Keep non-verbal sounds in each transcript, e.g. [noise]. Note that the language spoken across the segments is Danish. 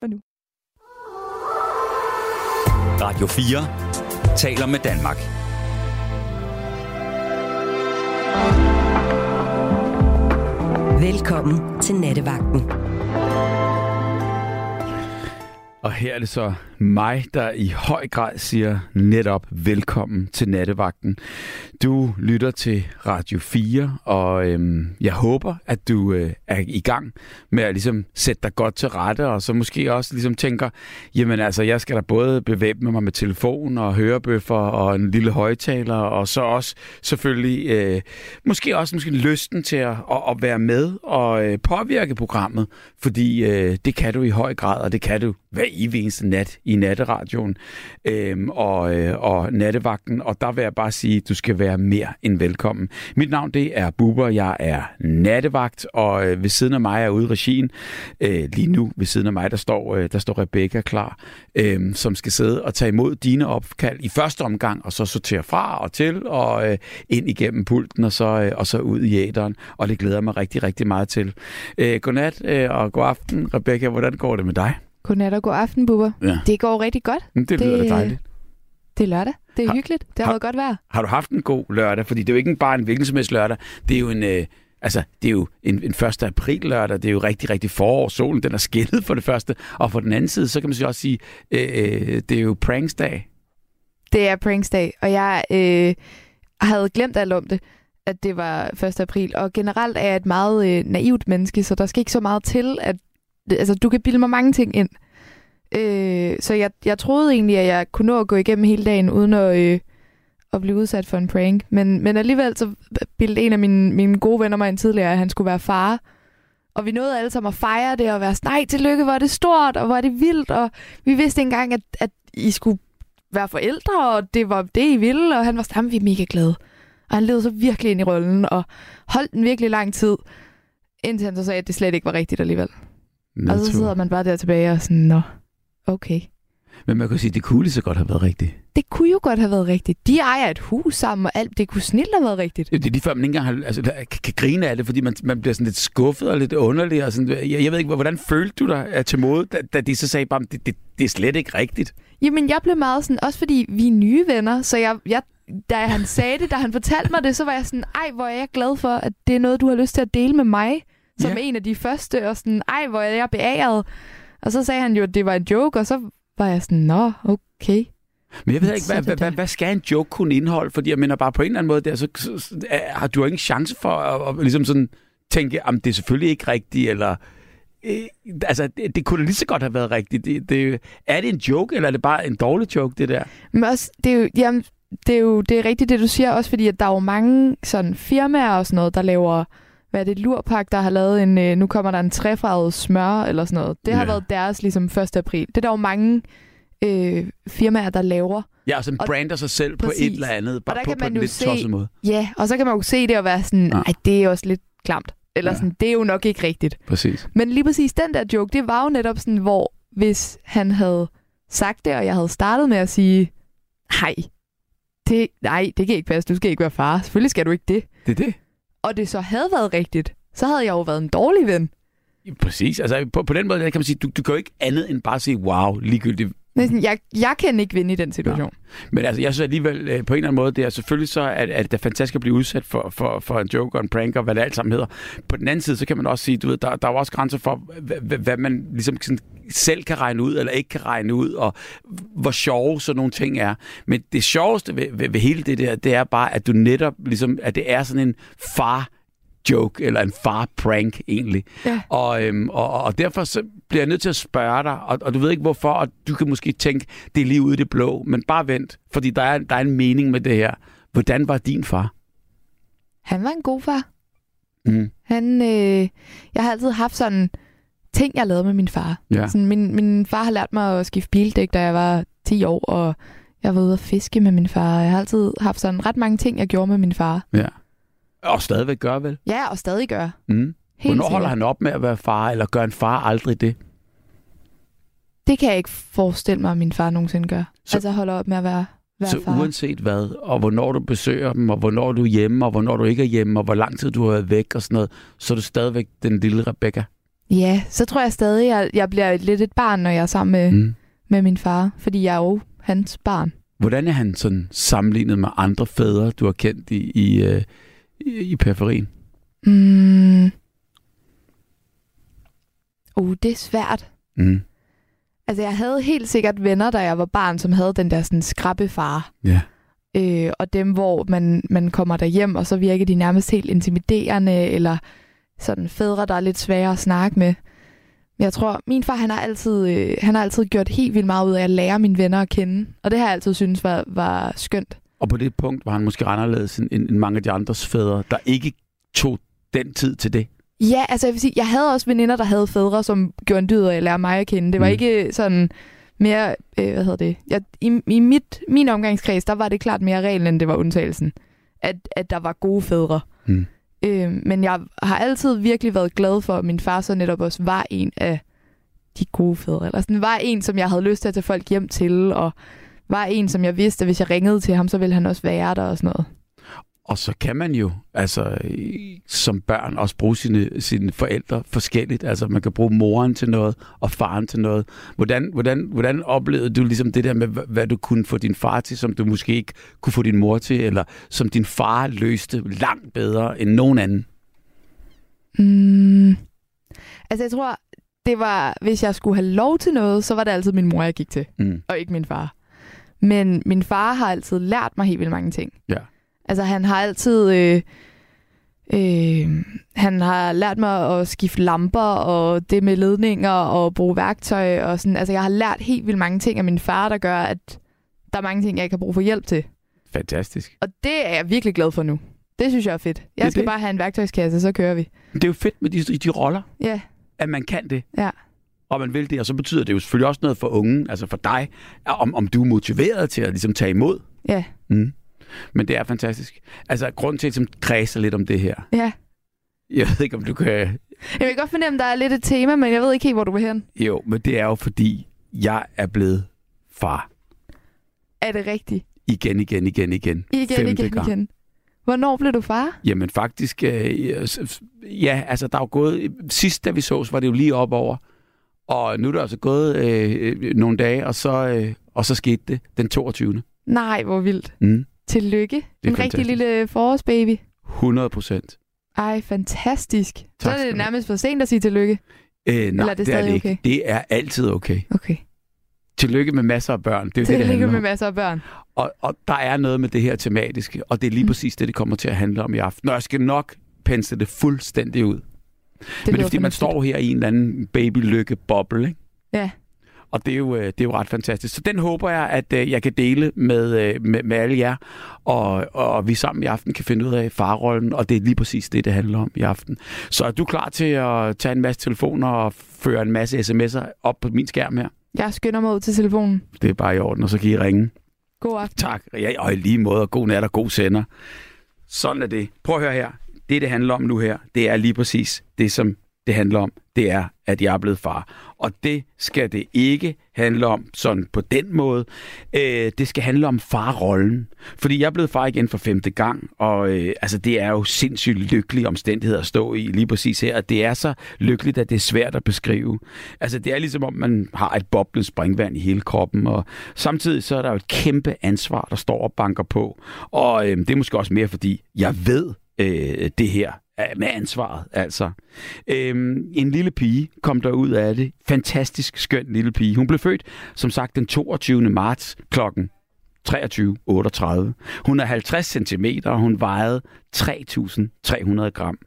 for nu. Radio 4 taler med Danmark. Velkommen til Nattevagten. Og her er det så mig, der i høj grad siger netop velkommen til nattevagten. Du lytter til Radio 4, og øhm, jeg håber, at du øh, er i gang med at ligesom sætte dig godt til rette, og så måske også ligesom tænker, jamen altså, jeg skal da både bevæbne mig med telefon og hørebøffer og en lille højtaler, og så også selvfølgelig øh, måske også måske lysten til at, at, at være med og øh, påvirke programmet, fordi øh, det kan du i høj grad, og det kan du hver evig eneste nat i natteradioen øhm, og, øh, og nattevagten. Og der vil jeg bare sige, at du skal være mere end velkommen. Mit navn det er Buber, jeg er nattevagt, og øh, ved siden af mig er ude i regien. Øh, lige nu ved siden af mig, der står, øh, der står Rebecca klar, øh, som skal sidde og tage imod dine opkald i første omgang, og så sortere fra og til, og øh, ind igennem pulten, og så, øh, og så ud i æderen. Og det glæder jeg mig rigtig, rigtig meget til. Øh, godnat øh, og god aften, Rebecca. Hvordan går det med dig? Godnat og god aften, Bubber. Ja. Det går rigtig godt. Det, det lyder da dejligt. Det er lørdag. Det er Har- hyggeligt. Det har, har- været godt vejr. Har du haft en god lørdag? Fordi det er jo ikke bare en hvilken som helst lørdag. Det er jo en... Øh, Altså, det er jo en, en 1. april lørdag, det er jo rigtig, rigtig forår. Solen den er skældet for det første. Og for den anden side, så kan man så også sige, øh, øh, det er jo pranksdag. Det er pranksdag, og jeg øh, havde glemt alt om det, at det var 1. april. Og generelt er jeg et meget øh, naivt menneske, så der skal ikke så meget til, at altså, du kan bilde mig mange ting ind. Øh, så jeg, jeg troede egentlig, at jeg kunne nå at gå igennem hele dagen, uden at, øh, at blive udsat for en prank. Men, men alligevel så bildte en af mine, mine gode venner mig en tidligere, at han skulle være far. Og vi nåede alle sammen at fejre det og være sådan, nej, tillykke, hvor er det stort, og hvor er det vildt. Og vi vidste ikke engang, at, at I skulle være forældre, og det var det, I ville. Og han var sådan, vi er mega glade. Og han levede så virkelig ind i rollen, og holdt den virkelig lang tid, indtil han så sagde, at det slet ikke var rigtigt alligevel. Og så sidder man bare der tilbage og sådan, nå, okay. Men man kan sige, at det kunne lige så godt have været rigtigt. Det kunne jo godt have været rigtigt. De ejer et hus sammen, og alt det kunne snilt have været rigtigt. Det er lige før, man ikke engang har, altså, kan, kan grine af det, fordi man, man bliver sådan lidt skuffet og lidt underlig. Og sådan, jeg, jeg ved ikke, hvordan følte du dig øh, til mode, da, da de så sagde bare, det, det, det er slet ikke rigtigt. Jamen, jeg blev meget sådan, også fordi vi er nye venner, så jeg, jeg, da han sagde det, da han fortalte mig det, så var jeg sådan, ej, hvor er jeg glad for, at det er noget, du har lyst til at dele med mig, som Ja. en af de første, og sådan, ej, hvor er jeg beæret. Og så sagde han jo, at det var en joke, og så var jeg sådan, nå, okay. Men jeg ved ikke, hvad, hvad, hvad, hvad skal en joke kunne indeholde? Fordi jeg mener bare på en eller anden måde, der, så, så, så har du jo ingen chance for at, at ligesom sådan tænke, om det er selvfølgelig ikke rigtigt, eller... Øh, altså, det, det kunne lige så godt have været rigtigt. Det, det, er det en joke, eller er det bare en dårlig joke, det der? Men også, det er jo, jamen, det er jo det er rigtigt, det du siger, også fordi, at der er jo mange sådan firmaer og sådan noget, der laver, hvad er det, Lurpak, der har lavet en, øh, nu kommer der en træfarvet smør, eller sådan noget. Det har Ja. været deres, ligesom, 1. april. Det er der jo mange øh, firmaer, der laver. Ja, og sådan Og- brander sig selv på Præcis. et eller andet, bare der på, kan på man en jo lidt se- måde. Ja, og så kan man jo se det og være sådan, Ja. nej, det er også lidt klamt. Eller Ja. sådan, det er jo nok ikke rigtigt. Præcis. Men lige præcis den der joke, det var jo netop sådan, hvor hvis han havde sagt det, og jeg havde startet med at sige, nej, det, nej, det kan ikke passe, du skal ikke være far. Selvfølgelig skal du ikke det. Det er det. Og det så havde været rigtigt, så havde jeg jo været en dårlig ven. Præcis. Altså, på, på den måde kan man sige, du, du kan jo ikke andet end bare sige, wow, ligegyldigt. Sådan, Jeg, jeg kan ikke vinde i den situation. Men altså, jeg synes alligevel, øh, på en eller anden måde, det er selvfølgelig så, at, at det er fantastisk at blive udsat for, for, for en joke og en prank og hvad det alt sammen hedder. På den anden side, så kan man også sige, du ved, der, der er jo også grænser for, hvad, hvad- man ligesom sådan selv kan regne ud, eller ikke kan regne ud, og hvor sjove sådan nogle ting er. Men det sjoveste ved, ved, ved hele det der, det er bare, at du netop, ligesom, at det er sådan en far joke, eller en far-prank egentlig. Ja. Og, øhm, og, og derfor så bliver jeg nødt til at spørge dig, og, og du ved ikke hvorfor, og du kan måske tænke, det er lige ude i det blå, men bare vent, fordi der er, der er en mening med det her. Hvordan var din far? Han var en god far. Mm. Han, øh, jeg har altid haft sådan ting, jeg lavede med min far. Ja. Sådan, min, min far har lært mig at skifte bildæk, da jeg var 10 år, og jeg var ude at fiske med min far. Jeg har altid haft sådan ret mange ting, jeg gjorde med min far. ja. Og stadigvæk gør vel? Ja, og stadig gør. Mm. Helt Hvornår holder han op med at være far, eller gør en far aldrig det? Det kan jeg ikke forestille mig, at min far nogensinde gør. Så- Så, altså holder op med at være, være Så far. uanset hvad, og hvornår du besøger dem, og hvornår du er hjemme, og hvornår du ikke er hjemme, og hvor lang tid du har været væk og sådan noget, så er du stadigvæk den lille Rebecca. Ja, så tror jeg stadig, at jeg bliver lidt et barn, når jeg er sammen med, Mm. med min far, fordi jeg er jo hans barn. Hvordan er han sådan sammenlignet med andre fædre, du har kendt i, i, øh, i, i periferien? Mm. Uh, det er svært. Mm. Altså, jeg havde helt sikkert venner, da jeg var barn, som havde den der sådan skrabbefar. Ja. Øh, og dem, hvor man, man kommer derhjem, og så virker de nærmest helt intimiderende, eller sådan fædre, der er lidt svære at snakke med. Men jeg tror, min far, han har altid, øh, han har altid gjort helt vildt meget ud af at lære mine venner at kende. Og det har jeg altid synes var, var skønt. Og på det punkt var han måske anderledes end, end mange af de andres fædre, der ikke tog den tid til det. Ja, altså jeg vil sige, jeg havde også veninder, der havde fædre, som gjorde en dyd af at lære mig at kende. Det var mm. ikke sådan mere, øh, hvad hedder det? Jeg, I i mit, min omgangskreds, der var det klart mere reglen, end det var undtagelsen. At, at der var gode fædre. Mm. Øh, men jeg har altid virkelig været glad for, at min far så netop også var en af de gode fædre. Eller sådan, var en, som jeg havde lyst til at tage folk hjem til, og var en, som jeg vidste, at hvis jeg ringede til ham, så ville han også være der og sådan noget. Og så kan man jo altså som børn også bruge sine, sine forældre forskelligt. Altså man kan bruge moren til noget og faren til noget. Hvordan, hvordan, hvordan oplevede du ligesom det der med, hva- hvad du kunne få din far til, som du måske ikke kunne få din mor til, eller som din far løste langt bedre end nogen anden? Mm. Altså, jeg tror, det var, hvis jeg skulle have lov til noget, så var det altid min mor, jeg gik til, Mm. og ikke min far. Men min far har altid lært mig helt vildt mange ting. Ja. Altså, han har altid... Øh, øh, han har lært mig at skifte lamper, og det med ledninger, og bruge værktøj, og sådan. Altså, jeg har lært helt vildt mange ting af min far, der gør, at der er mange ting, jeg kan bruge for hjælp til. Fantastisk. Og det er jeg virkelig glad for nu. Det synes jeg er fedt. Det Jeg skal det. bare have en værktøjskasse, så kører vi. Det er jo fedt med de, de roller, Ja, at man kan det. Ja. Og man vil det, og så betyder det jo selvfølgelig også noget for ungen, altså for dig, om, om du er motiveret til at ligesom tage imod. ja, Mm. Men det er fantastisk. Altså, grund til, at jeg ligesom kredser lidt om det her. ja. Jeg ved ikke, om du kan... Jeg vil godt fornemme, at der er lidt et tema, men jeg ved ikke helt, hvor du vil hen. Jo, men det er jo fordi, jeg er blevet far. Er det rigtigt? Igen, igen, igen, igen. Igen, Femte igen, gang. igen. Hvornår blev du far? Jamen faktisk, øh, ja, altså der er jo gået... Sidst, da vi sås, var det jo lige op over. Og nu er der altså gået øh, øh, nogle dage, og så, øh, og så skete det den 22. Nej, hvor vildt. Mm. Tillykke. En rigtig fantastisk. lille forårsbaby. 100 procent. Ej, fantastisk. så Tak er skal det nærmest for sent at sige tillykke. Øh, nej, Eller er det det er det ikke. okay? Det er altid okay. Okay. Tillykke med masser af børn. Det er jo det, det Tillykke med om. masser af børn. Og, og der er noget med det her tematiske, og det er lige Mm. præcis det, det kommer til at handle om i aften. Og jeg skal nok pensle det fuldstændig ud. Det Det Men det er fordi, man står her i en eller anden baby-lykke-boble, ikke? Ja. Og det er, jo, øh, det er jo ret fantastisk. Så den håber jeg, at øh, jeg kan dele med, øh, med, med alle jer, og, og vi sammen i aften kan finde ud af farrollen, og det er lige præcis det, det handler om i aften. Så er du klar til at tage en masse telefoner og føre en masse sms'er op på min skærm her? Jeg skynder mig ud til telefonen. Det er bare i orden, og så kan I ringe. God aften. Tak. Ja, og i lige måde, og god nat og god sender. Sådan er det. Prøv at høre her. Det, det handler om nu her, det er lige præcis det, som det handler om. Det er, at jeg er blevet far. Og det skal det ikke handle om sådan på den måde. Øh, det skal handle om farrollen. Fordi jeg er blevet far igen for femte gang, og øh, altså, det er jo sindssygt lykkelige omstændigheder at stå i lige præcis her. Og det er så lykkeligt, at det er svært at beskrive. Altså, det er ligesom om, man har et boblende springvand i hele kroppen, og samtidig så er der jo et kæmpe ansvar, der står og banker på. Og øh, det er måske også mere, fordi jeg ved øh, det her med ansvaret, altså. Øhm, en lille pige kom der ud af det. Fantastisk skøn lille pige. Hun blev født, som sagt, den 22. marts klokken 23.38. Hun er 50 cm, og hun vejede 3.300 gram.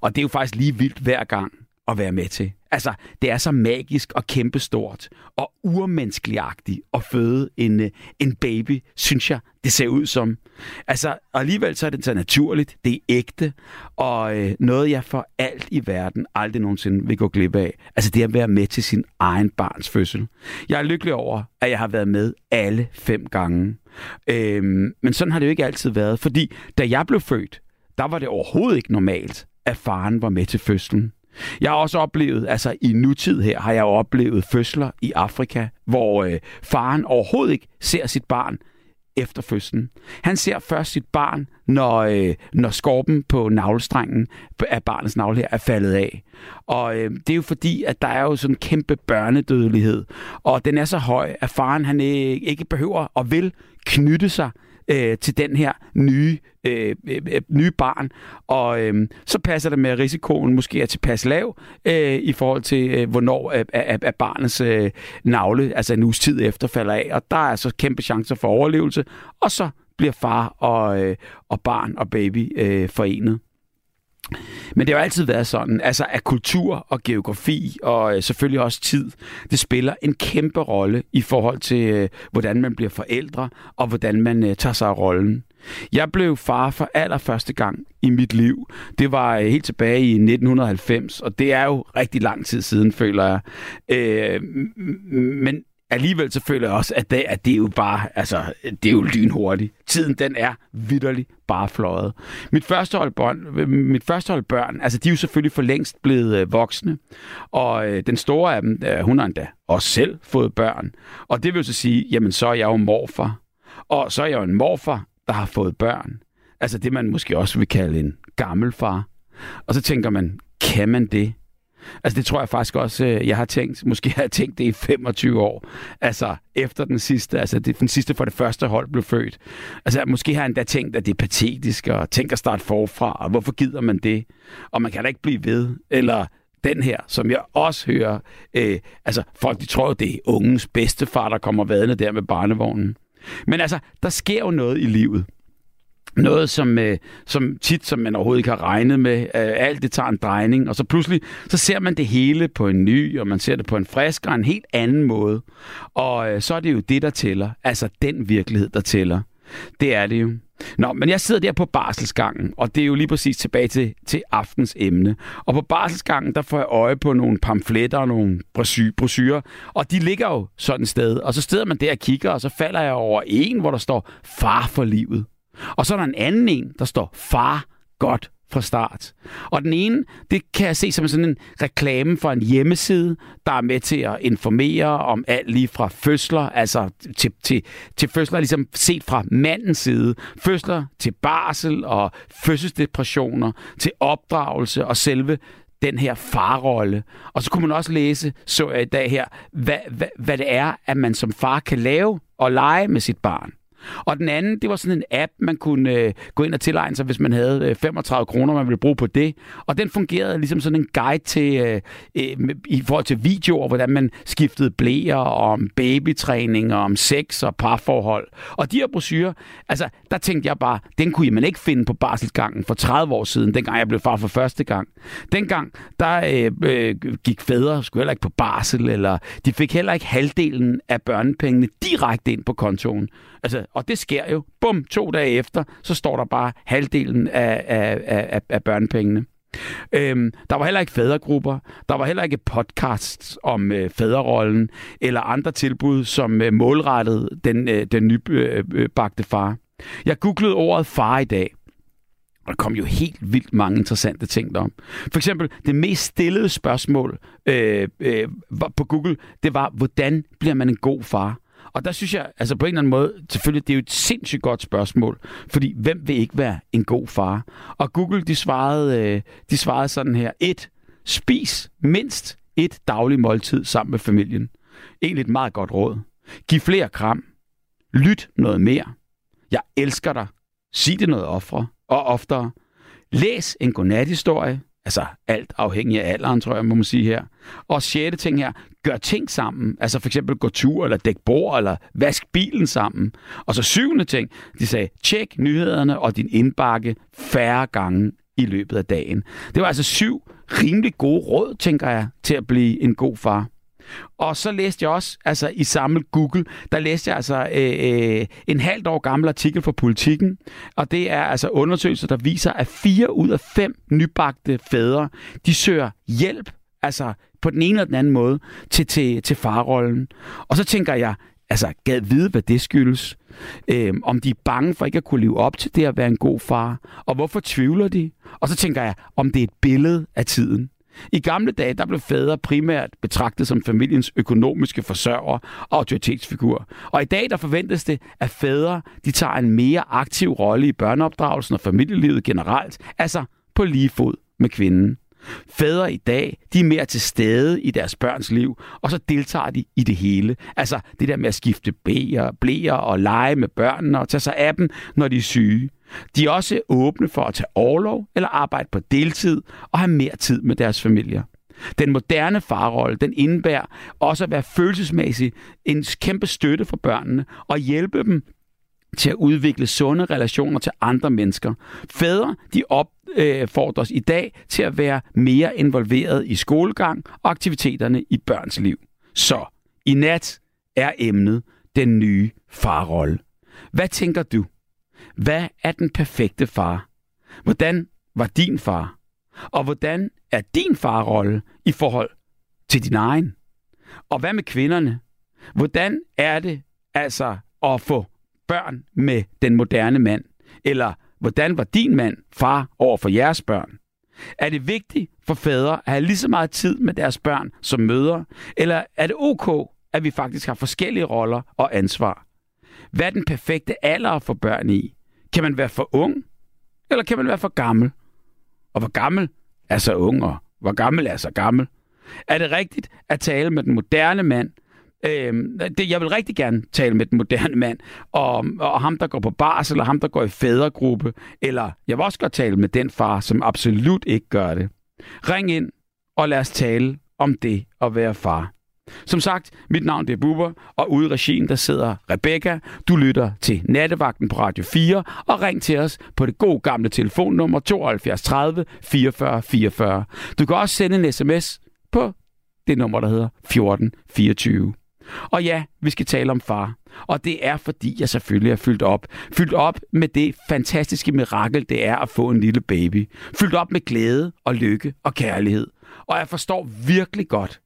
Og det er jo faktisk lige vildt hver gang at være med til. Altså, det er så magisk og kæmpestort og urmenneskeligagtigt at føde en, øh, en baby, synes jeg, det ser ud som. Altså, alligevel så er det så naturligt, det er ægte, og øh, noget jeg for alt i verden aldrig nogensinde vil gå glip af. Altså det at være med til sin egen barns fødsel. Jeg er lykkelig over, at jeg har været med alle fem gange. Øhm, men sådan har det jo ikke altid været, fordi da jeg blev født, der var det overhovedet ikke normalt, at faren var med til fødslen. Jeg har også oplevet, altså i nutid her, har jeg jo oplevet fødsler i Afrika, hvor øh, faren overhovedet ikke ser sit barn efter fødslen. Han ser først sit barn, når, øh, når skorpen på navlestrengen af barnets navle her er faldet af. Og øh, det er jo fordi, at der er jo sådan en kæmpe børnedødelighed, og den er så høj, at faren han øh, ikke behøver og vil knytte sig øh, til den her nye, øh, øh, øh, nye barn. Og øh, så passer det med, at risikoen måske er tilpas lav øh, i forhold til, øh, hvornår øh, er barnets øh, navle, altså en uges tid efter, falder af. Og der er så kæmpe chancer for overlevelse. Og så bliver far og, øh, og barn og baby øh, forenet. Men det har altid været sådan, altså at kultur og geografi og øh, selvfølgelig også tid, det spiller en kæmpe rolle i forhold til, øh, hvordan man bliver forældre og hvordan man øh, tager sig af rollen. Jeg blev far for allerførste gang i mit liv. Det var helt tilbage i 1990, og det er jo rigtig lang tid siden, føler jeg. Øh, men alligevel så føler jeg også, at det, at det er jo bare, altså, det er jo lynhurtigt. Tiden, den er vidderlig bare fløjet. Mit første hold, børn, mit første hold børn, altså de er jo selvfølgelig for længst blevet øh, voksne, og øh, den store af dem, øh, hun har endda også selv fået børn. Og det vil så sige, jamen så er jeg jo morfar. Og så er jeg jo en morfar, der har fået børn. Altså det, man måske også vil kalde en gammel far. Og så tænker man, kan man det? Altså det tror jeg faktisk også, øh, jeg har tænkt, måske har jeg tænkt det i 25 år. Altså efter den sidste, altså det, den sidste for det første hold blev født. Altså måske har jeg endda tænkt, at det er patetisk, og tænker at starte forfra, og hvorfor gider man det? Og man kan da ikke blive ved. Eller den her, som jeg også hører, øh, altså folk de tror, det er ungens bedstefar, der kommer vadende der med barnevognen. Men altså, der sker jo noget i livet noget, som, øh, som tit, som man overhovedet ikke har regnet med. Øh, alt det tager en drejning, og så pludselig, så ser man det hele på en ny, og man ser det på en frisk og en helt anden måde. Og øh, så er det jo det, der tæller. Altså den virkelighed, der tæller. Det er det jo. Nå, men jeg sidder der på barselsgangen, og det er jo lige præcis tilbage til, til aftens emne. Og på barselsgangen, der får jeg øje på nogle pamfletter og nogle brosyrer, og de ligger jo sådan et sted. Og så sidder man der og kigger, og så falder jeg over en, hvor der står far for livet. Og så er der en anden en, der står far godt fra start. Og den ene, det kan jeg se som sådan en reklame for en hjemmeside, der er med til at informere om alt lige fra fødsler, altså til, til, til fødsler ligesom set fra mandens side, fødsler til barsel og fødselsdepressioner, til opdragelse og selve den her farrolle. Og så kunne man også læse, så jeg i dag her, hvad, hvad, hvad det er, at man som far kan lave og lege med sit barn. Og den anden, det var sådan en app, man kunne øh, gå ind og tilegne sig, hvis man havde øh, 35 kroner, man ville bruge på det. Og den fungerede ligesom sådan en guide til, øh, øh, i forhold til videoer, hvordan man skiftede blæer, og om babytræning, og om sex og parforhold. Og de her brosyrer, altså, der tænkte jeg bare, den kunne man ikke finde på barselsgangen for 30 år siden, dengang jeg blev far for første gang. Dengang, der øh, øh, gik fædre skulle heller ikke på barsel, eller de fik heller ikke halvdelen af børnepengene direkte ind på kontoen. Altså, og det sker jo. Bum, to dage efter, så står der bare halvdelen af, af, af, af børnepengene. Øhm, der var heller ikke fædregrupper, der var heller ikke podcasts om øh, fædrerollen, eller andre tilbud, som øh, målrettede den, øh, den nybagte øh, øh, far. Jeg googlede ordet far i dag, og der kom jo helt vildt mange interessante ting om. For eksempel, det mest stillede spørgsmål øh, øh, på Google, det var, hvordan bliver man en god far? Og der synes jeg, altså på en eller anden måde, selvfølgelig, det er jo et sindssygt godt spørgsmål, fordi hvem vil ikke være en god far? Og Google, de svarede, øh, de svarede sådan her. Et, spis mindst et dagligt måltid sammen med familien. Egentlig et meget godt råd. Giv flere kram. Lyt noget mere. Jeg elsker dig. Sig det noget ofre og oftere. Læs en godnathistorie. Altså alt afhængig af alderen, tror jeg, må man sige her. Og sjette ting her, gør ting sammen. Altså for eksempel gå tur, eller dæk bord, eller vask bilen sammen. Og så syvende ting, de sagde, tjek nyhederne og din indbakke færre gange i løbet af dagen. Det var altså syv rimelig gode råd, tænker jeg, til at blive en god far. Og så læste jeg også, altså i samme Google, der læste jeg altså øh, øh, en halvt år gammel artikel fra Politiken, og det er altså undersøgelser, der viser, at fire ud af fem nybagte fædre, de søger hjælp, altså på den ene eller den anden måde, til, til, til farrollen. Og så tænker jeg, altså gad vide, hvad det skyldes. Øh, om de er bange for ikke at kunne leve op til det at være en god far. Og hvorfor tvivler de? Og så tænker jeg, om det er et billede af tiden. I gamle dage, der blev fædre primært betragtet som familiens økonomiske forsørger og autoritetsfigur. Og i dag, der forventes det, at fædre de tager en mere aktiv rolle i børneopdragelsen og familielivet generelt, altså på lige fod med kvinden. Fædre i dag, de er mere til stede i deres børns liv, og så deltager de i det hele. Altså det der med at skifte blæer, blæer og lege med børnene og tage sig af dem, når de er syge. De er også åbne for at tage overlov eller arbejde på deltid og have mere tid med deres familier. Den moderne farrolle, den indebærer også at være følelsesmæssigt en kæmpe støtte for børnene og hjælpe dem til at udvikle sunde relationer til andre mennesker. Fædre, de opfordres øh, i dag til at være mere involveret i skolegang og aktiviteterne i børns liv. Så i nat er emnet den nye farrolle. Hvad tænker du? Hvad er den perfekte far? Hvordan var din far? Og hvordan er din farrolle i forhold til din egen? Og hvad med kvinderne? Hvordan er det altså at få børn med den moderne mand? Eller hvordan var din mand far over for jeres børn? Er det vigtigt for fædre at have lige så meget tid med deres børn som mødre? Eller er det ok, at vi faktisk har forskellige roller og ansvar? Hvad er den perfekte alder for børn i? Kan man være for ung? Eller kan man være for gammel? Og hvor gammel er så ung, og hvor gammel er så gammel? Er det rigtigt at tale med den moderne mand, Øh, det, jeg vil rigtig gerne tale med den moderne mand, og, og ham, der går på bars, eller ham, der går i fædregruppe, eller jeg vil også godt tale med den far, som absolut ikke gør det. Ring ind, og lad os tale om det at være far. Som sagt, mit navn det er Bubber, og ude i regien der sidder Rebecca. Du lytter til Nattevagten på Radio 4, og ring til os på det gode gamle telefonnummer 72 30 44 44. Du kan også sende en sms på det nummer, der hedder 1424. Og ja, vi skal tale om far. Og det er, fordi jeg selvfølgelig er fyldt op. Fyldt op med det fantastiske mirakel, det er at få en lille baby. Fyldt op med glæde og lykke og kærlighed. Og jeg forstår virkelig godt,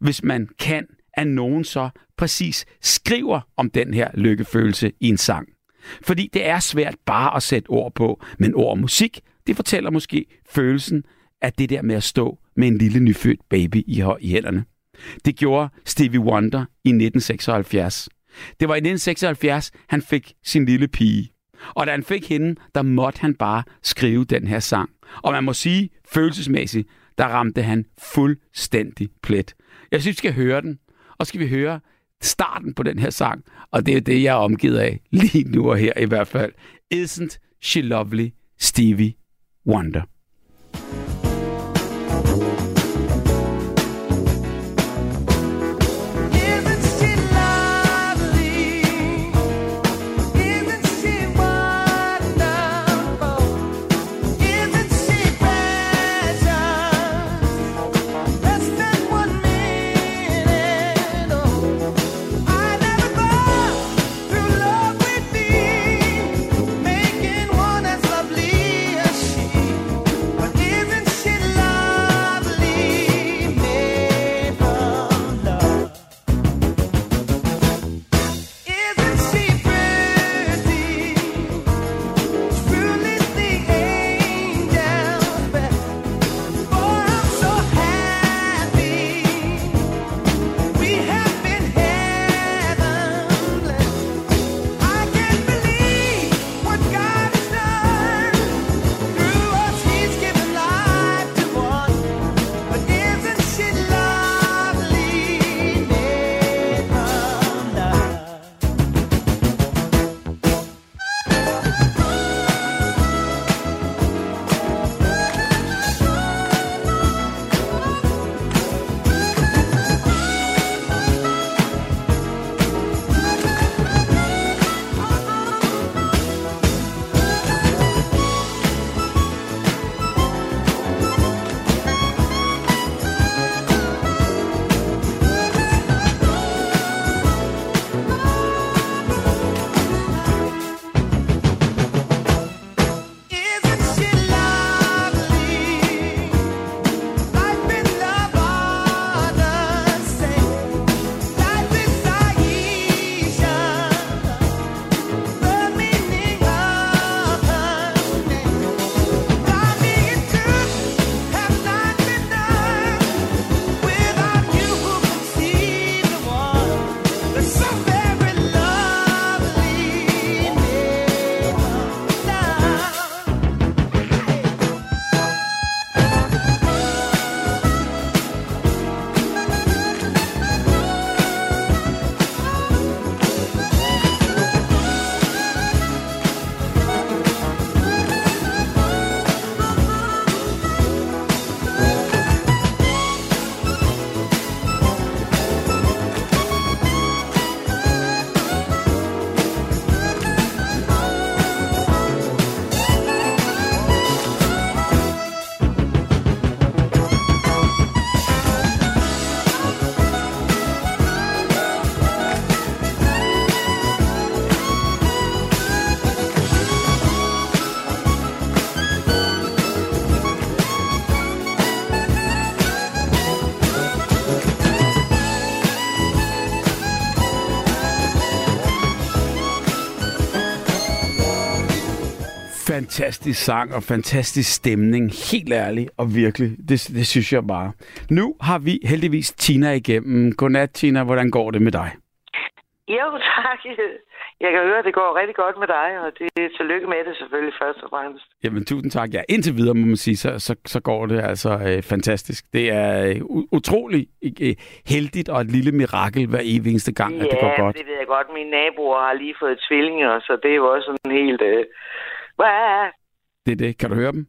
hvis man kan, at nogen så præcis skriver om den her lykkefølelse i en sang. Fordi det er svært bare at sætte ord på, men ord og musik, det fortæller måske følelsen af det der med at stå med en lille nyfødt baby i, i hænderne. Det gjorde Stevie Wonder i 1976. Det var i 1976, han fik sin lille pige. Og da han fik hende, der måtte han bare skrive den her sang. Og man må sige, følelsesmæssigt, der ramte han fuldstændig plet. Jeg synes, vi skal høre den, og skal vi høre starten på den her sang, og det er det, jeg er omgivet af lige nu og her i hvert fald. Isn't she lovely, Stevie Wonder? Fantastisk sang og fantastisk stemning. Helt ærligt og virkelig. Det, det synes jeg bare. Nu har vi heldigvis Tina igennem. Godnat, Tina. Hvordan går det med dig? Jo, [laughs] tak. Jeg kan høre, at det går rigtig godt med dig, og det er tillykke med det selvfølgelig først og fremmest. Jamen, tusind tak. Ja, indtil videre må man sige, så, så, så går det altså øh, fantastisk. Det er øh, utrolig øh, heldigt og et lille mirakel hver evig eneste gang, ja, at det går godt. det ved jeg godt. Mine naboer har lige fået tvillinger, så det er jo også sådan helt... Øh... Det er det. Kan du høre dem?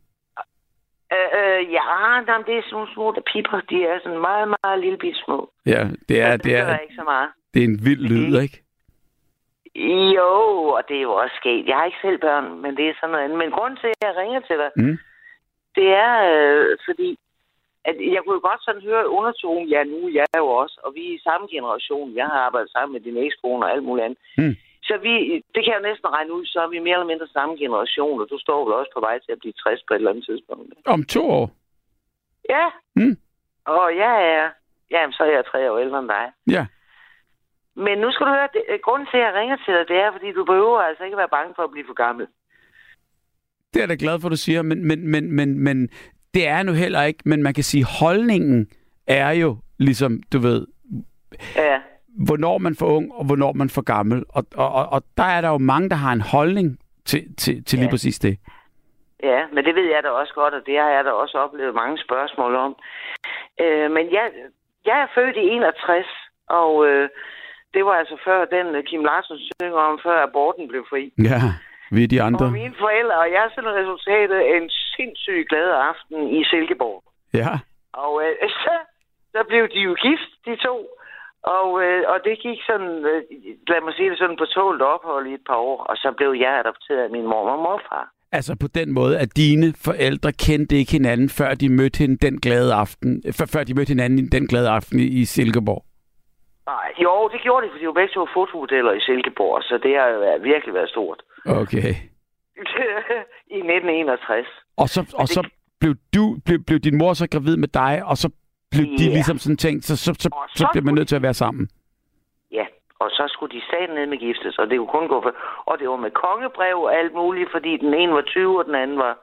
Øh, øh, ja, jamen, det er sådan nogle små, der piper. De er sådan meget, meget lille bit små. Ja, det er, det, det, er, ikke så meget. det er en vild lyd, ikke? Jo, og det er jo også sket. Jeg har ikke selv børn, men det er sådan noget andet. Men grunden til, at jeg ringer til dig, Mm. det er, øh, fordi at jeg kunne jo godt sådan høre undertonen, ja nu, jeg er jo også, og vi er i samme generation. Jeg har arbejdet sammen med din ekskone og alt muligt andet. Mm. Så vi, det kan jeg jo næsten regne ud, så er vi mere eller mindre samme generation, og du står vel også på vej til at blive 60 på et eller andet tidspunkt. Om to år. Ja. Mm. Og jeg er, jamen så er jeg tre år ældre end dig. Ja. Men nu skal du høre, det, grunden til, at jeg ringer til dig, det er, fordi du behøver altså ikke være bange for at blive for gammel. Det er jeg da glad for, du siger, men, men, men, men, men det er nu heller ikke, men man kan sige, holdningen er jo ligesom, du ved, Ja. Hvornår man for ung, og hvornår man for gammel. Og, og, og, og der er der jo mange, der har en holdning til, til, til lige Ja. præcis det. Ja, men det ved jeg da også godt, og det har jeg da også oplevet mange spørgsmål om. Øh, men jeg, jeg er født i 61, og øh, det var altså før den øh, Kim Larsen synger om, før aborten blev fri. Ja, vi er de andre. Og mine forældre, og jeg sådan resultatet af en sindssygt glad aften i Silkeborg. Ja, Og øh, [laughs] så, så blev de jo gift, de to. Og, øh, og det gik sådan, øh, lad mig sige det sådan, på tålt ophold i et par år. Og så blev jeg adopteret af min mor og morfar. altså på den måde, at dine forældre kendte ikke hinanden, før de mødte hende den glade aften, før, før de mødte hinanden den glade aften i, Silkeborg. Nej, jo, det gjorde de, fordi de var begge to fotomodeller i Silkeborg, så det har virkelig været stort. Okay. [laughs] I 1961. Og så, og så blev, du, blev, blev din mor så gravid med dig, og så blev de Ja. ligesom sådan tænkt, så, så, så, Og så så bliver man nødt til at være sammen. Ja, og så skulle de sagen ned med giftes, og det kunne kun gå for... Og det var med kongebrev og alt muligt, fordi den ene var 20, og den anden var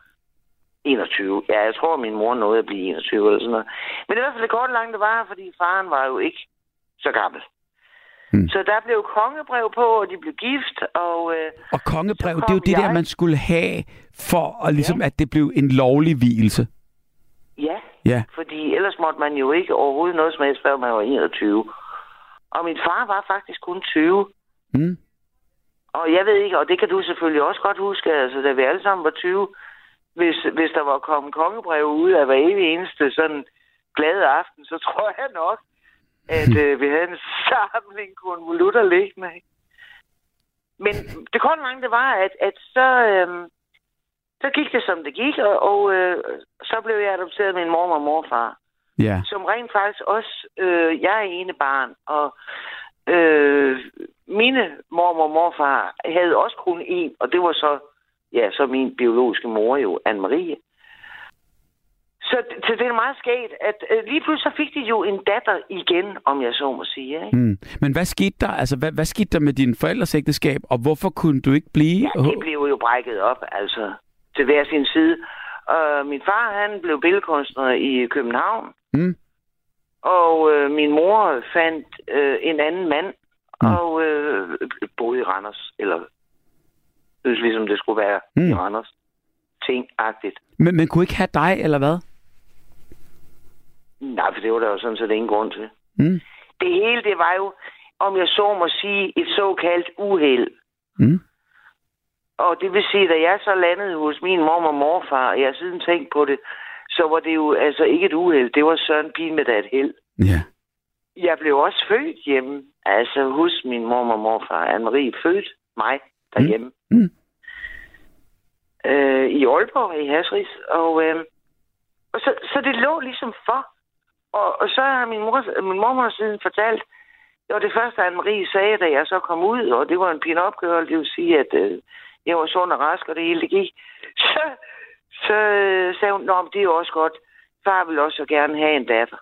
21. Ja, jeg tror, min mor nåede at blive 21 eller sådan noget. Men det var i hvert fald kort langt, det var, fordi faren var jo ikke så gammel. Hmm. Så der blev kongebrev på, og de blev gift, og... Øh, Og kongebrev, det er jo det der, jeg. man skulle have, for at, ligesom, at det blev en lovlig hvielse. ja, Ja. fordi ellers måtte man jo ikke overhovedet noget som helst, før man var 21. Og min far var faktisk kun 20. Mm. Og jeg ved ikke, og det kan du selvfølgelig også godt huske, altså da vi alle sammen var 20, hvis, hvis der var kommet kongebrev ud af hver evig eneste sådan glade aften, så tror jeg nok, at øh, vi havde en samling konvolutter liggende. Men det korte lange, det var, at, at så, øh, så gik det, som det gik, og, og øh, så blev jeg adopteret af min mor og morfar Ja. som rent faktisk også, øh, jeg er ene barn, og øh, mine mormor og morfar havde også kun en, og det var så, ja, så min biologiske mor jo, Anne-Marie. Så, så det er meget skægt, at øh, lige pludselig så fik de jo en datter igen, om jeg så må sige. Ikke? Mm. Men hvad skete der? Altså, hvad, hvad skete der med din forældres ægteskab, og hvorfor kunne du ikke blive? Ja, det blev jo brækket op, altså, til hver sin side. Og min far, han blev billedkunstner i København, Mm. og øh, min mor fandt øh, en anden mand, Mm. og øh, boede i Randers, eller synes ligesom det skulle være mm. i. Randers. Ting-agtigt. Men, men kunne ikke have dig, eller hvad? Nej, for det var der jo sådan set ingen grund til. Mm. Det hele, det var jo, om jeg så må sige, et såkaldt uheld. Mm. Og det vil sige, da jeg så landede hos min mor og morfar, og jeg har siden tænkt på det, så var det jo altså ikke et uheld. Det var Søren Pien med et held. Ja. Jeg blev også født hjemme, altså hos min mor og morfar. Anne-Marie født mig derhjemme. Mm. Mm. Øh, I Aalborg, i Hasris. Og, øh, og så, så det lå ligesom for. Og, og så har min mor, min mormor siden fortalt, det var det første, Anne-Marie sagde, da jeg så kom ud, og det var en pin-up girl, det vil sige, at øh, jeg var sund og rask, og det hele det gik. Så, så øh, sagde hun, men det er jo også godt. Far vil også så gerne have en datter.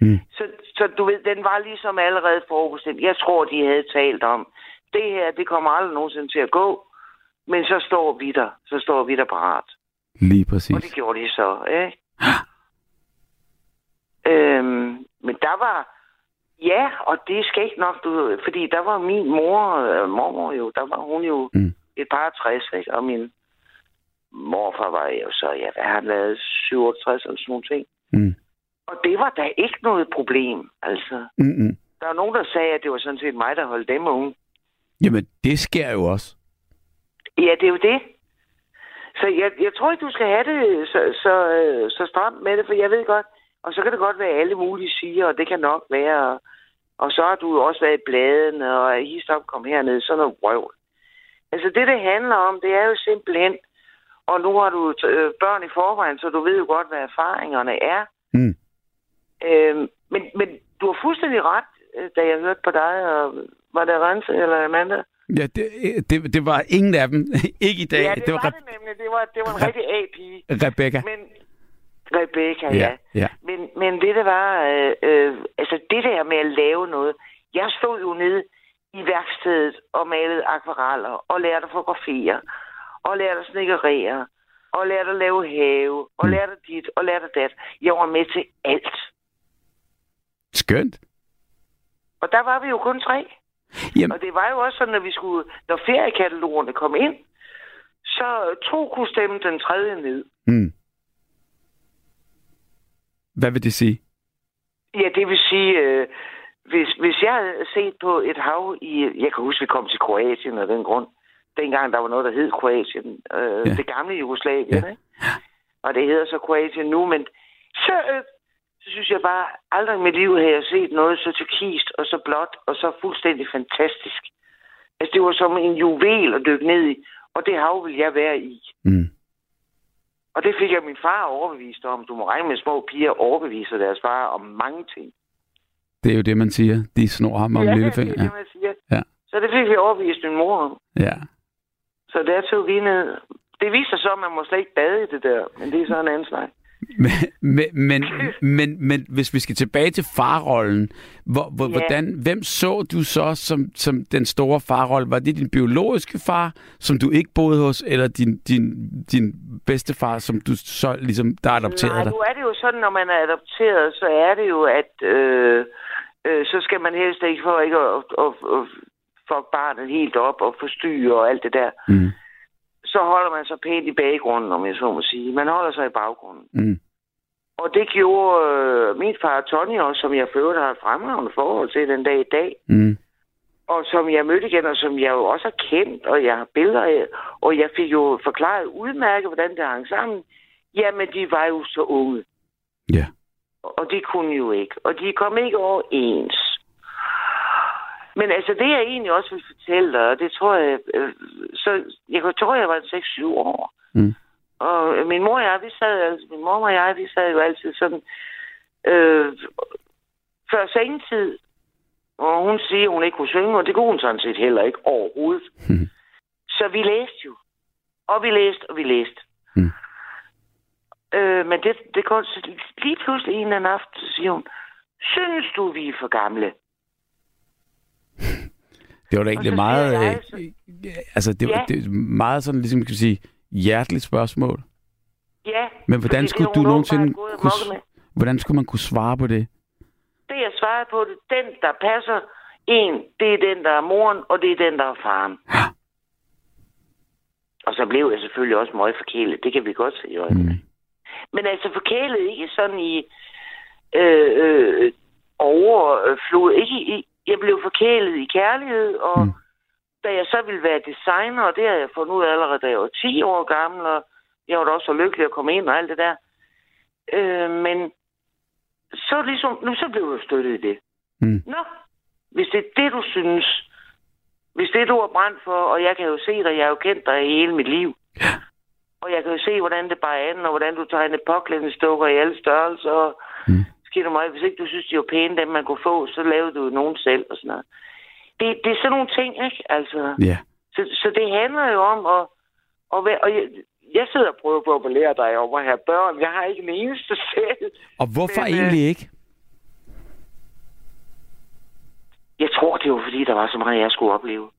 Mm. Så, så du ved, den var ligesom allerede forudbestemt. Jeg tror, de havde talt om, det her, det kommer aldrig nogensinde til at gå. Men så står vi der. Så står vi der parat. Lige Og præcis. det gjorde de så, ikke? øhm, men der var... Ja, og det er skægt nok, du, fordi der var min mor, øh, mormor jo, der var hun jo Mm. Et par 60, ikke? Og min morfar var jo så, ja, hvad har han lavet, 67 eller sådan nogle ting. Mm. Og det var da ikke noget problem, altså. Mm-mm. Der var nogen, der sagde, at det var sådan set mig, der holdt dem unge. Jamen, det sker jo også. Ja, det er jo det. Så jeg, jeg tror ikke, du skal have det så, så, øh, så stramt med det, for jeg ved godt, og så kan det godt være alle mulige siger, og det kan nok være, og, og så har du jo også været i bladene, og hist op, kom herned, sådan noget røv. Altså det, det handler om, det er jo simpelthen, og nu har du øh, børn i forvejen, så du ved jo godt, hvad erfaringerne er. Mm. Øhm, men, men du har fuldstændig ret, øh, da jeg hørte på dig, og var det Rense eller Amanda? Ja, det, det, det var ingen af dem. [laughs] ikke i dag. Ja, det, det var, var det nemlig. Det var, det var en Re- rigtig A-pige. Re- Rebecca. Men Rebecca, ja. ja. ja. Men, men det, der var... Øh, øh, altså, det der med at lave noget... Jeg stod jo nede i værkstedet og malede akvareller og lærte at fotografere og lærte at snikkerere og lærte at lave have og Mm. lærte dit og lærte dat. Jeg var med til alt. Skønt. Og der var vi jo kun tre. Jamen, Og det var jo også sådan, at vi skulle, når feriekatalogerne kom ind, så to kunne stemme den tredje ned. mm. Hvad vil det sige? Ja, det vil sige, øh, hvis, hvis jeg havde set på et hav i... Jeg kan huske, vi kom til Kroatien af den grund. Dengang der var noget, der hed Kroatien. Øh, Ja. Det gamle Jugoslavien, Ja. ikke? Og det hedder så Kroatien nu, men så, øh, så synes jeg bare, aldrig i mit liv havde jeg set noget så turkist og så blåt og så fuldstændig fantastisk. Altså, det var som en juvel at dykke ned i, og det hav vil jeg være i. Mm. Og det fik jeg min far overbevist om. Du må regne med, små piger overbeviser deres far om mange ting. Det er jo det, man siger. De snor ham om ja, det er lillefinger. det, man siger. Ja. Så det fik vi overbevist min mor om. Ja. Så der tog vi ned. Det viser så, at man må slet ikke bade i det der, men det er så en anden snak. [laughs] Men, men, men, men, men hvis vi skal tilbage til farrollen, hvor, hvor, Ja. hvordan, hvem så du så som, som den store farrolle? Var det din biologiske far, som du ikke boede hos, eller din, din, din bedstefar, som du så ligesom, der adopterede Nej, dig? nu er det jo sådan, når man er adopteret, så er det jo, at øh, øh, så skal man helst ikke for ikke at, at, at fuck barnet helt op og forstyrre og alt det der. Mm. Så holder man sig pænt i baggrunden, om jeg så må sige. Man holder sig i baggrunden. Mm. Og det gjorde øh, min far Tony også, som jeg øvrigt har et fremragende forhold til den dag i dag. Mm. Og som jeg mødte igen, og som jeg jo også har kendt, og jeg har billeder af. Og jeg fik jo forklaret udmærket, hvordan det hang sammen. Jamen, de var jo så unge. Ja. Og de kunne jo ikke. Og de kom ikke overens. Men altså, det jeg egentlig også vil fortælle dig, og det tror jeg... Øh, så jeg tror, jeg var 6-7 år. Mm. Og min mor og jeg, vi sad, altså, min mor og jeg, vi sad jo altid sådan... Øh, før sengetid, og hun siger, hun ikke kunne synge, og det kunne hun sådan set heller ikke overhovedet. Mhm. Så vi læste jo. Og vi læste, og vi læste. Mm. Øh, men det, det går lige pludselig en eller anden aften, så siger hun, synes du, vi er for gamle? [laughs] Det var da egentlig meget, jeg, øh, altså det, var, Ja. det meget sådan, ligesom kan sige, hjerteligt spørgsmål. Ja. Men hvordan skulle det du nogensinde kunne, hvordan skulle man kunne svare på det? Det, jeg svarede på, det den, der passer en, det er den, der er moren, og det er den, der er faren. Og så blev jeg selvfølgelig også meget forkælet. Det kan vi godt se i øjnene. Mm. Men altså forkælet ikke sådan i øh, øh, overflod. Ikke i, jeg blev forkælet i kærlighed, og Mm. da jeg så ville være designer, og det har jeg fundet ud af allerede, da jeg var 10 år gammel, og jeg var da også så lykkelig at komme ind og alt det der. Øh, men så ligesom, nu så blev jeg støttet i det. Mm. Nå, hvis det er det, du synes, hvis det er du har brændt for, og jeg kan jo se dig, jeg har jo kendt dig hele mit liv. Og jeg kan jo se, hvordan det bare er og hvordan du tegner påklædningsdukker i alle størrelser. Og Mm. sker mig, hvis ikke du synes, de var pæne, dem man kunne få, så lavede du nogen selv og sådan noget. Det, det er sådan nogle ting, ikke? Altså, Ja. så, så det handler jo om at, at være... Og jeg, jeg sidder og prøver på at lære dig om at have børn. Jeg har ikke en eneste [laughs] selv. Og hvorfor Men, øh, egentlig ikke? Jeg tror, det var fordi, der var så meget, jeg skulle opleve.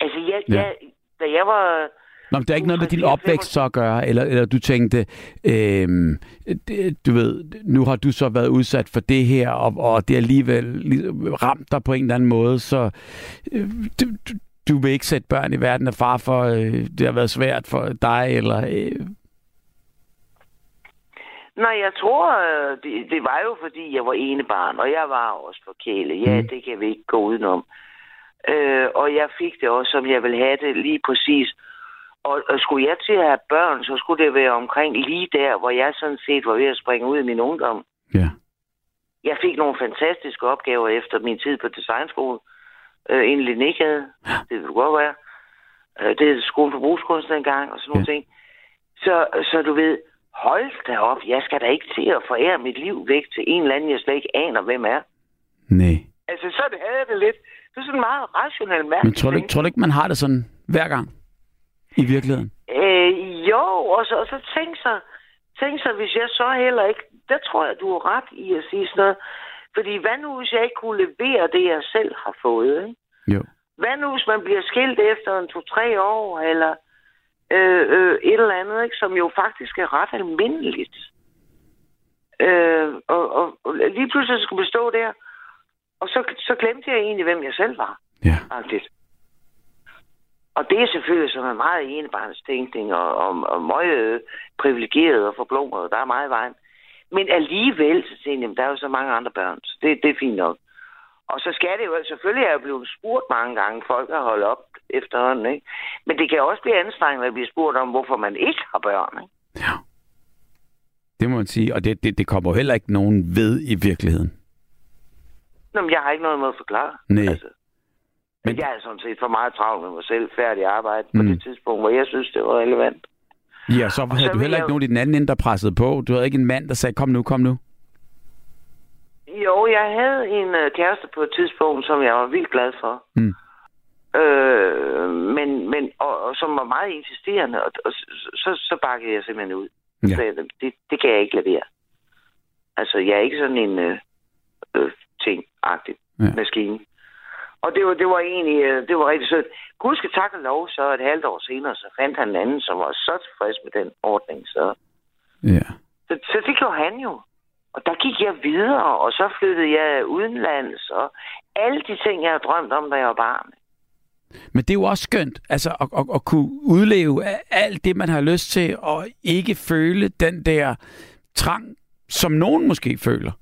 Altså, jeg, ja. jeg, da jeg var Nå, men det er ikke noget med din opvækst så at gøre, eller, eller du tænkte, øh, det, du ved, nu har du så været udsat for det her, og, og det er alligevel ramt dig på en eller anden måde, så øh, du, du, du vil ikke sætte børn i verden af far for, øh, det har været svært for dig, eller... Øh... Nej, jeg tror, øh, det, det var jo fordi, jeg var ene barn, og jeg var også forkælet. Ja, mm. det kan vi ikke gå udenom. Øh, og jeg fik det også, som jeg ville have det lige præcis. Og, og skulle jeg til at have børn, så skulle det være omkring lige der, hvor jeg sådan set var ved at springe ud i min ungdom. Ja. Jeg fik nogle fantastiske opgaver efter min tid på designskole. Øh, egentlig ikke havde. Det kunne godt være. Øh, det er skolen for brugskunst engang, og sådan nogle ja. ting. Så, så du ved, hold da op, jeg skal da ikke til at forære mit liv væk til en eller anden, jeg slet ikke aner, hvem er. Nej. Altså, så det havde jeg det lidt. Det er sådan meget rationelt mærkeligt. Men tror du, ikke, tror du ikke, man har det sådan hver gang? I virkeligheden? Øh, jo, og så, og så tænk så, tænk så, hvis jeg så heller ikke... Der tror jeg, du har ret i at sige sådan noget. Fordi hvad nu, hvis jeg ikke kunne levere det, jeg selv har fået? Ikke? Jo. Hvad nu, hvis man bliver skilt efter en to-tre år, eller øh, øh, et eller andet, ikke? som jo faktisk er ret almindeligt. Øh, og, og, og lige pludselig skulle bestå der, og så, så glemte jeg egentlig, hvem jeg selv var. Ja. Faktisk. Og det er selvfølgelig som en meget enebarnstænkning og, og, og meget privilegeret og forblommet. Der er meget vejen. Men alligevel, så tænker jeg, der er jo så mange andre børn, så det, det er fint nok. Og så skal det jo, selvfølgelig er jeg blevet spurgt mange gange, folk har holdt op efterhånden, ikke? Men det kan også blive anstrengende at blive spurgt om, hvorfor man ikke har børn, ikke? Ja. Det må man sige, og det, det, det kommer heller ikke nogen ved i virkeligheden. Nå, men jeg har ikke noget med at forklare. Nej. Altså, men jeg er sådan set for meget travlt med mig selv, færdig arbejde på Mm. det tidspunkt, hvor jeg synes, det var relevant. Ja, så havde så du heller jeg- ikke nogen i den anden ende, der pressede på. Du havde ikke en mand, der sagde, kom nu, kom nu. Jo, jeg havde en øh, kæreste på et tidspunkt, som jeg var vildt glad for. Mm. Øh, men, men, og, og som var meget insisterende, og, og så, så, bakkede jeg simpelthen ud. Ja. Så jeg, det, det kan jeg ikke levere. Altså, jeg er ikke sådan en øh, øh, ting-agtig ja. maskine. Og det var, det var egentlig, øh, det var rigtig sødt. Gud skal tak og lov, så et halvt år senere, så fandt han en anden, som var så tilfreds med den ordning. Så, Ja. så, så det gjorde han jo. Og der gik jeg videre, og så flyttede jeg udenlands, og alle de ting, jeg har drømt om, da jeg var barn. Men det er jo også skønt, altså at, at, at kunne udleve alt det, man har lyst til, og ikke føle den der trang, som nogen måske føler.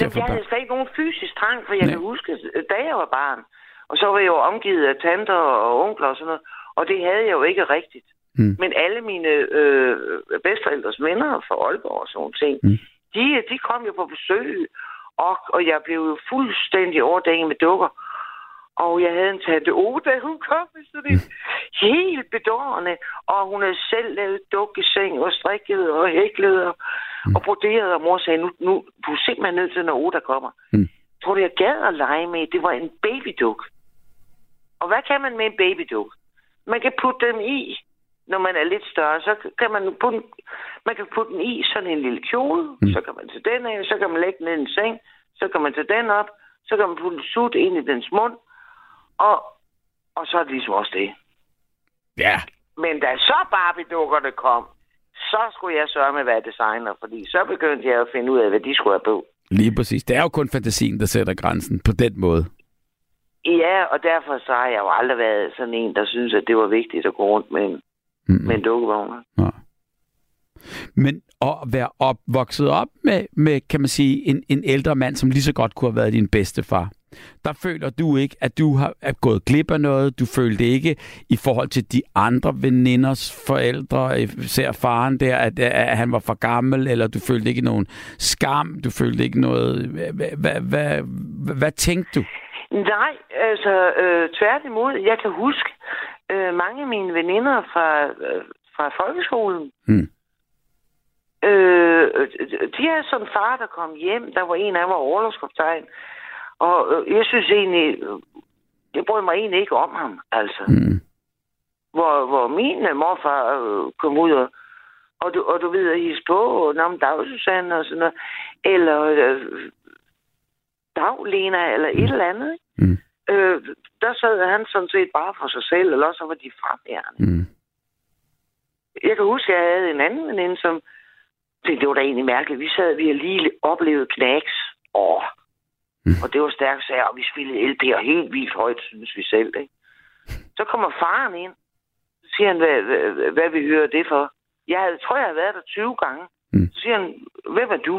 Jamen, jeg havde slet ikke nogen fysisk trang, for jeg Nej. kan huske, da jeg var barn, og så var jeg jo omgivet af tanter og onkler og sådan noget, og det havde jeg jo ikke rigtigt. Mm. Men alle mine øh, bedsteforældres venner fra Aalborg og sådan nogle ting, Mm. de, de kom jo på besøg, og, og jeg blev jo fuldstændig overdænget med dukker. Og jeg havde en tante Ove, da hun kom med sådan en helt bedårende, og hun havde selv lavet dukkeseng og strikket og hæklet og, og broderet, og mor sagde, nu, nu du er simpelthen nødt til, når Oda kommer. Mm. Tror du, jeg gad at lege med? Det var en babyduk. Og hvad kan man med en babyduk? Man kan putte dem i, når man er lidt større. Så kan man putte, man kan putte den i sådan en lille kjole. Mm. Så kan man tage den af, så kan man lægge den i en seng. Så kan man tage den op. Så kan man putte en sut ind i dens mund. Og, og så er det ligesom også det. Ja, Men da så Barbie-dukkerne kom, så skulle jeg sørge med at være designer, fordi så begyndte jeg at finde ud af, hvad de skulle have på. lige præcis. Det er jo kun fantasien, der sætter grænsen på den måde. Ja, og derfor så har jeg jo aldrig været sådan en, der synes, at det var vigtigt at gå rundt med en, Mm. med en dukkevogn. Ja. Men at være op, vokset op med, med, kan man sige, en, en ældre mand, som lige så godt kunne have været din bedstefar, der føler du ikke, at du har er gået glip af noget. Du følte ikke i forhold til de andre veninders forældre, især faren der, at, at han var for gammel, eller du følte ikke nogen skam, du følte ikke noget... Hvad, hvad, hvad, tænkte du? Nej, altså øh, tværtimod. Jeg kan huske øh, mange af mine veninder fra, øh, fra folkeskolen. Mm. Øh, de havde sådan en far, der kom hjem. Der var en af dem var overlovskaptajn. Og øh, jeg synes egentlig, øh, jeg brød mig egentlig ikke om ham, altså. Mm. Hvor, hvor min øh, morfar øh, kom ud og, og, du, og du ved, at hisse på, og navn Dag Susanne og sådan noget. Eller øh, Dag Lena, eller et eller andet. Mm. Øh, der sad han sådan set bare for sig selv, eller så var de fraværende. Mm. jeg kan huske, at jeg havde en anden veninde, som tænkte, det var da egentlig mærkeligt. Vi sad, vi havde lige oplevet knacks. Åh. Mm. Og det var stærkt sager, og vi spillede LP'er helt vildt højt, synes vi selv. Ikke? Så kommer faren ind. Så siger han, hvad, hvad, hvad vi hører det for. Jeg havde, tror, jeg havde været der 20 gange. Mm. Så siger han, hvem er du?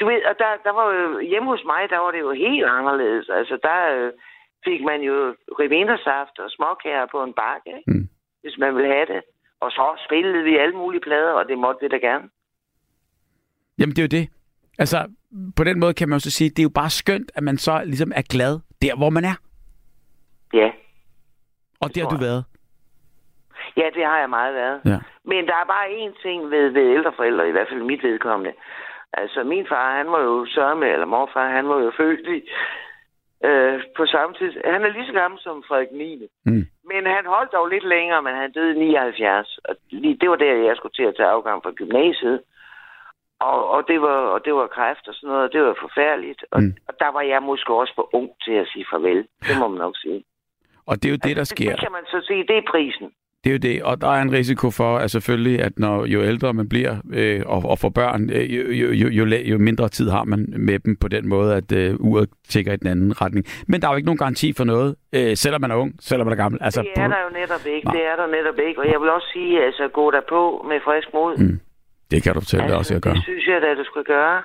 Du ved, og der, der var jo, hjemme hos mig, der var det jo helt anderledes. Altså, der øh, fik man jo rivinersaft og småkager på en bakke, ikke? Mm. hvis man ville have det. Og så spillede vi alle mulige plader, og det måtte vi da gerne. Jamen, det er jo det. Altså, på den måde kan man jo så sige, det er jo bare skønt, at man så ligesom er glad der, hvor man er. Ja. Og det har du været. Ja, det har jeg meget været. Ja. Men der er bare én ting ved, ved ældre forældre, i hvert fald mit vedkommende. Altså, min far, han var jo sørme, eller morfar, han var jo født i, øh, på samme tid. Han er lige så gammel som Frederik 9. Mm. Men han holdt dog lidt længere, men han døde i 79. Og lige, det var der, jeg skulle til at tage afgang fra gymnasiet. Og, og, det var, og det var kræft og sådan noget, og det var forfærdeligt. Og, Mm. og der var jeg måske også for ung til at sige farvel. Det må man nok sige. Og det er jo det, der sker. det kan man så sige, det er prisen. Det er jo det, og der er en risiko for, at selvfølgelig, at når jo ældre man bliver øh, og, og får børn, øh, jo, jo, jo, jo, mindre tid har man med dem på den måde, at øh, uret tækker i den anden retning. Men der er jo ikke nogen garanti for noget, øh, selvom man er ung, selvom man er gammel. Altså, Det er der jo netop ikke. Nej. Det er der netop ikke. Og jeg vil også sige, altså gå der på med frisk mod. Mm. Det kan du fortælle altså, også, jeg gør. Det synes jeg da, du skal gøre. Og,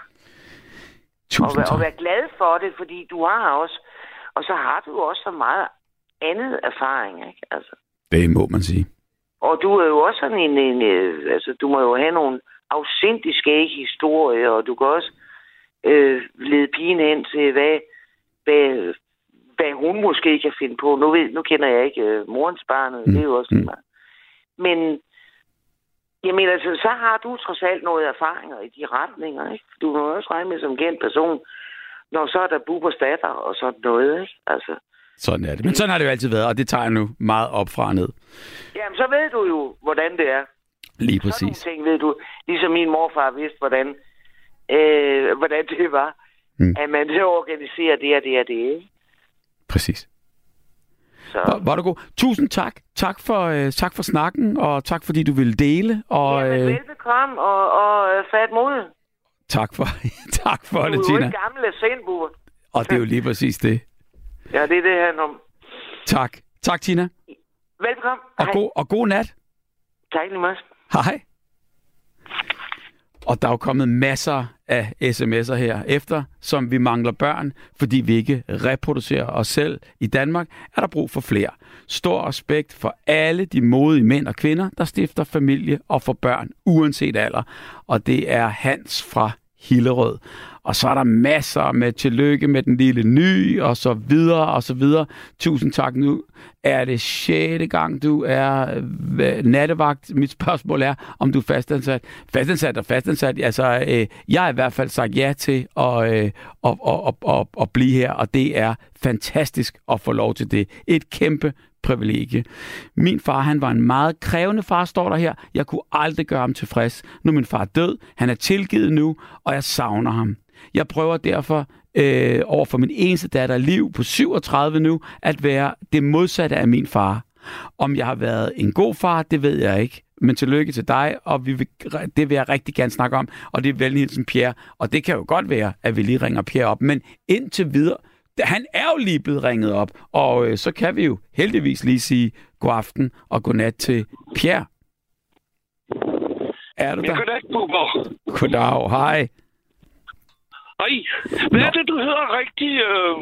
Tusind og tak. være glad for det, fordi du har også... Og så har du også så meget andet erfaring, ikke? Altså. Det må man sige. Og du er jo også sådan en... en øh, altså, du må jo have nogle afsindig skæg historier, og du kan også øh, lede pigen hen til, hvad, hvad, hvad hun måske kan finde på. Nu, ved, nu kender jeg ikke øh, morens barnet, mm. det er jo også Mm. meget. Men jeg mener, altså, så har du trods alt noget erfaringer i de retninger, ikke? Du må også regne med som kendt person, når så er der bubers datter og sådan noget, ikke? Altså, Sådan er det. Men sådan har det jo altid været, og det tager jeg nu meget op fra og ned. jamen, så ved du jo, hvordan det er. Lige Sådan præcis. nogle ting ved du, ligesom min morfar vidste, hvordan, øh, hvordan det var, Mm. mm. at man organiserer det og det og det, ikke? Præcis. Så, Var, var du god. Tusind tak. Tak for, øh, tak for snakken, og tak fordi du ville dele. Og jamen, øh, velbekomme og, og øh, fat mod. tak for, [laughs] tak for Du det, er jo Tina. ikke gamle sindbuer. Og det er jo lige præcis det. Ja, det er det her om. Tak. Tak, Tina. Velbekomme. Og, Hej. god, og god nat. Tak lige meget. Hej. Og der er jo kommet masser af sms'er her efter, som vi mangler børn, fordi vi ikke reproducerer os selv i Danmark, er der brug for flere. Stor respekt for alle de modige mænd og kvinder, der stifter familie og får børn, uanset alder. Og det er Hans fra Hillerød. Og så er der masser med tillykke med den lille ny, og så videre, og så videre. Tusind tak. Nu er det sjette gang, du er øh, nattevagt. Mit spørgsmål er, om du er fastansat. Fastansat og fastansat. Altså, øh, jeg har i hvert fald sagt ja til at, øh, at, at, at, at, at blive her, og det er fantastisk at få lov til det. Et kæmpe privilegie. Min far, han var en meget krævende far, står der her. Jeg kunne aldrig gøre ham tilfreds. Nu er min far død. Han er tilgivet nu, og jeg savner ham. Jeg prøver derfor øh, over for min eneste datter Liv på 37 nu, at være det modsatte af min far. Om jeg har været en god far, det ved jeg ikke. Men tillykke til dig, og vi vil, det vil jeg rigtig gerne snakke om. Og det er venligheden Pierre. Og det kan jo godt være, at vi lige ringer Pierre op. Men indtil videre, han er jo lige blevet ringet op. Og øh, så kan vi jo heldigvis lige sige god aften og god nat til Pierre. Er du Ja, der? goddag, Bubber. Goddag, hej. Hej. Hvad er det, du hedder rigtig? Øh,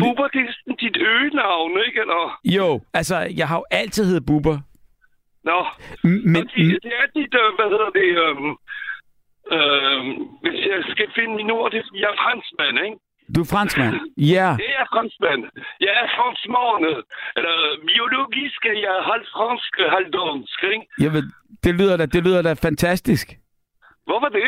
Bubber, det er sådan dit øgenavn, ikke? Eller? Jo, altså, jeg har jo altid heddet Bubber. Nå, Men, Men, det, er dit, øh, hvad hedder det, øh, øh, hvis jeg skal finde mine ord, det er, fordi jeg er franskmand, ikke? du er franskmand? Ja. [laughs] Det er franskmand. Jeg er franskmorne. Eller biologisk er jeg halv fransk, halv dansk, ikke? Jeg ved, det lyder da, det lyder da fantastisk. Hvorfor det?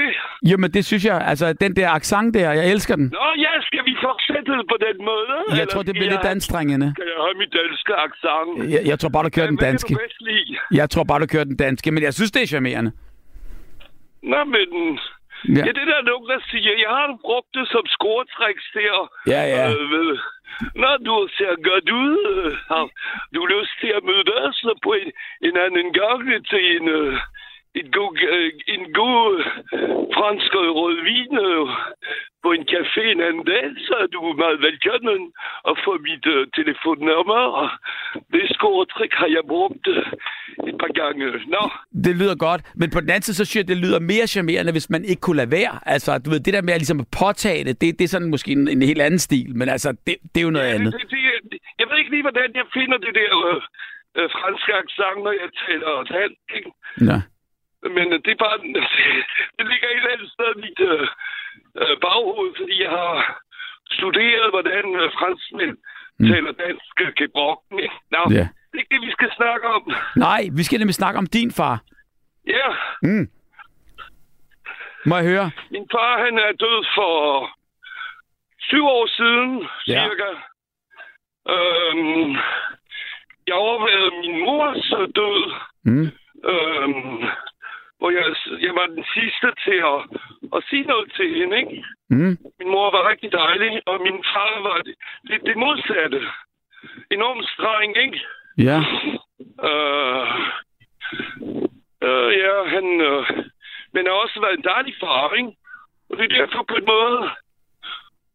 Jamen, det synes jeg, altså, den der accent der, jeg elsker den. Nå ja, skal vi fortsætte på den måde? Jeg Eller tror, det bliver lidt anstrengende. Skal jeg have mit danske accent? Jeg, jeg tror bare, du kører den Hvad danske. kan? Jeg tror bare, du kører den danske, men jeg synes, det er charmerende. Nå, men Ja. ja, det der er nogen, der siger, jeg har brugt det som scoretræks der. Ja, ja. Øh, når du ser godt ud, har du lyst til at møde os på en, en anden gang til en, øh, en god, øh, en god øh, fransk rødvin øh, på en café en anden dag, så er du meget velkommen at få mit uh, telefonnummer. Og det scoretrik har jeg brugt uh, et par gange. Nå. Det lyder godt, men på den anden side, så synes jeg, det lyder mere charmerende, hvis man ikke kunne lade være. Altså, du ved, det der med at, ligesom at påtage det, det, det er sådan måske en, en helt anden stil, men altså, det, det er jo noget Ja, andet. Det, det, det, jeg ved ikke lige, hvordan jeg finder det der øh, øh, franske accent, når jeg taler dansk. ikke? Ja. Men øh, det er bare, [laughs] det ligger et eller andet sted i mit øh, øh, baghoved, fordi jeg har studeret, hvordan øh, franskmænd mm. taler dansk gebrokken. Nå, Ja. det er ikke det, vi skal snakke om. Nej, vi skal nemlig snakke om din far. Ja, Mm. Må jeg høre? min far han er død for syv år siden, Ja. cirka. Øhm, jeg overvejede min mors død, Mm. øhm, hvor jeg, jeg var den sidste til at, at sige noget til hende, ikke? Mm. Min mor var rigtig dejlig, og min far var lidt det modsatte. Enormt streng, ikke? Ja. Øh, øh, ja, han... Øh, men har også været en dejlig far, ikke? Og det er derfor på en måde,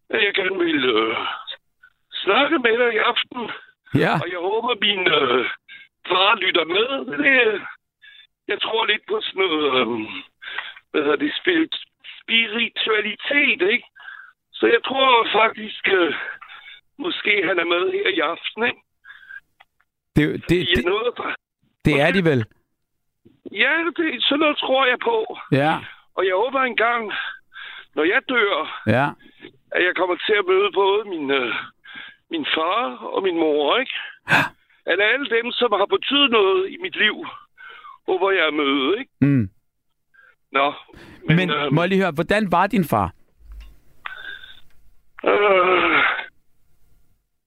at jeg gerne vil øh, snakke med dig i aften. Ja. Og jeg håber, min øh, far lytter med. Det, jeg tror lidt på sådan noget, øh, hvad hedder det, spiritualitet, ikke? Så jeg tror faktisk, øh, måske han er med her i aften, ikke? Det, det, I er det, noget fra... det er de vel. Ja, det, sådan noget tror jeg på. Ja. Og jeg håber engang, når jeg dør, Ja. at jeg kommer til at møde både min, øh, min far og min mor, ikke? At alle dem, som har betydet noget i mit liv, håber jeg at møde, ikke? Mm. Nå, Men, Men øh, må jeg lige høre, hvordan var din far? øh,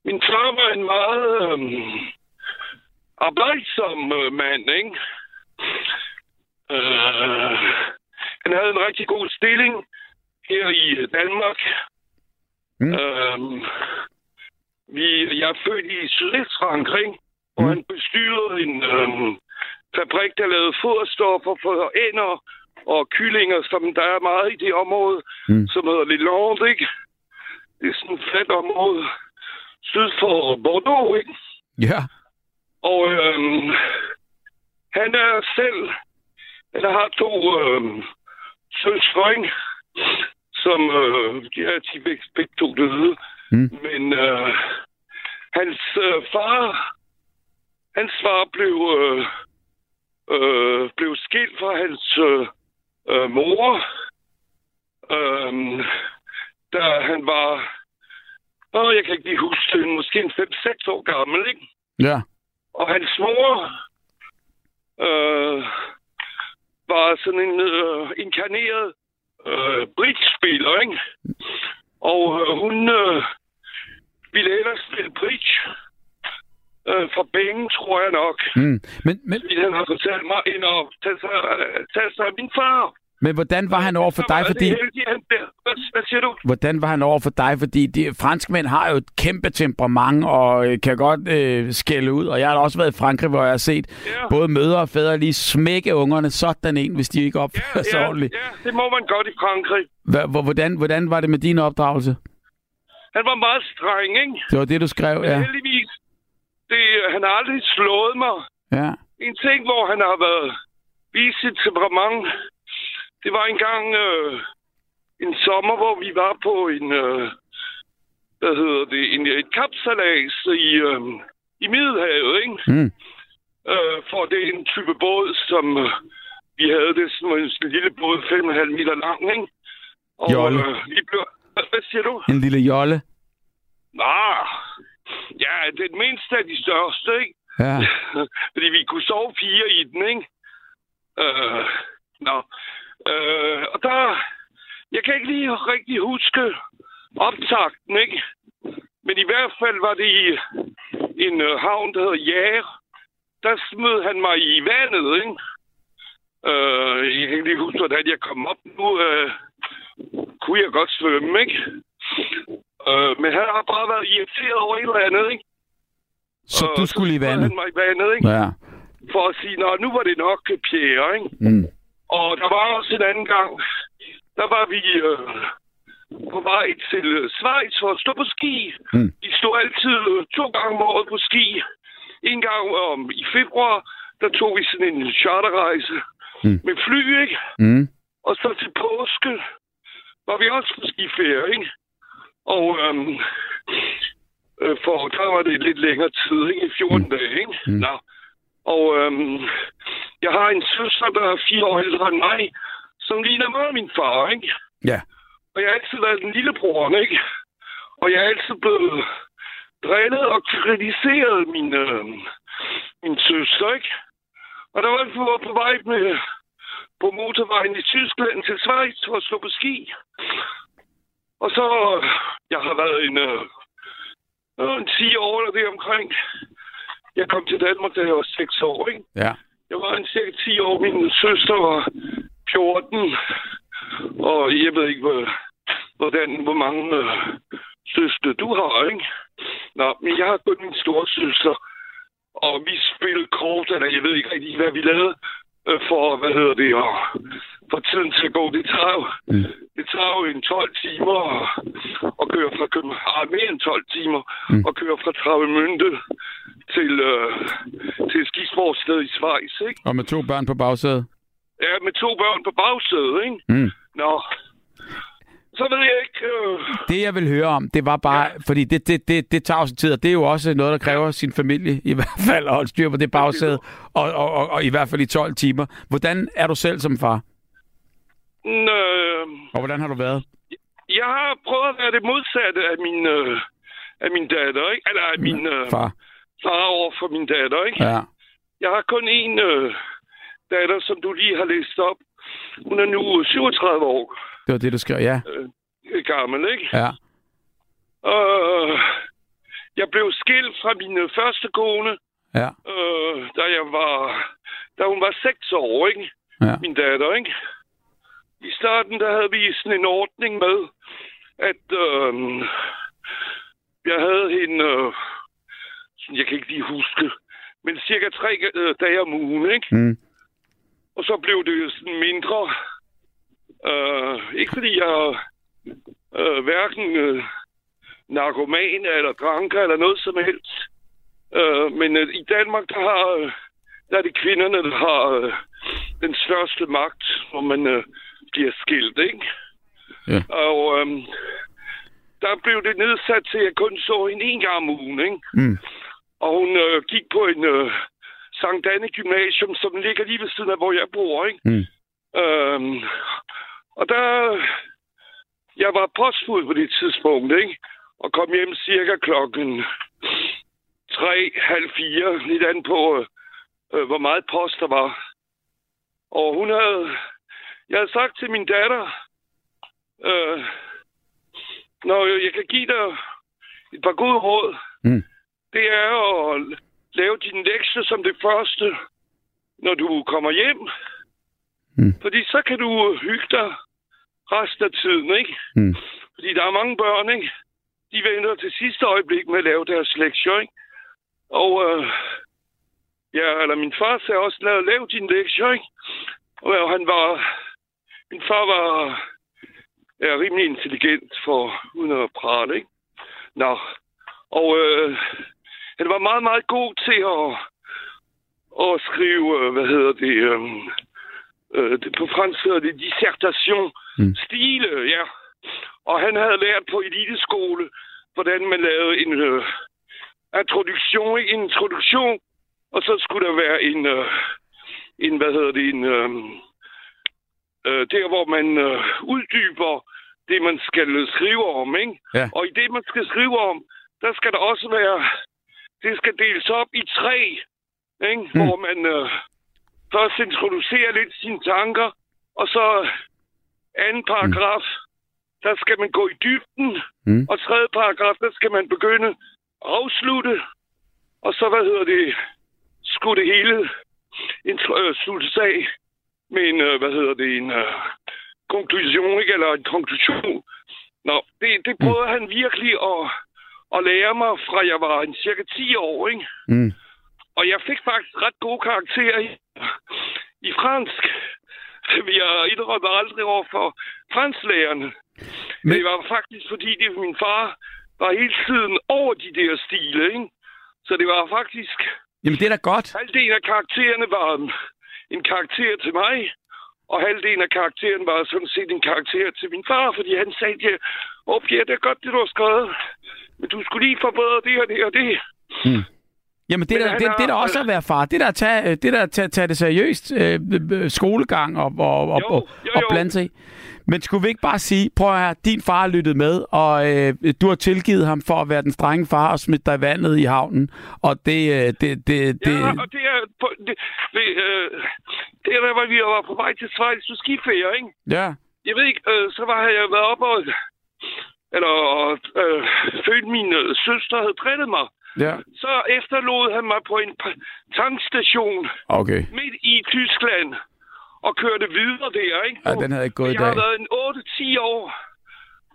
min far var en meget øh, arbejdsom øh, mand, ikke? Øh, han havde en rigtig god stilling her i Danmark. Mm. Øh, vi, jeg er født i Sydvestfrankrig, hvor Mm. han bestyrede en øh, fabrik, der lavede foderstoffer for ænder og kyllinger, som der er meget i det område, Mm. som hedder Lillard, ikke? Det er sådan et fladt område syd for Bordeaux, ikke? Ja. Og øhm, han er selv, eller har to øhm, søstre, som øh, de er de begge to døde. Mm. Men øh, hans øh, far, hans far blev, øh, øh, blev skilt fra hans øh, øh, mor, øh, da han var, åh, jeg kan ikke lige huske det, måske en 5-6 år gammel, ikke? Ja. Og hans mor øh, var sådan en øh, inkarneret øh, bridge-spiller, ikke? Og øh, hun øh, ville ellers spille bridge øh, for penge, tror jeg nok. Mm. Men, men, Fordi han har fortalt mig ind og tage sig, tage sig af min far. men hvordan var han over for dig? Fordi. Hvad, siger du? hvordan var han over for dig? Fordi de, franskmænd har jo et kæmpe temperament og øh, kan godt øh, skælde ud. Og jeg har også været i Frankrig, hvor jeg har set Ja. både mødre og fædre lige smække ungerne sådan en, hvis de ikke opfører sig ja, [laughs] ordentligt. ja, det må man godt i Frankrig. Hvor- Hvordan, hvordan var det med din opdragelse? Han var meget streng, ikke? Det var det, du skrev, Men ja. heldigvis, det, han har aldrig slået mig. Ja. En ting, hvor han har været vist sit temperament, det var engang øh, en sommer, hvor vi var på en, øh, hvad hedder det, en, et kapsalas i, øh, i Middelhavet, ikke? Mm. Øh, for det er en type båd, som øh, vi havde det som en lille båd, 5,5 meter lang, ikke? Og Jolle. øh, vi blev, hvad, siger du? En lille jolle. Ah, ja, det den mindste af de største, ikke? Ja. [laughs] Fordi vi kunne sove fire i den, ikke? Øh, nå. Øh, og der... Jeg kan ikke lige rigtig huske optakten, ikke? Men i hvert fald var det i en øh, havn, der hedder Jæger. Der smed han mig i vandet, ikke? Øh, jeg kan ikke lige huske, hvordan jeg kom op nu. Øh, kunne jeg godt svømme, ikke? Øh, men han har bare været irriteret over et eller andet, ikke? Så Og du skulle i så vandet? han mig i vandet, ikke? Ja. For at sige, nå, nu var det nok Pierre, ikke? Mm. Og der var også en anden gang, der var vi øh, på vej til øh, Schweiz for at stå på ski. Mm. Vi stod altid øh, to gange om året på ski. En gang om i februar, der tog vi sådan en charterrejse Mm. med fly, ikke? Mm. Og så til påske var vi også på skiferie, ikke? Og øhm, øh, for der var det lidt længere tid, ikke? I 14 mm. dage, ikke? Mm. Nå. Og øhm, jeg har en søster, der er fire år ældre end mig, som ligner meget min far, ikke? Ja. Og jeg har altid været den lille bror, ikke? Og jeg er altid blevet drillet og kritiseret min, øh, min søster, ikke? Og der var vi på, på vej med, på motorvejen i Tyskland til Schweiz for at stå på ski. Og så, jeg har været en, øh, øh, en 10 år eller det omkring. Jeg kom til Danmark, da jeg var 6 år, ikke? Ja. Jeg var en cirka 10 år. Min søster var 14. Og jeg ved ikke, hvor, hvordan, hvor mange øh, søstre du har, ikke? Nå, men jeg har kun min store søster. Og vi spillede kort, eller jeg ved ikke rigtig, hvad vi lavede øh, for, hvad hedder det, og for tiden til at gå. Det tager jo, Mm. det tager jo en 12 timer at, køre fra København, ah, mere end 12 timer, Mm. at køre fra Travemünde til, øh, til et skisportsted i Schweiz, ikke? Og med to børn på bagsædet? Ja, med to børn på bagsædet, ikke? Mm. Nå. Så ved jeg ikke... Øh... Det, jeg vil høre om, det var bare... Ja. Fordi det, det, det, det tager også tid, og det er jo også noget, der kræver sin familie i hvert fald at holde styr på det bagsæde, og, og, og, og i hvert fald i 12 timer. Hvordan er du selv som far? Øh, Og hvordan har du været? jeg har prøvet at være det modsatte af min, øh, af min datter, ikke? Eller af min øh, Far? far over for min datter, ikke? Ja. Jeg har kun en øh, datter, som du lige har læst op. Hun er nu 37 år Det var det, du skrev. Ja. øh, gammel, ikke? Ja. Og jeg blev skilt fra min øh, første kone, Ja. øh, da jeg var... Da hun var 6 år, ikke? Ja. min datter, ikke? I starten, der havde vi sådan en ordning med, at øh, jeg havde hende, øh, jeg kan ikke lige huske, men cirka tre øh, dage om ugen, ikke? Mm. Og så blev det sådan mindre. Øh, ikke fordi jeg øh, hverken øh, narkoman eller dranker eller noget som helst. Øh, men øh, i Danmark, der, har, der er det kvinderne, der har øh, den største magt, hvor man øh, bliver skilt, ikke? Ja. Og øh, der blev det nedsat til, at jeg kun så hende en gang om ugen, ikke? Mm. Og hun øh, gik på en øh, Sankt Anne Gymnasium, som ligger lige ved siden af, hvor jeg bor, ikke? Mm. Øhm, og der... Jeg var postbud på det tidspunkt, ikke? Og kom hjem cirka klokken tre, halv fire, lidt an på, øh, hvor meget post der var. Og hun havde... Jeg havde sagt til min datter, øh, når jeg kan give dig et par gode råd, Mm. det er at lave dine lektier som det første, når du kommer hjem. Mm. Fordi så kan du hygge dig resten af tiden, ikke? Mm. Fordi der er mange børn, ikke? De venter til sidste øjeblik med at lave deres lektier, ikke? Og øh, ja, eller min far sagde også, lad lave dine lektier, ikke? Og han var... Min far var ja, rimelig intelligent for uden at prale, ikke? Nå. Og øh, han var meget, meget god til at, at skrive, øh, hvad hedder det, øh, øh, det på fransk hedder det dissertation, Mm. mm. stile, ja. Og han havde lært på eliteskole, hvordan man lavede en øh, introduktion, ikke? en introduktion, og så skulle der være en, øh, en hvad hedder det, en, øh, øh, der hvor man øh, uddyber det, man skal skrive om, ikke? Ja. Og i det, man skal skrive om, der skal der også være, det skal deles op i tre, ikke? Mm. hvor man øh, først introducerer lidt sine tanker, og så anden paragraf, mm. der skal man gå i dybden, Mm. og tredje paragraf, der skal man begynde at afslutte, og så, hvad hedder det, skulle det hele intro- øh, sluttes af med en, øh, hvad hedder det, en, øh, konklusion, ikke? Eller en konklusion. Nå, det, det prøvede mm. han virkelig at, at lære mig, fra jeg var en cirka 10 år, ikke? Mm. Og jeg fik faktisk ret gode karakterer i, i fransk. Jeg indrømmer aldrig over for fransklærerne. Men- Det var faktisk, fordi det, min far var hele tiden over de der stile, ikke? Så det var faktisk... Jamen, det er da godt. Halvdelen af karaktererne var en, karakter til mig, og halvdelen af karakteren var sådan set en karakter til min far, fordi han sagde, ja, ja, det er godt, det du har skrevet, men du skulle lige forbedre det og det og det. Jamen, det, Men der, det, har- det er da også at være far. Det der at tage det, der tage, tage det seriøst. Øh, skolegang og, og, og, Jo, jo, og blande sig i. Men skulle vi ikke bare sige, prøv at høre, din far lyttet med, og øh, du har tilgivet ham for at være den strenge far og smidt dig i vandet i havnen. Og det, øh, det, det, det, Ja, og det er, på, det, det, øh, det er der, hvor vi var på vej til Schweiz til skiferie, ikke? ja. Jeg ved ikke, øh, så var jeg været op og... Eller øh, følte min øh, søster havde drillet mig. ja. Så efterlod han mig på en tankstation Okay. midt i Tyskland og kørte videre der, ikke? Ja, den havde ikke gået i jeg har dag. været en 8-10 år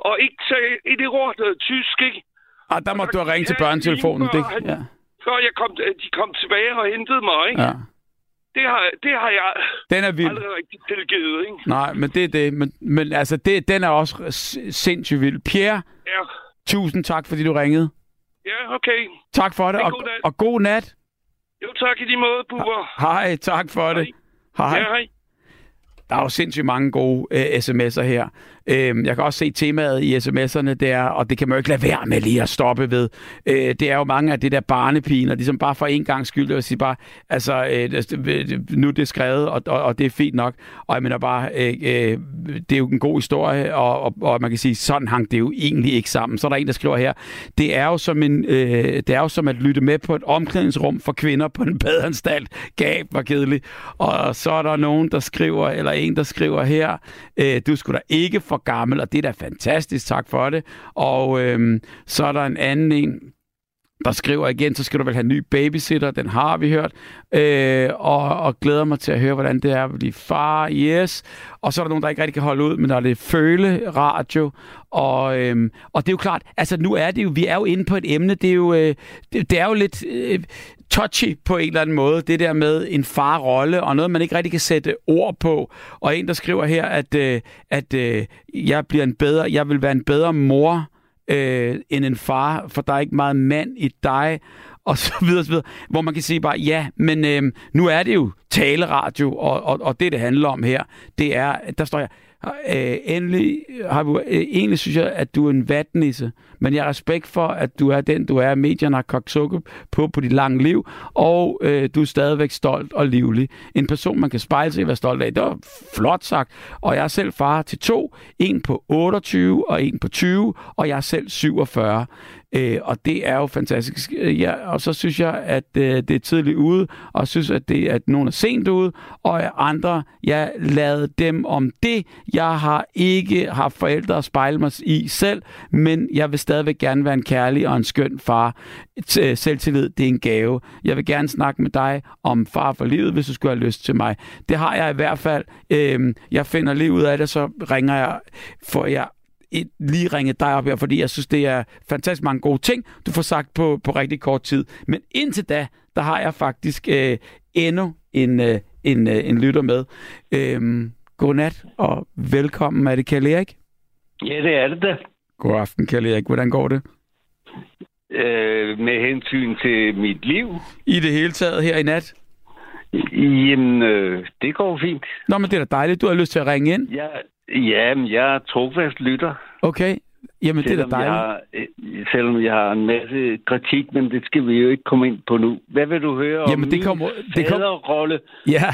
og ikke talt et ord øh, tysk, ikke? Og der må Og du have ringet til børnetelefonen. Det, han- ja. Før jeg kom, de kom tilbage og hentede mig, ikke? ja. Det, har, det har jeg Den er vild. aldrig rigtig tilgivet, ikke? Nej, men det er det. Men, men altså, det, den er også sindssygt vild. Pierre, Ja, tusind tak, fordi du ringede. ja okay. Tak for det, og, god nat. og god nat. Jo, tak i lige måde, Bubber. Hej, tak for det. Hej. Ja, hej. Der er jo sindssygt mange gode øh, sms'er her. Øh, jeg kan også se temaet i sms'erne der, og det kan man jo ikke lade være med lige at stoppe ved. Øh, det er jo mange af det der barnepiner, ligesom bare for en gang skyld, at sige bare, altså, øh, nu er det skrevet, og, og, og det er fint nok. Og jeg mener bare, øh, øh, det er jo en god historie, og, og, og man kan sige, sådan hang det jo egentlig ikke sammen. Så er der en, der skriver her, det er jo som, en, øh, det er jo som at lytte med på et omklædningsrum for kvinder på en badeanstalt. Gab var kedeligt. Og så er der nogen, der skriver, eller en, der skriver her, øh, du skulle da ikke for gammel, og det er da fantastisk, tak for det. Og øhm, så er der en anden en, der skriver igen, så skal du vel have en ny babysitter, den har vi hørt, øh, og, og glæder mig til at høre, hvordan det er at blive far, yes. Og så er der nogen, der ikke rigtig kan holde ud, men der er det føle radio, og, øhm, og det er jo klart, altså nu er det jo, vi er jo inde på et emne, det er jo, øh, det, det er jo lidt øh, touchy på en eller anden måde, det der med en farrolle, og noget, man ikke rigtig kan sætte ord på. Og en, der skriver her, at, øh, at øh, jeg bliver en bedre, jeg vil være en bedre mor, øh, end en far, for der er ikke meget mand i dig, [laughs] og så videre, og så videre. Hvor man kan sige bare, ja, men øh, nu er det jo taleradio, og, og, og det, det handler om her, det er, der står jeg, øh, endelig, har du, øh, egentlig synes jeg, at du er en vatnisse, men jeg har respekt for, at du er den, du er. Medierne har kogt sukker på på dit lange liv, og øh, du er stadigvæk stolt og livlig. En person, man kan spejle sig i og være stolt af. Det var flot sagt. Og jeg er selv far til to. En på 28 og en på 20, og jeg er selv 47. Øh, og det er jo fantastisk. Øh, ja, og så synes jeg, at øh, det er tidligt ude, og synes, at, det, at nogen er sent ude, og andre, jeg lader dem om det. Jeg har ikke haft forældre at spejle mig i selv, men jeg vil stadigvæk gerne være en kærlig og en skøn far. T- øh, Selvtillid, det er en gave. Jeg vil gerne snakke med dig om far for livet, hvis du skulle have lyst til mig. Det har jeg i hvert fald. Øhm, jeg finder lige ud af det, så ringer jeg, for jeg et, lige ringe dig op her, fordi jeg synes, det er fantastisk mange gode ting, du får sagt på, på rigtig kort tid. Men indtil da, der har jeg faktisk øh, endnu en, øh, en, øh, en lytter med. Øhm, godnat og velkommen. Er det Kjell Erik? Ja, det er det da. God aften, Kjell Erik. Hvordan går det? Øh, med hensyn til mit liv. I det hele taget her i nat? Jamen, øh, det går fint. Nå, men det er da dejligt. Du har lyst til at ringe ind. Jeg, ja, men jeg er trofast lytter. Okay. Jamen, det er da selvom jeg, dejligt. øh, selvom jeg har en masse kritik, men det skal vi jo ikke komme ind på nu. Hvad vil du høre Jamen, om det min kommer- det kom- faderrolle? Ja,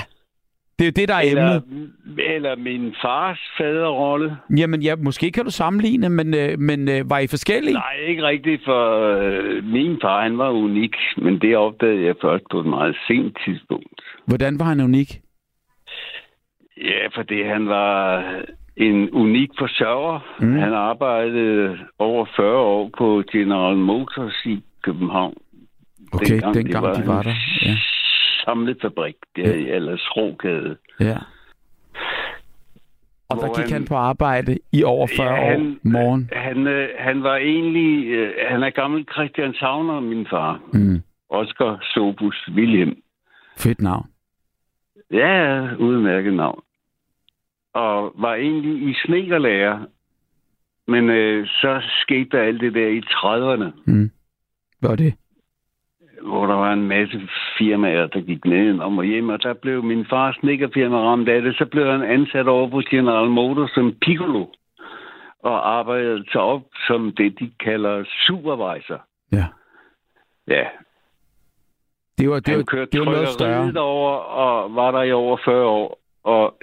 det er jo det, der er Eller, emnet. eller min fars faderrolle? Jamen, ja, måske kan du sammenligne, men, øh, men øh, var I forskellige? Nej, ikke rigtigt, for øh, min far, han var unik, men det opdagede jeg først på et meget sent tidspunkt. Hvordan var han unik? Ja, fordi han var en unik forsørger. Mm. Han arbejdede over 40 år på General Motors i København. Okay, dengang, dengang de var en der. Ja. Samlet fabrik, der Ja. i Allers Rogade. ja. Og der gik han- han på arbejde i over 40 Ja, år han- morgen. Han, øh, han var egentlig... Øh, han er gammel Christian Savner, min far. Mm. Oscar Sobus Wilhelm. Fedt navn. Ja, udmærket navn. Og var egentlig i snekerlærer. Men øh, så skete der alt det der i 30'erne, Mm. Hvad var det? Hvor der var en masse firmaer, der gik ned og hjem, og der blev min fars snekerfirma ramt af det. Så blev han ansat over på General Motors som piccolo og arbejdede sig op som det, de kalder supervisor. Ja. Ja, Det var, det var, han kørte det var noget større. over og var der i over 40 år. Og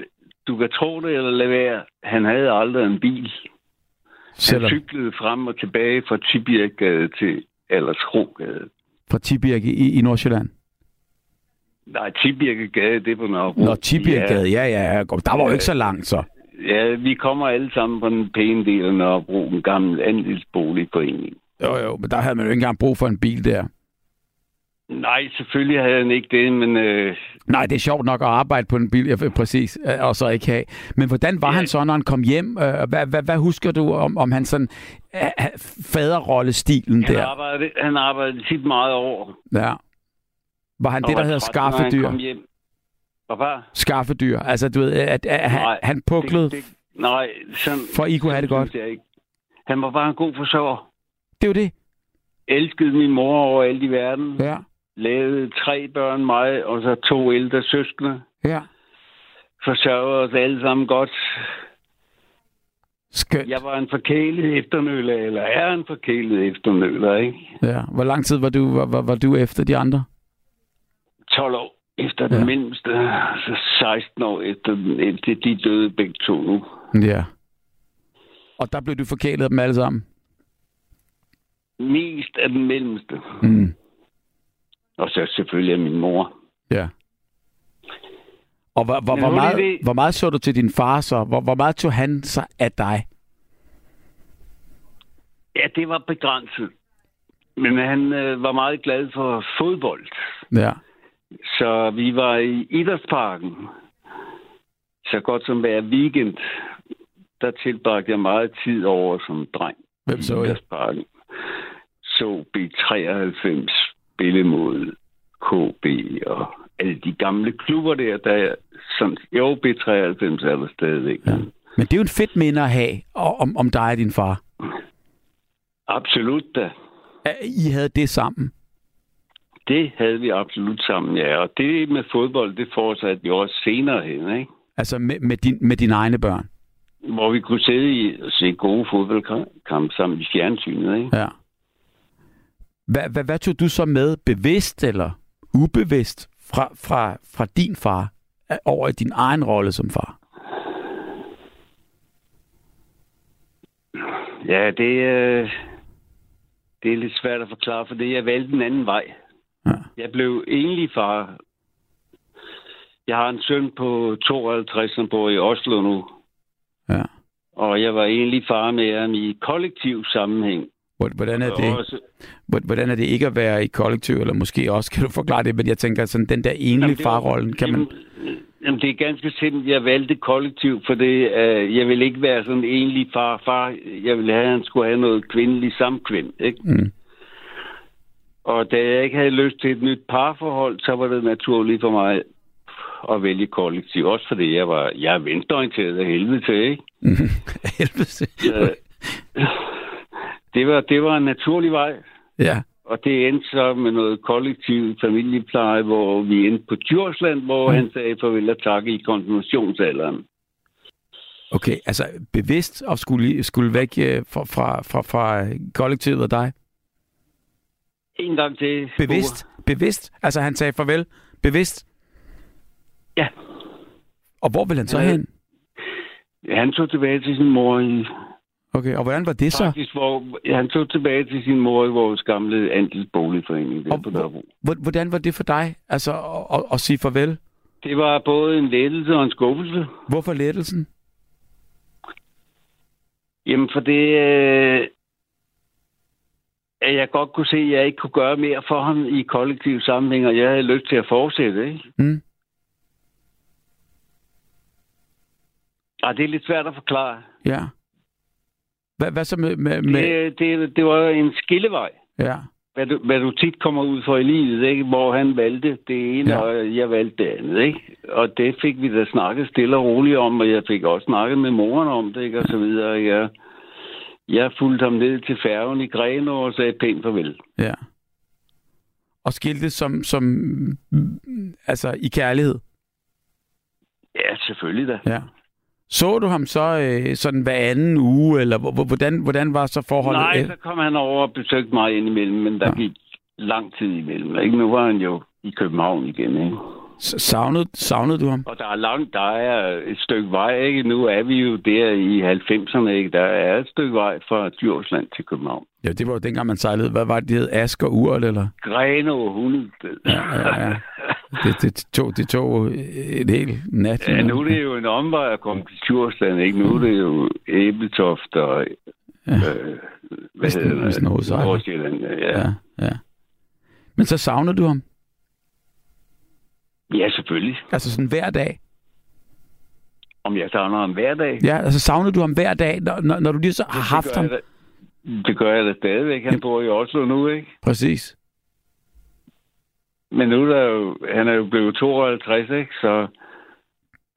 du kan tro det eller lade være, han havde aldrig en bil. Han Selvom cyklede frem og tilbage fra Tibirkgade til Alderskrogade. Fra Tibirke i, i Nordsjælland. Nej, Tibirkegade, det er på Nørrebro. Nå, Tibirkegade, ja, ja, ja. Der var jo ikke så langt, så. Ja, vi kommer alle sammen fra den pæne del af Nørrebro, en gammel andelsboligforening. Jo, jo, men der havde man jo ikke engang brug for en bil der. Nej, selvfølgelig havde han ikke det, men øh, Nej, det er sjovt nok at arbejde på en bil, ja, præcis, øh, og så ikke have. Men hvordan var Ja. han så, når han kom hjem? Øh, Hvad, hvad, hvad husker du om, om hans sådan øh, faderrollestilen han, der? arbejdede, han arbejdede tit meget over. Ja. Var han og det, der hedder han skaffedyr? kom hjem. Var? Skaffedyr. Altså, du ved, at, at han, Nej, han puklede, Det, det, nej, sådan, for I kunne have det godt. jeg ikke. Han var bare en god forsørger. Det er jo det. Elskede min mor over alt i verden. Ja. Lavede tre børn, mig, og så to ældre søskende. Ja. Forsørgede os alle sammen godt. Skønt. Jeg var en forkælet efternøler, eller er en forkælet efternøler, ikke? Ja. Hvor lang tid var du, var, var, var du efter de andre? 12 år efter den Ja. mellemste, så 16 år efter den ældste. De døde begge to nu. Ja. Og der blev du forkælet af dem alle sammen? Mest af den mellemste. Mm. Og så selvfølgelig af min mor. Ja. Og hvor, hvor, hvor, meget, det- hvor meget så du til din far så? Hvor, hvor meget tog han sig af dig? Ja, det var begrænset. Men han øh, var meget glad for fodbold. Ja. Så vi var i Idrætsparken. Så godt som hver weekend, der tilbragte jeg meget tid over som dreng. Hvem så i? Idrætsparken. Så B93 spille mod KB og alle de gamle klubber der, der sådan, jo, B93 er der stadigvæk. Ja. Men det er jo en fedt minde at have om, om dig og din far. Absolut da. At I havde det sammen. Det havde vi absolut sammen, ja. Og det med fodbold, det fortsatte vi også senere hen, ikke? Altså med, med, din, med dine egne børn. Hvor vi kunne sidde i og se gode fodboldkampe sammen i fjernsynet, ikke? Ja. Hvad, hvad, hvad tog du så med, bevidst eller ubevidst, fra, fra, fra din far over i din egen rolle som far? Ja, det, øh, det er lidt svært at forklare, for det jeg valgte en anden vej. Ja. Jeg blev enlig far. Jeg har en søn på 52, som bor i Oslo nu. Ja. Og jeg var egentlig far med ham i kollektiv sammenhæng. Hvor- Hvordan er det? Også, Hvordan er det ikke at være i kollektiv, eller måske også, [laughs] kan du forklare det, men jeg tænker, sådan den der enlige farrollen, kan man... Jamen, det er ganske simpelt. Jeg valgte kollektiv, for det, uh, jeg vil ikke være sådan en enlig far. Far, jeg ville have, at han skulle have noget kvindeligt samkvem, ikke? Mm. Og da jeg ikke havde lyst til et nyt parforhold, så var det naturligt for mig at vælge kollektiv. Også fordi jeg var jeg er venstreorienteret af helvede til, ikke? [laughs] Helvede. Øh, [laughs] det, var, det var en naturlig vej. Ja. Og det endte så med noget kollektiv familiepleje, hvor vi endte på Djursland, hvor Mm. han sagde farvel og tak i konfirmationsalderen. Okay, altså bevidst at skulle, skulle væk øh, fra, fra, fra, fra kollektivet og dig? En gang til. Bevidst? Bevidst? Altså han sagde farvel? Bevidst? Ja. Og hvor vil han så Ja. hen? Han tog tilbage til sin mor i... Okay, og hvordan var det så? Faktisk, hvor, han tog tilbage til sin mor i vores gamle andelsboligforening der Og på Nørrebro. Hvor- Hvordan var det for dig? Altså at, at, sige farvel? Det var både en lettelse og en skuffelse. Hvorfor lettelsen? Jamen, for det... Øh, at jeg godt kunne se, at jeg ikke kunne gøre mere for ham i kollektiv sammenhæng, og jeg havde lyst til at fortsætte, ikke? Mm. Ah, det er lidt svært at forklare. Ja. Hvad, hvad så med... med, med Det, det, det var en skillevej. ja. hvad du, hvad du tit kommer ud for i livet, ikke? hvor han valgte det ene, Ja. og jeg valgte det andet. Ikke? Og det fik vi da snakket stille og roligt om, og jeg fik også snakket med moren om det, ikke? og så videre. Jeg, jeg fulgte ham ned til færgen i Grenå og sagde pænt farvel. Ja. Og skilte som, som altså i kærlighed. Ja, selvfølgelig da. Ja. Så du ham så øh, sådan hver anden uge, eller hvor- hvor- hvordan, hvordan var så forholdet? Nej, Øh, så kom han over og besøgte mig indimellem, men der Ja. gik lang tid imellem. Ikke? Nu var han jo i København igen. Ikke? Savnede, savnede du ham? Og der er langt, der er et stykke vej, ikke? Nu er vi jo der i 90'erne, ikke? Der er et stykke vej fra Djursland til København. Ja, det var jo dengang, man sejlede. Hvad var det, de hed? Ask og Urt, eller? Greno Hundested. Ja, ja, ja. [laughs] Det, det, tog, det tog en hel nat. Ja, nu er det jo en omvej at komme til Djursland, ikke? Nu er det jo Æbletoft og... Ja. Øh, hvad Vest- hedder det? Nordsjælland, ja. ja. Ja, ja. Men så savnede du ham? Ja, selvfølgelig. Altså sådan hver dag? Om jeg savner ham hver dag. Ja, altså savnede du ham hver dag, når, når, du lige så har haft det gør ham? jeg da, det gør jeg da stadigvæk. Han bor i Oslo nu, ikke? Præcis. Men nu er der jo, han er jo blevet 52, ikke? Så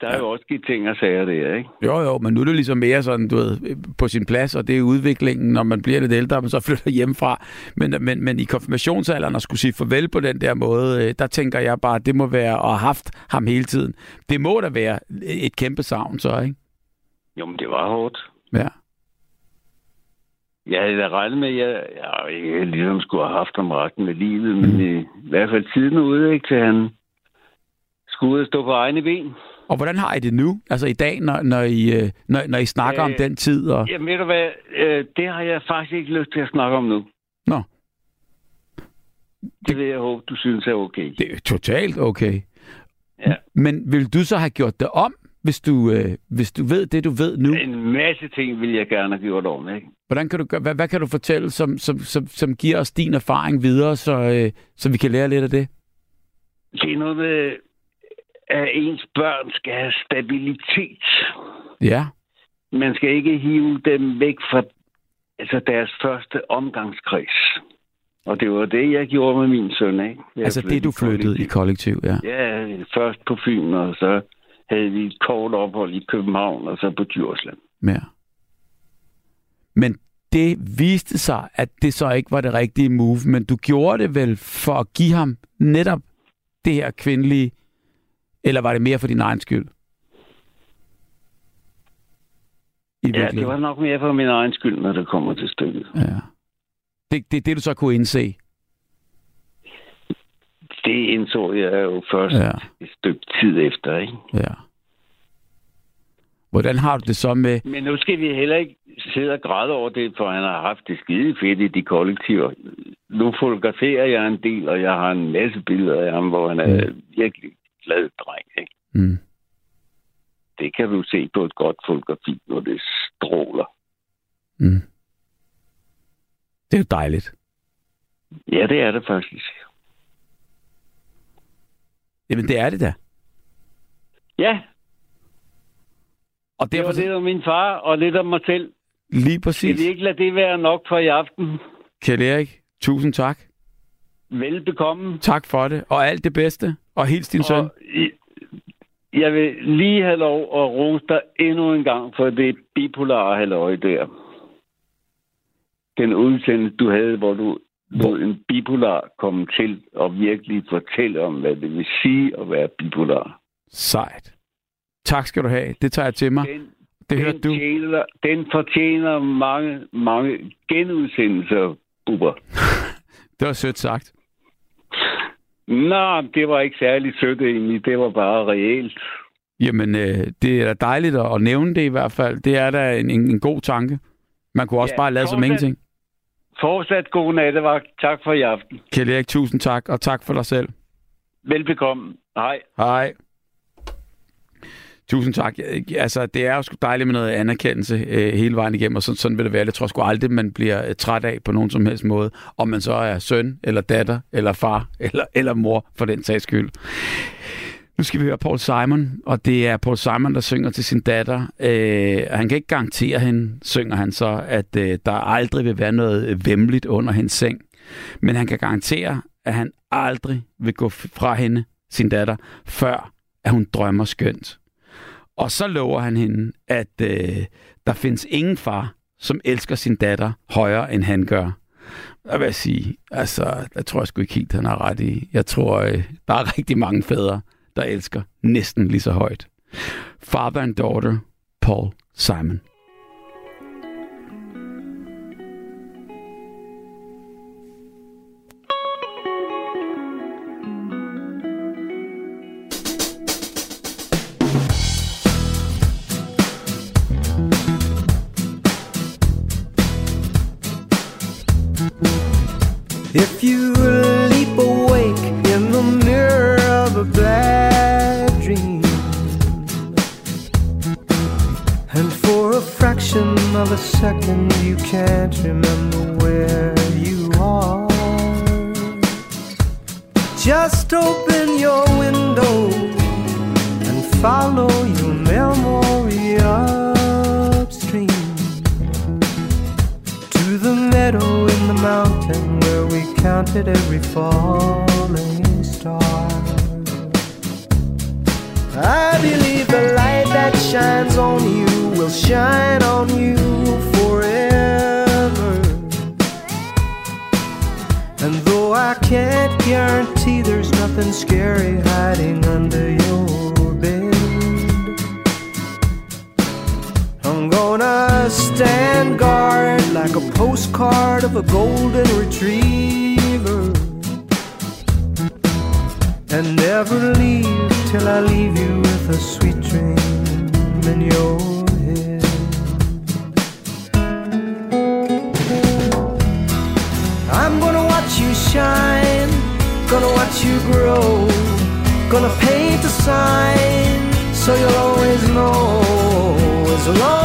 der er Ja. jo også givet ting og sager der, ikke? Jo, jo, men nu er det ligesom mere sådan, du ved, på sin plads, og det er udviklingen, når man bliver lidt ældre, man så flytter hjemmefra. Men, men, men i konfirmationsalderen at skulle sige farvel på den der måde, øh, der tænker jeg bare, at det må være at have haft ham hele tiden. Det må da være et kæmpe savn, så, ikke? Jo, men det var hårdt. Ja. Jeg havde da regnet med, at jeg, jeg ikke ligesom skulle have haft ham resten af livet, men i, i hvert fald tiden ude, ikke, til han skulle ud og stå på egne ben. Og hvordan har I det nu? Altså i dag, når, når, I, øh, når, når I snakker øh, om den tid? Og... Jamen, ved du hvad, øh, det har jeg faktisk ikke lyst til at snakke om nu. Nå, Det vil jeg håbe, du synes er okay. det er totalt okay. Ja. Men vil du så have gjort det om, hvis du, øh, hvis du ved det, du ved nu? En masse ting vil jeg gerne have gjort om, ikke? Hvordan kan du hvad, hvad kan du fortælle, som, som, som, som giver os din erfaring videre, så, øh, så vi kan lære lidt af det? Det er noget med, at ens børn skal have stabilitet. Ja, Man skal ikke hive dem væk fra altså deres første omgangskreds. Og det var det, jeg gjorde med min søn, ikke? Jeg altså det, du flyttede i kollektiv, ja. Ja, først på Fyn, og så havde vi et kort ophold i København, og så på Djursland. ja. Men det viste sig, at det så ikke var det rigtige move, men du gjorde det vel for at give ham netop det her kvindelige, eller var det mere for din egen skyld? I Ja, det var nok mere for min egen skyld, når det kommer til stykket. Ja. Det, det, det du så kunne indse. Det indså jeg jo først ja. et stykke tid efter, ikke? Ja. Hvordan har du det så med... Men nu skal vi heller ikke sidde og græde over det, for han har haft det skide fedt i de kollektiver. Nu fotograferer jeg en del, og jeg har en masse billeder af ham, hvor han er virkelig glad dreng. Ikke? Mm. Det kan du se på et godt fotografi, hvor det stråler. Mm. Det er jo dejligt. Ja, det er det faktisk. Jamen, det er det da. Ja, Og det var derfor lidt om min far og lidt om mig selv. lige præcis. vi ikke lade det være nok for i aften? Kjell Erik, tusind tak. Velbekomme. Tak for det, og alt det bedste. Og hils din søn. Og i- jeg vil lige have lov at rose dig endnu en gang for det bipolare halløj der. Den udsendelse, du havde, hvor du lod en bipolar komme til og virkelig fortælle om, hvad det vil sige at være bipolar. Sejt. Tak skal du have. Det tager jeg til mig. Den, Det hørte den, du. Tjener, den fortjener mange, mange genudsendelser, Bubber. [laughs] Det var sødt sagt. Nå, det var ikke særlig sødt egentlig. Det var bare reelt. Jamen, øh, det er da dejligt at, nævne det i hvert fald. Det er da en, en, en god tanke. Man kunne også Ja, bare lade som ingenting. Fortsat god nattevagt. Tak for i aften. Kjell Erik, tusind tak, og tak for dig selv. Velbekomme. Hej. Hej. Tusind tak. Altså, det er jo sgu dejligt med noget anerkendelse øh, hele vejen igennem, og sådan, sådan vil det være. Jeg tror sgu aldrig, man bliver øh, træt af på nogen som helst måde, om man så er søn, eller datter, eller far, [laughs] eller, eller mor, for den sags skyld. Nu skal vi høre Paul Simon, og det er Paul Simon, der synger til sin datter. Øh, han kan ikke garantere hende, synger han så, at øh, der aldrig vil være noget øh, vemmeligt under hendes seng. Men han kan garantere, at han aldrig vil gå fra hende, sin datter, før at hun drømmer skønt. Og så lover han hende, at øh, der findes ingen far, som elsker sin datter højere, end han gør. Jeg vil sige, altså, jeg tror jeg sgu ikke helt, han har ret i. Jeg tror, øh, der er rigtig mange fædre, der elsker næsten lige så højt. Father and Daughter, Paul Simon. If you leap awake in the mirror of a bad dream, and for a fraction of a second you can't remember where you are, just open your window and follow your memory upstream to the meadow mountain where we counted every falling star. I believe the light that shines on you will shine on you forever. And though I can't guarantee there's nothing scary hiding under your I'm gonna stand guard like a postcard of a golden retriever and never leave till I leave you with a sweet dream in your head. I'm gonna watch you shine, gonna watch you grow, gonna paint a sign so you'll always know as long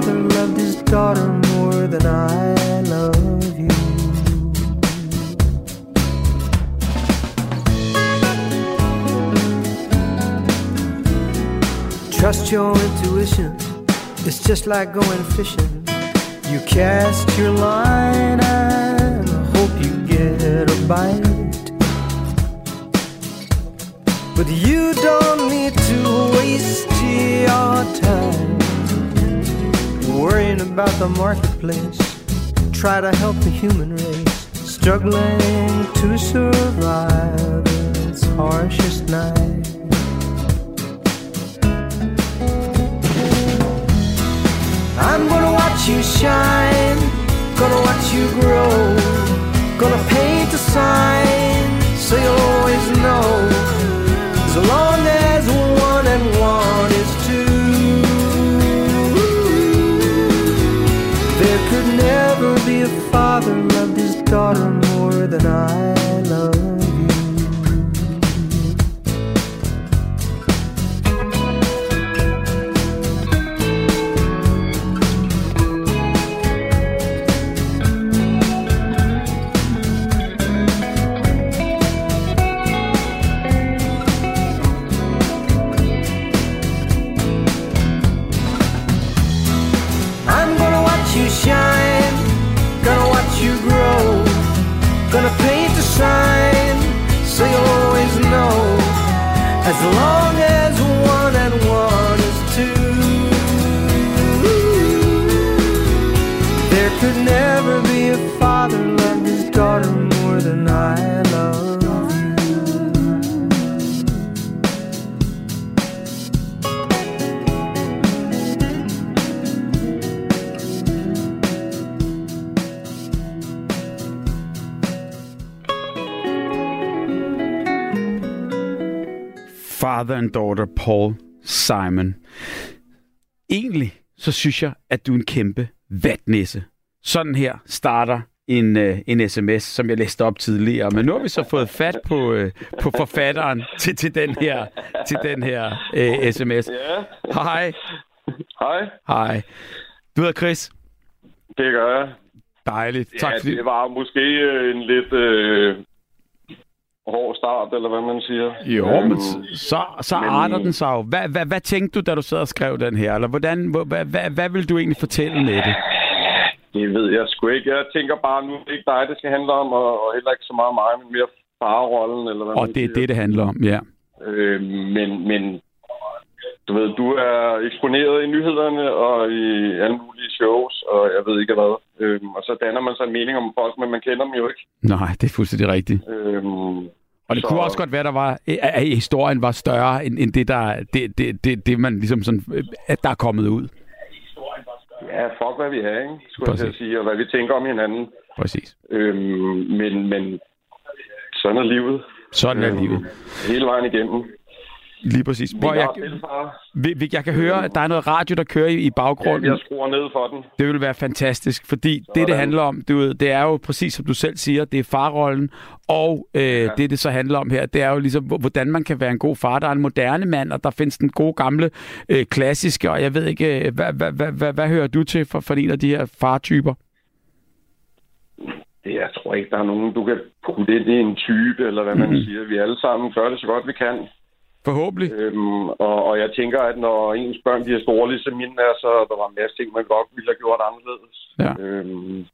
father loved his daughter more than I love you. Trust your intuition, it's just like going fishing. You cast your line and hope you get a bite. But you don't need to waste your time worrying about the marketplace. Try to help the human race struggling to survive its harshest night. I'm gonna watch you shine, gonna watch you grow, gonna paint a sign so you'll always know. As long as one and one daughter more than I love Father and Daughter, Paul Simon. Egentlig så synes jeg, at du er en kæmpe vatnisse. Sådan her starter en, øh, en sms, som jeg læste op tidligere. Men nu har vi så fået fat på, øh, på forfatteren til, til den her, til den her øh, sms. Ja. Hej. Hej. Hej. Du hedder Chris. Det gør jeg. Dejligt. Tak ja, fordi... det var måske øh, en lidt øh, hård start, eller hvad man siger. Jo, Øhm, men så, så men- arter den sig jo. Hvad, hvad, hvad tænkte du, da du sad og skrev den her? Eller hvordan, hvor- hvad, hvad, hvad vil du egentlig fortælle med det? Det ved jeg sgu ikke. Jeg tænker bare, nu er det ikke dig, det skal handle om, og, og heller ikke så meget mig, men mere farrollen, eller hvad Og man det er det, det handler om, ja. Øh, men, men du ved, du er eksponeret i nyhederne og i alle mulige shows, og jeg ved ikke hvad. Øh, og så danner man sig en mening om folk, men man kender dem jo ikke. Nej, det er fuldstændig rigtigt. Øh, Og det så- kunne også godt være, der var, at historien var større end, end det, der, det, det, det, det, man ligesom sådan, at der er kommet ud. Ja, fuck hvad vi har, ikke? Skulle jeg Præcis. sige, og hvad vi tænker om hinanden. Præcis. Øhm, men, men sådan er livet. Sådan er Øhm, livet. Hele vejen igennem. Lige præcis. Hvor jeg, jeg, jeg kan høre, at der er noget radio, der kører i, i ja, baggrunden. jeg skruer ned for den. Det vil være fantastisk, fordi det, det Sådan. handler om, du ved, det er jo præcis som du selv siger, det er farrollen, og øh, ja. det, det så handler om her, det er jo ligesom, hvor- hvordan man kan være en god far. Der er en moderne mand, og der findes den gode gamle øh, klassiske, og jeg ved ikke, øh, hvad, hvad, hvad, hvad, hvad hører du til for, for en af de her fartyper? Det, jeg tror ikke, der er nogen, du kan putte ind i en type, eller hvad man Mhm. siger. Vi alle sammen gør det så godt, vi kan. Forhåbentlig. Øhm, og, og jeg tænker, at når ens børn bliver store, ligesom mine er, så der var en masse ting, man godt ville have gjort anderledes. Ja. Øhm,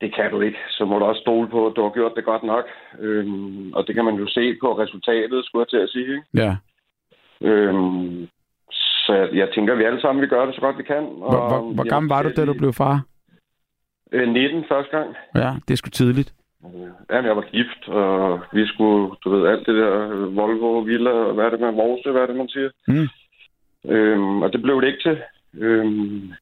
det kan du ikke. Så må du også stole på, at du har gjort det godt nok. Øhm, og det kan man jo se på resultatet, skulle jeg til at sige. Ikke? Ja. Øhm, så jeg tænker, at vi alle sammen vil gøre det så godt, vi kan. Og Hvor, hvor, hvor gammel var du, da du blev far? Øh, 19 første gang. Ja, det er sgu tidligt. Jamen, jeg var gift, og vi skulle, du ved, alt det der øh, Volvo, Villa, hvad er det man Morse, hvad er det, man siger? Mm. Øhm, og det blev det ikke til. Øhm,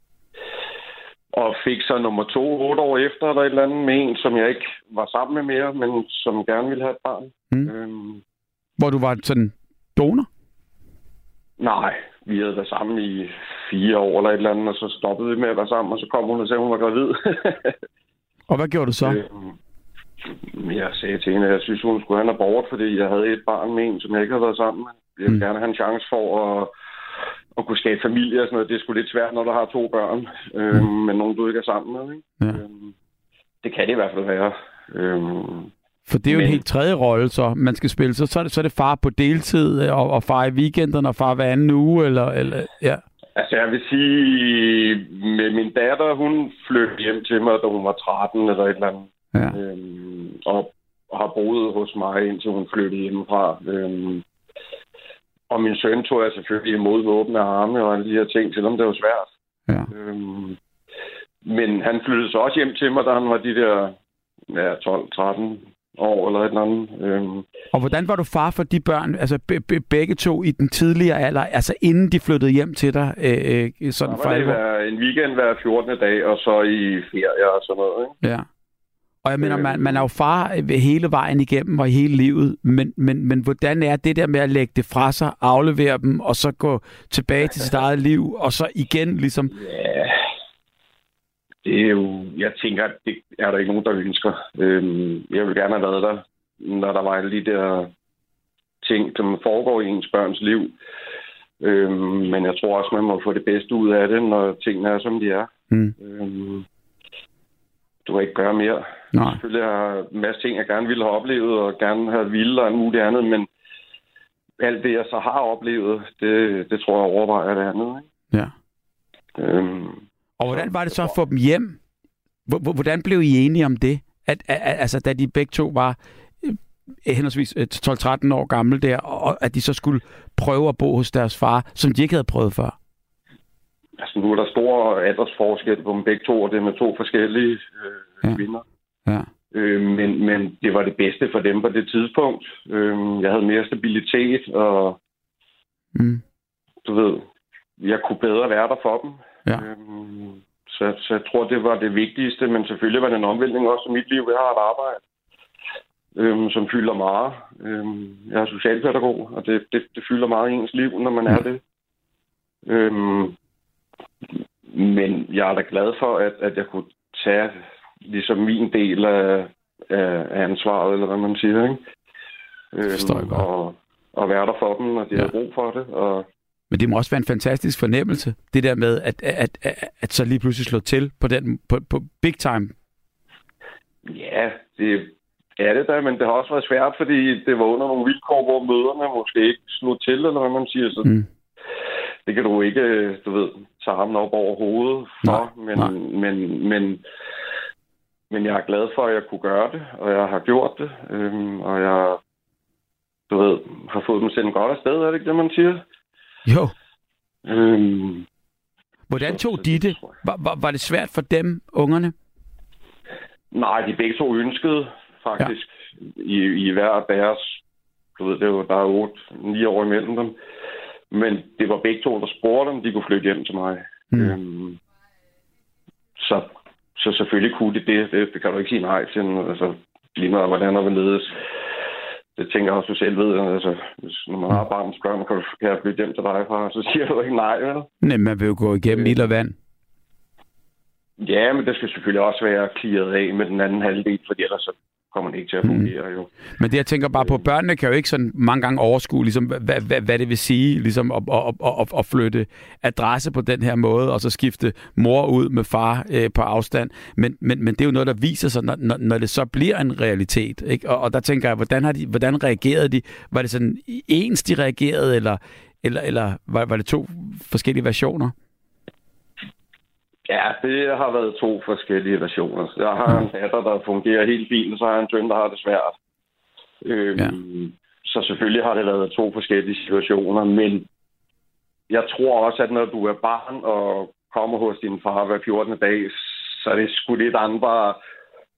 og fik så nummer to otte år efter, eller et eller andet, med en, som jeg ikke var sammen med mere, men som gerne ville have et barn. Mm. Øhm, Hvor du var sådan donor? nej, vi havde været sammen i fire år eller et eller andet, og så stoppede vi med at være sammen, og så kom hun og sagde, at hun var gravid. [laughs] Og hvad gjorde du så? Øhm, jeg sagde til hende, at jeg synes, hun skulle have en abort, fordi jeg havde et barn med en, som jeg ikke havde været sammen med. Jeg ville Mm. gerne have en chance for at, at kunne skabe familie og sådan noget. Det er sgu lidt svært, når du har to børn, øhm, Mm. men nogen, du ikke er sammen med. Ikke? Ja. Øhm, det kan det i hvert fald være. Øhm, For det er jo Men- en helt tredje rolle, så man skal spille. Så, så, er, det, så er det far på deltid, øh, og, og far i weekenderne, og far hver anden uge, eller, eller ja. altså, jeg vil sige, med min datter, hun flyttede hjem til mig, da hun var 13 eller et eller andet. Ja. øhm, og har boet hos mig, indtil hun flyttede hjemmefra. Øhm, og min søn tog jeg selvfølgelig imod med åbne arme og alle de her ting, selvom det var svært. ja. Øhm, men han flyttede så også hjem til mig, da han var de der ja, 12-13 år eller et eller andet. Øhm, Og hvordan var du far for de børn, altså be, be, begge to i den tidligere alder, altså inden de flyttede hjem til dig? Øh, øh, så sådan var for det hver, en weekend hver 14. dag, og så i ferie og sådan noget. Ikke? Ja. Og jeg mener, Øh. man, man er jo far hele vejen igennem og hele livet, men, men, men hvordan er det der med at lægge det fra sig, aflevere dem, og så gå tilbage til sit eget liv, og så igen ligesom... Ja, det er jo... Jeg tænker, at det er der ikke nogen, der ønsker. Øhm, jeg vil gerne have været der, når der var alle de der ting, som foregår i ens børns liv. Øhm, men jeg tror også, man må få det bedste ud af det, når tingene er, som de er. Mm, Øhm, du kan ikke gøre mere. Nej, Selvfølgelig har en masse ting, jeg gerne ville have oplevet, og gerne have ville og alt muligt andet, men alt det, jeg så har oplevet, det, det tror jeg overvejer det andet. Ikke? ja. Øhm, Og hvordan var det så at få dem hjem? Hvor- hvor- Hvordan blev I enige om det? At, at, at, altså, da de begge to var øh, henholdsvis øh, 12-13 år gamle der, og at de så skulle prøve at bo hos deres far, som de ikke havde prøvet før. Altså, nu er der stor aldersforskel på dem begge to, og det er med to forskellige øh, ja. kvinder. Ja. Øh, men, men det var det bedste for dem på det tidspunkt. Øh, jeg havde mere stabilitet, og Mm. du ved, jeg kunne bedre være der for dem. Ja. Øh, så, så jeg tror, det var det vigtigste, men selvfølgelig var det en omvæltning også i mit liv. Jeg har et arbejde, øh, som fylder meget. Øh, jeg er socialpædagog, og det, det, det fylder meget i ens liv, når man er det. Øh, men jeg er da glad for, at, at jeg kunne tage ligesom min del af, af, ansvaret, eller hvad man siger, ikke? Øhm, og, og være der for dem, når de Ja. ja. har brug for det. Og Men det må også være en fantastisk fornemmelse, det der med, at, at, at, at så lige pludselig slå til på, den, på, på big time. Ja, det er det da, men det har også været svært, fordi det var under nogle vilkår, hvor møderne måske ikke slog til, eller hvad man siger. Så Mm. det kan du ikke, du ved, tage ham op over hovedet for, Nej, men, nej. men, men, men jeg er glad for, at jeg kunne gøre det, og jeg har gjort det, øhm, og jeg, du ved, har fået dem sendt godt afsted, er det ikke det, man siger? Jo. Øhm, Hvordan tog så de det. Var, var, var det svært for dem, ungerne? nej, de begge to ønskede faktisk ja. i, i hver deres, du ved, det der er 8, 9 år imellem dem, men det var begge to, der spurgte, om de kunne flytte hjem til mig. Mm. Øhm, så, så selvfølgelig kunne de det. det. Det kan du ikke sige nej til. Altså, lige meget hvordan og hvorledes. Det tænker jeg også, du selv ved. Altså, hvis, når man har barn, spørger man, kan, du, kan jeg flytte hjem til dig, far? Så siger du ikke nej, vel? Nej, man vil jo gå igennem ild og vand. Ja, men det skal selvfølgelig også være clearet af med den anden halvdel, for ellers så kommer det ikke til at fungere, jo. Men det, jeg tænker bare på, børnene kan jo ikke sådan mange gange overskue, ligesom, hvad, hvad, hvad det vil sige ligesom at, at, at, at flytte adresse på den her måde, og så skifte mor ud med far øh, på afstand. Men, men, men det er jo noget, der viser sig, når, når, når det så bliver en realitet. Ikke? Og, og der tænker jeg, hvordan, har de, hvordan reagerede de? Var det sådan ens, de reagerede, eller, eller, eller var, var det to forskellige versioner? Ja, det har været to forskellige versioner. Jeg har en datter, der fungerer helt fint, så har jeg en søn, der har det svært. Øhm, Ja. Så selvfølgelig har det været to forskellige situationer, men jeg tror også, at når du er barn og kommer hos din far hver 14. dag, så er det sgu lidt andre...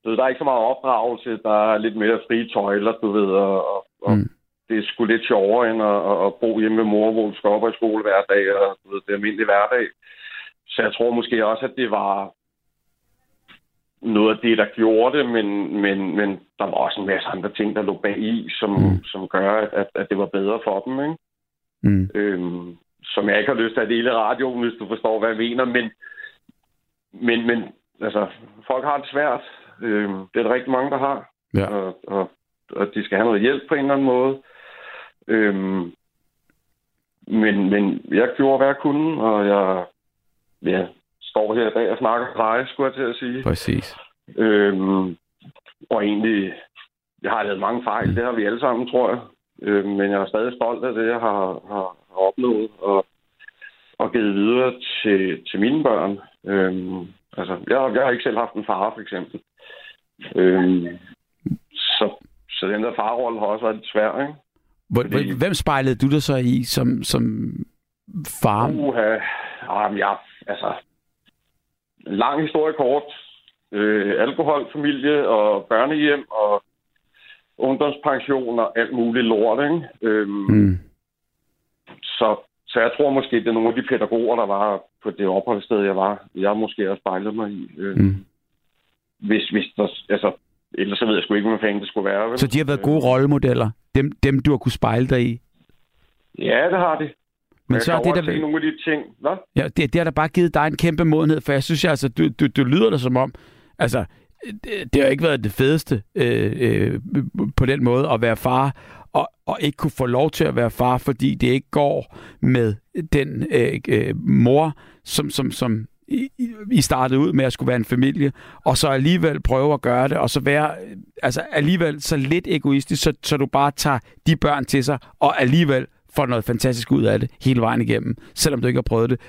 Du ved, der er ikke så meget opdragelse, der er lidt mere frie tøjler, du ved, og, og, Mm. det er sgu lidt sjovere end at, at, bo hjemme med mor, hvor du skal op i skole hver dag, og du ved, det er almindelig hverdag. Så jeg tror måske også, at det var noget af det, der gjorde det, men, men, men der var også en masse andre ting, der lå bag i, som, Mm. som gør, at, at det var bedre for dem. Ikke? Mm. Øhm, som jeg ikke har lyst til at dele radioen, hvis du forstår, hvad jeg mener. Men, men, men altså, folk har det svært. Øhm, det er der rigtig mange, der har. Ja. Og, og, og de skal have noget hjælp på en eller anden måde. Øhm, men, men jeg gjorde, hvad jeg kunne, og jeg ja, står her i dag og snakker dig, skulle jeg til at sige. Præcis. Øhm, og egentlig, jeg har lavet mange fejl, det har vi alle sammen, tror jeg. Øhm, men jeg er stadig stolt af det, jeg har, har, har opnået, og, og givet videre til, til mine børn. Øhm, altså, jeg, jeg har ikke selv haft en far, for eksempel. Øhm, så, så den der farrolle har også været lidt svær, ikke? Hvor, Fordi- Hvem spejlede du dig så i som, som far? Uha, jamen, ja, altså, lang historie kort. Øh, alkoholfamilie og børnehjem og ungdomspension og alt muligt lort, ikke? Øhm, Mm. så, så jeg tror måske, det er nogle af de pædagoger, der var på det opholdssted, jeg var. Jeg måske også spejlet mig i. Øh, Mm. hvis, hvis der, altså, ellers så ved jeg sgu ikke, hvad fanden det skulle være. Vel? Så de har været gode rollemodeller? Dem, dem du har kunne spejle dig i? Ja, det har de. Men jeg så er det, der, nogle af de ting. Hvad? ja, det, det har da bare givet dig en kæmpe modenhed, for jeg synes, altså, du, du, du lyder det som om, altså, det, det har ikke været det fedeste øh, øh, på den måde at være far, og, og ikke kunne få lov til at være far, fordi det ikke går med den øh, øh, mor, som, som, som I, startede ud med at skulle være en familie, og så alligevel prøve at gøre det, og så være altså alligevel så lidt egoistisk, så, så du bare tager de børn til sig, og alligevel får noget fantastisk ud af det hele vejen igennem, selvom du ikke har prøvet det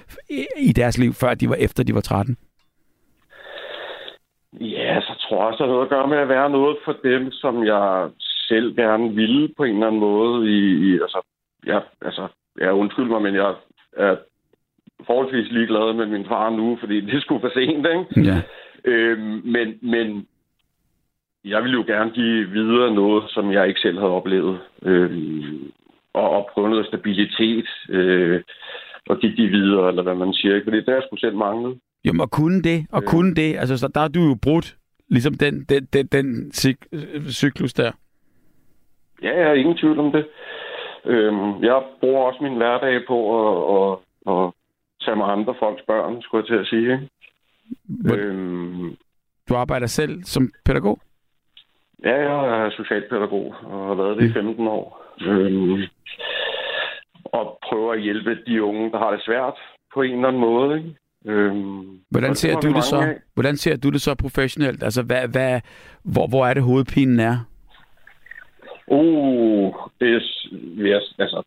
i- deres liv, før de var efter de var 13. Ja, så tror jeg også, har noget at gøre med at være noget for dem, som jeg selv gerne ville på en eller anden måde. I, i altså, ja, altså, ja, undskyld mig, men jeg er forholdsvis ligeglad med min far nu, fordi det sgu for sent, ikke? Ja. Øhm, men, men jeg ville jo gerne give videre noget, som jeg ikke selv havde oplevet. Øhm, og, og prøve noget stabilitet. Øh, og give de videre, eller hvad man siger. Ikke? Fordi det har jeg sgu selv manglet. Jamen, og kunne det, og Øh. kunne det, altså, så der er du jo brudt, ligesom den, den, den, den cyk- øh, cyklus der. Ja, jeg har ingen tvivl om det. Øhm, jeg bruger også min hverdag på at, at, at tage mig andre folks børn, skulle jeg til at sige. Ikke? Hvor- Øhm, Du arbejder selv som pædagog? ja, jeg er socialpædagog og har været det i 15 år. Øhm, og prøver at hjælpe de unge, der har det svært på en eller anden måde. Ikke? Øhm, Hvordan ser du det så? af. Hvordan ser du det så professionelt? Altså, hvad, hvad, hvor, hvor er det hovedpinen er? Uh, det er, altså,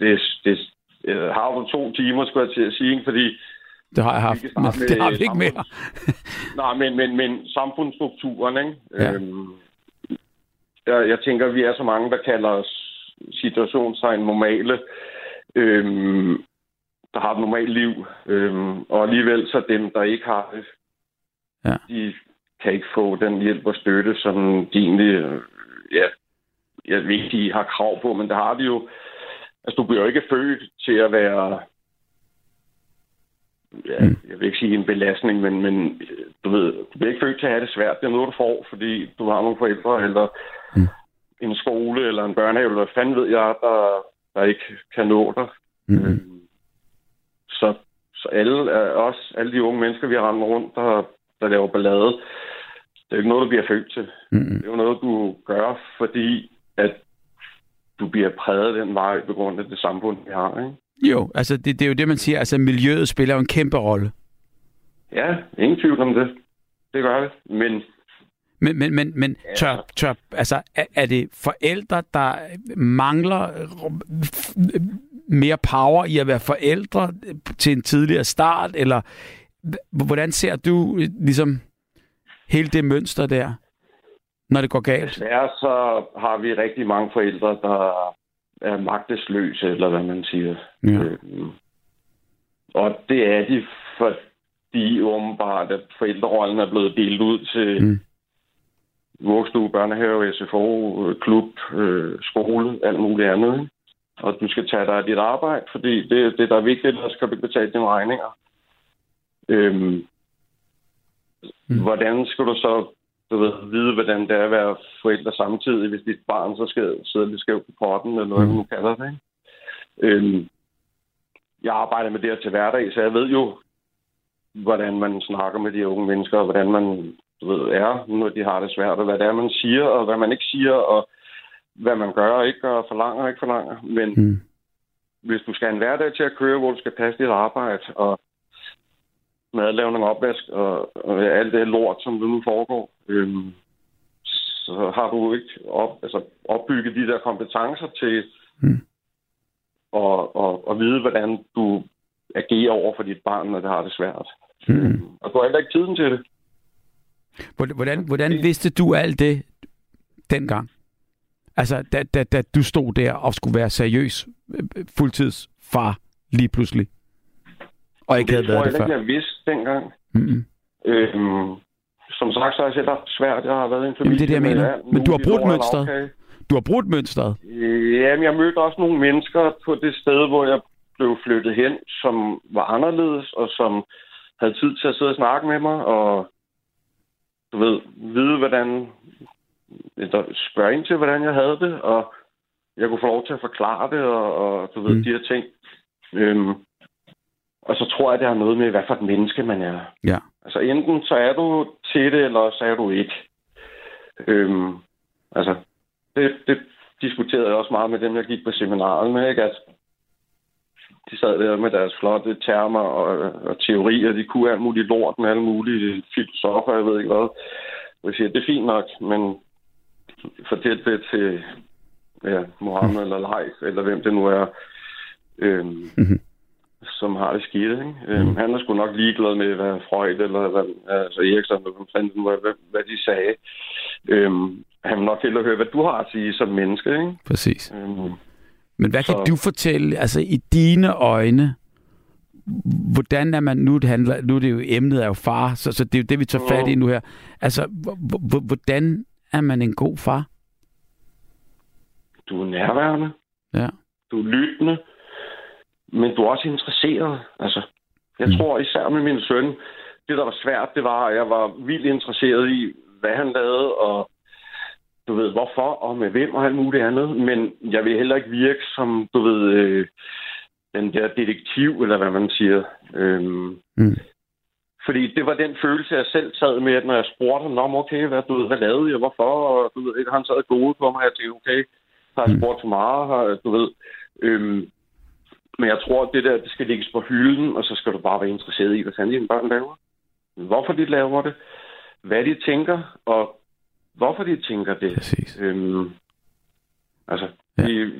det, er- det, øh, har du to timer, skulle jeg til at sige, fordi Det har jeg haft, men starte det med har vi ikke mere. Nej, men, men, men samfundsstrukturen, ikke? Ja. Øhm, jeg, jeg tænker, vi er så mange, der kalder os situationstegn normale, øhm, der har et normalt liv, øhm, og alligevel så dem, der ikke har det, Ja. de kan ikke få den hjælp og støtte, som de egentlig, øh, ja, jeg ved ikke, de har krav på, men det har de jo. Altså, du bliver jo ikke født til at være ja, Mm. jeg vil ikke sige en belastning, men, men øh, du ved, du bliver ikke født til at have det svært. Det er noget, du får, fordi du har nogle forældre, eller Mm. En skole, eller en børnehave, eller hvad fanden ved jeg, der, der ikke kan nå dig. Mm. Øhm, Så, så alle, er også alle de unge mennesker, vi har rendt rundt, der, der laver ballade, det er jo ikke noget, du bliver født til. Mm. Det er jo noget, du gør, fordi at du bliver præget den vej på grund af det samfund, vi har. Ikke? Jo, altså det, det er jo det, man siger. Altså miljøet spiller jo en kæmpe rolle. Ja, ingen tvivl om det. Det gør det. Men Men, men, men, men tør, tør, altså, er, er det forældre, der mangler mere power i at være forældre til en tidligere start, eller hvordan ser du øh, ligesom hele det mønster der, når det går galt? Desværre så har vi rigtig mange forældre, der er magtesløse, eller hvad man siger. Ja. Øhm, og det er de, fordi åbenbart, at forældrerollen er blevet delt ud til Mm. Vuggestue, børnehave, SFO, øh, klub, øh, skole, alt muligt andet. ikke? Og du skal tage dig af dit arbejde, fordi det, det der er vigtigt, at skal du betale dine regninger. Øhm, Mm. Hvordan skal du så du ved, vide, hvordan det er at være forældre samtidig, hvis dit barn så skal sidde lidt skævt på potten, eller hvad Mm. man kalder det. Ikke? Øhm, jeg arbejder med det her til hverdag, så jeg ved jo, hvordan man snakker med de unge mennesker, og hvordan man du ved, er, når de har det svært, og hvad det er, man siger, og hvad man ikke siger, og hvad man gør og ikke gør, og forlanger og ikke forlanger. Men Mm. hvis du skal have en hverdag til at køre, hvor du skal passe dit arbejde, og madlavning, opvask, og, og alt det lort, som det nu foregår, øhm, så har du ikke op, altså, opbygget de der kompetencer til Mm. at, at, at vide, hvordan du agerer over for dit barn, når det har det svært. Mm. Og du har heller ikke tiden til det. Hvordan, hvordan, vidste du alt det dengang? Altså, da, da, da du stod der og skulle være seriøs øh, fuldtidsfar lige pludselig, og ikke havde det tror været det før. ikke, jeg vidste dengang. Mm-mm. Øhm, som sagt, så har jeg selv svært. Jeg har været i en Jamen, familie det er det, jeg mener. Men du har brudt mønstret. Du har brudt mønstret. Jamen, jeg mødte også nogle mennesker på det sted, hvor jeg blev flyttet hen, som var anderledes, og som havde tid til at sidde og snakke med mig, og du ved, vide, hvordan, eller spørge ind til, hvordan jeg havde det, og jeg kunne få lov til at forklare det, og, og du ved, Mm. de her ting. Øhm, og så tror jeg, det har noget med, hvad for et menneske man er. Ja. Altså, enten så er du til det, eller så er du ikke. Øhm, altså, det, det diskuterede jeg også meget med dem, jeg gik på seminaret med, ikke? At de sad der med deres flotte termer og, og teorier. De kunne alt muligt lort med alle mulige filosofer, jeg ved ikke hvad. Og jeg siger, det er fint nok, men fortæl det til ja, Mohammed eller Leif, eller hvem det nu er, øhm, Mhm. som har det skidt. Ikke? Øhm, han er sgu nok ligeglad med, hvad Freud eller hvad, altså Eriksson, eller hvad, fanden hvad, hvad de sagde. Øhm, han vil nok hellere høre, hvad du har at sige som menneske. Ikke? Præcis. Øhm, Men hvad kan Så- du fortælle, altså i dine øjne, hvordan er man, nu det handler, nu er det jo emnet er jo far, så, så det er jo det, vi tager fat i nu her. Altså, hvordan er man en god far? du er nærværende. Ja. Du er lyttende. Men du er også interesseret. Altså, jeg mm. tror især med min søn, det der var svært, det var, at jeg var vildt interesseret i, hvad han lavede, og du ved, hvorfor, og med hvem, og alt muligt andet. Men jeg vil heller ikke virke som, du ved, øh, den der detektiv, eller hvad man siger. Øhm, Mm. fordi det var den følelse, jeg selv sad med, at når jeg spurgte ham, om okay, hvad, du ved, hvad lavede jeg, hvorfor, og du ved, han sad gode på mig, og jeg tænkte, okay, har jeg Mm. spurgt for meget, har, du ved. Øhm, Men jeg tror, at det der, det skal ligges på hylden, og så skal du bare være interesseret i, hvad fanden dine børn laver. Hvorfor de laver det, hvad de tænker, og hvorfor de tænker det. Præcis. Øhm, altså, Ja. vi,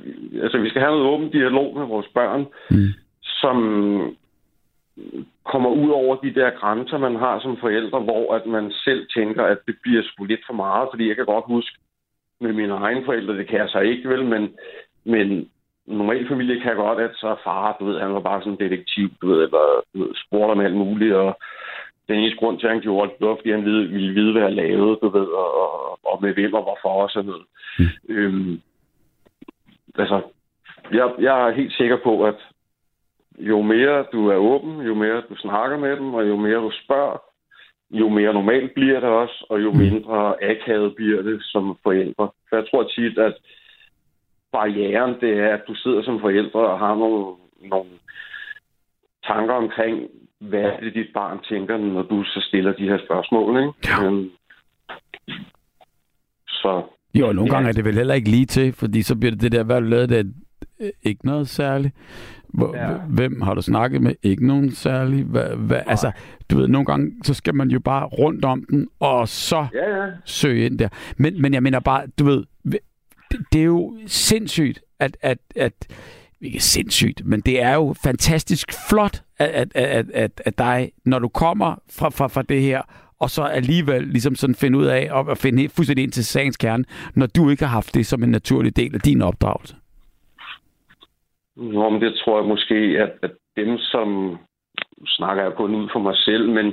altså, vi skal have noget åben dialog med vores børn, Mm. som kommer ud over de der grænser, man har som forældre, hvor at man selv tænker, at det bliver sgu lidt for meget, fordi jeg kan godt huske med mine egne forældre, det kan jeg så ikke vel, men, men normal familie kan godt, at så far, du ved, han var bare sådan en detektiv, du ved, eller du ved, spurgte om alt muligt, og den eneste grund til, at han gjorde det, det var, fordi han ville, ville vide, hvad jeg lavede, du ved, og, og, og med hvem og hvorfor og sådan noget. Mm. Øhm, altså, jeg, jeg er helt sikker på, at jo mere du er åben, jo mere du snakker med dem, og jo mere du spørger, jo mere normalt bliver det også, og jo mindre akavet bliver det som forældre. For jeg tror tit, at barrieren, det er, at du sidder som forældre og har nogle, nogle tanker omkring, hvad er det, dit barn tænker, når du så stiller de her spørgsmål, ikke? Ja. Øhm, så Jo, nogle Ja. gange er det vel heller ikke lige til, fordi så bliver det det der, hvad du lavet det? Øh, Ikke noget særligt. Hvor, Ja. Hvem har du snakket med? Ikke nogen særlig. Hvad, hvad, altså, du ved, nogle gange, så skal man jo bare rundt om den, og så ja, ja. søge ind der. Men, men jeg mener bare, du ved, det, det er jo sindssygt, at, at, at ikke sindssygt, men det er jo fantastisk flot at, at, at, at, at dig, når du kommer fra, fra, fra det her, og så alligevel ligesom sådan finde ud af og, og finde helt fuldstændig ind til sagens kerne, når du ikke har haft det som en naturlig del af din opdragelse. Nå, men det tror jeg måske, at, at dem, som snakker jeg kun ud for mig selv, men,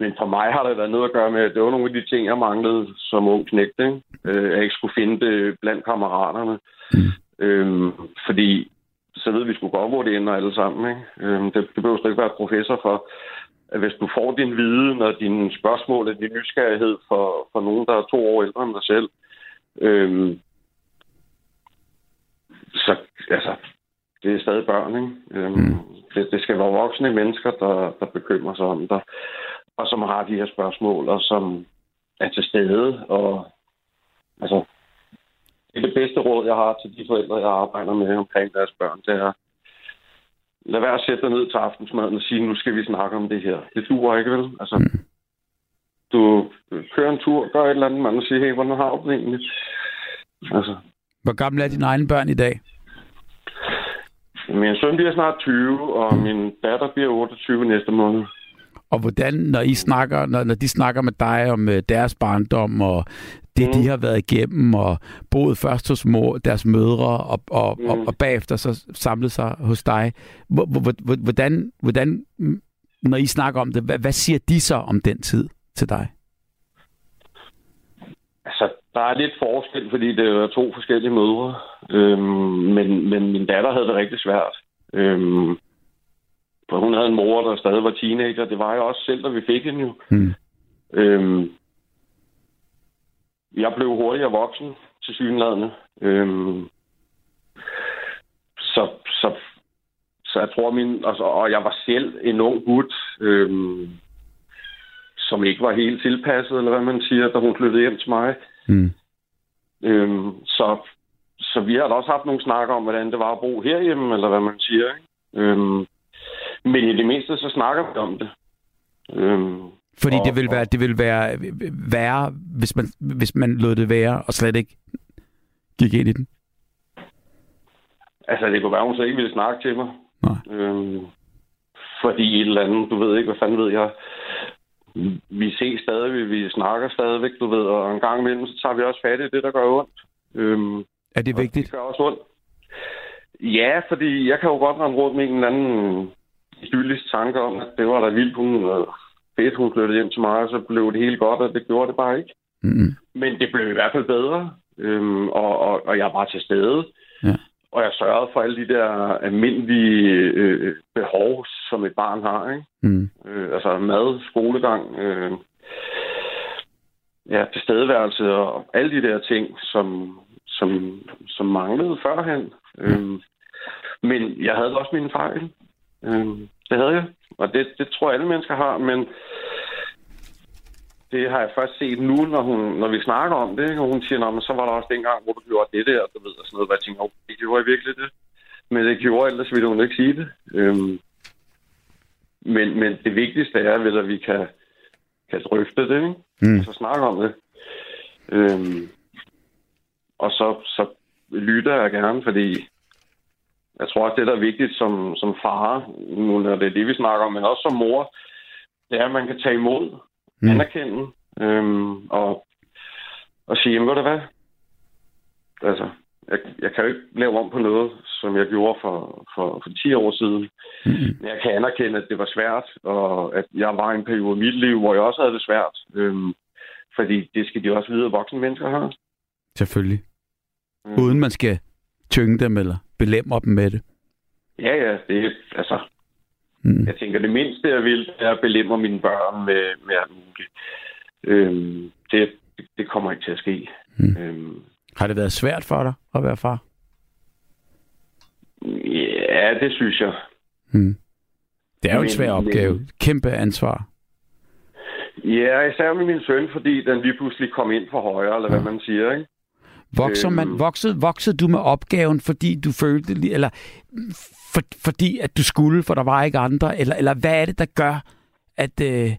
men for mig har det været noget at gøre med, at det var nogle af de ting, jeg manglede som ung knægt, ikke? Øh, jeg ikke skulle finde det blandt kammeraterne. Mm. Øhm, fordi så ved vi sgu godt, hvor det ender alle sammen. Ikke? Øhm, det, det behøver slet ikke være professor for, at hvis du får din viden og dine spørgsmål og din nysgerrighed for, for nogen, der er to år ældre end dig selv, øhm, så altså, det er stadig børn, ikke? Øhm, mm. det, det skal være voksne mennesker, der, der bekymrer sig om dig, og som har de her spørgsmål, og som er til stede, og altså, det er det bedste råd, jeg har til de forældre, jeg arbejder med omkring deres børn, det er, lad være at sætte dig ned til aftensmaden og sige, nu skal vi snakke om det her. Det duer ikke, vel? Altså, mm. du kører en tur, gør et eller andet, man og siger, hey, hvordan har du det egentlig? Altså, Hvor gamle er dine egne børn i dag? min søn bliver snart 20, og min datter bliver 28 næste måned. Og hvordan, når I snakker, når, når de snakker med dig om øh, deres barndom og det, mm. de har været igennem og boet først hos mor, deres mødre og, og, mm. og, og bagefter så samlet sig hos dig. Hvor- hvor- hvor- Hvordan, hvordan, når I snakker om det, hvad, hvad siger de så om den tid til dig? Altså, der er lidt forskel, fordi det er to forskellige mødre. Øhm, men, men min datter havde det rigtig svært. Øhm, for hun havde en mor, der stadig var teenager. Det var jeg også selv, da vi fik hende jo. Mm. Øhm, jeg blev hurtigere voksen til synlædende. Øhm, så, så, så jeg tror min... Altså, og jeg var selv en ung gut, øhm, som ikke var helt tilpasset, eller hvad man siger, da hun flyttede hjem til mig. Mm. Øhm, så, så vi har da også haft nogle snakker om, hvordan det var at bo herhjemme, eller hvad man siger. Ikke? Øhm, men i det mindste, så snakker vi om det. Øhm, Fordi og- det vil være, det vil være værre, hvis man, hvis man lod det være og slet ikke gik ind i den. Altså, det kunne være, hun så ikke ville snakke til mig. Nej. Øhm, fordi et eller andet, du ved ikke, hvad fanden ved jeg. Vi ses stadig, vi snakker stadigvæk, du ved, og en gang imellem, så tager vi også fat i det, der gør ondt. Øhm, Er det vigtigt? Det gør også ondt. Ja, fordi jeg kan jo godt rende rundt med en eller anden idyllisk tanke om, at det var da vildt, hun fedt, hun flyttede hjem til mig, og så blev det helt godt, og det gjorde det bare ikke. Mm. Men det blev i hvert fald bedre, øhm, og, og, og jeg var til stede. Ja. Og jeg sørgede for alle de der almindelige øh, behov, som et barn har. Ikke? Mm. Øh, altså mad, skolegang, øh, ja, tilstedeværelse og alle de der ting, som, som, som manglede førhen. Øh, men jeg havde også mine fejl. Øh, det havde jeg. Og det, det tror jeg, alle mennesker har, men det har jeg først set nu, når, hun, når vi snakker om det, ikke? og hun siger, "Nå, men så var der også dengang, hvor du gjorde det der, du ved, og sådan noget, hvor jeg tænker, okay, det gjorde jeg virkelig det. men det gjorde, ellers ville hun ikke sige det. Øhm, men, men det vigtigste er vel, at vi kan, kan drøfte det, ikke? Mm. Altså snakke om det. Øhm, og så, så lytter jeg gerne, fordi jeg tror også, det, der er vigtigt som, som far, nu når det er det, vi snakker om, men også som mor, det er, at man kan tage imod, Mm. anerkende, øhm, og, og sige, jamen, ved du hvad? Altså, jeg, jeg kan jo ikke lave om på noget, som jeg gjorde for, for, for 10 år siden. Mm. Men jeg kan anerkende, at det var svært, og at jeg var i en periode i mit liv, hvor jeg også havde det svært. Øhm, fordi det skal de også vide, at voksne mennesker har. Selvfølgelig. Mm. Uden man skal tynge dem eller belemre dem med det. Ja, ja, det er, altså, Mm. jeg tænker, det mindste, jeg vil, er at belemre mine børn med, med alt muligt. Øhm, det, det kommer ikke til at ske. Mm. Øhm, Har det været svært for dig at være far? ja, det synes jeg. Mm. Det er jo en Men- svær men- opgave. Kæmpe ansvar. Ja, især med min søn, fordi den lige pludselig kom ind for højre, eller hvad man siger, ikke? Vokser man, Øhm. voksede, voksede du med opgaven, fordi du følte, eller for, fordi at du skulle, for der var ikke andre, eller, eller hvad er det, der gør, at, øh,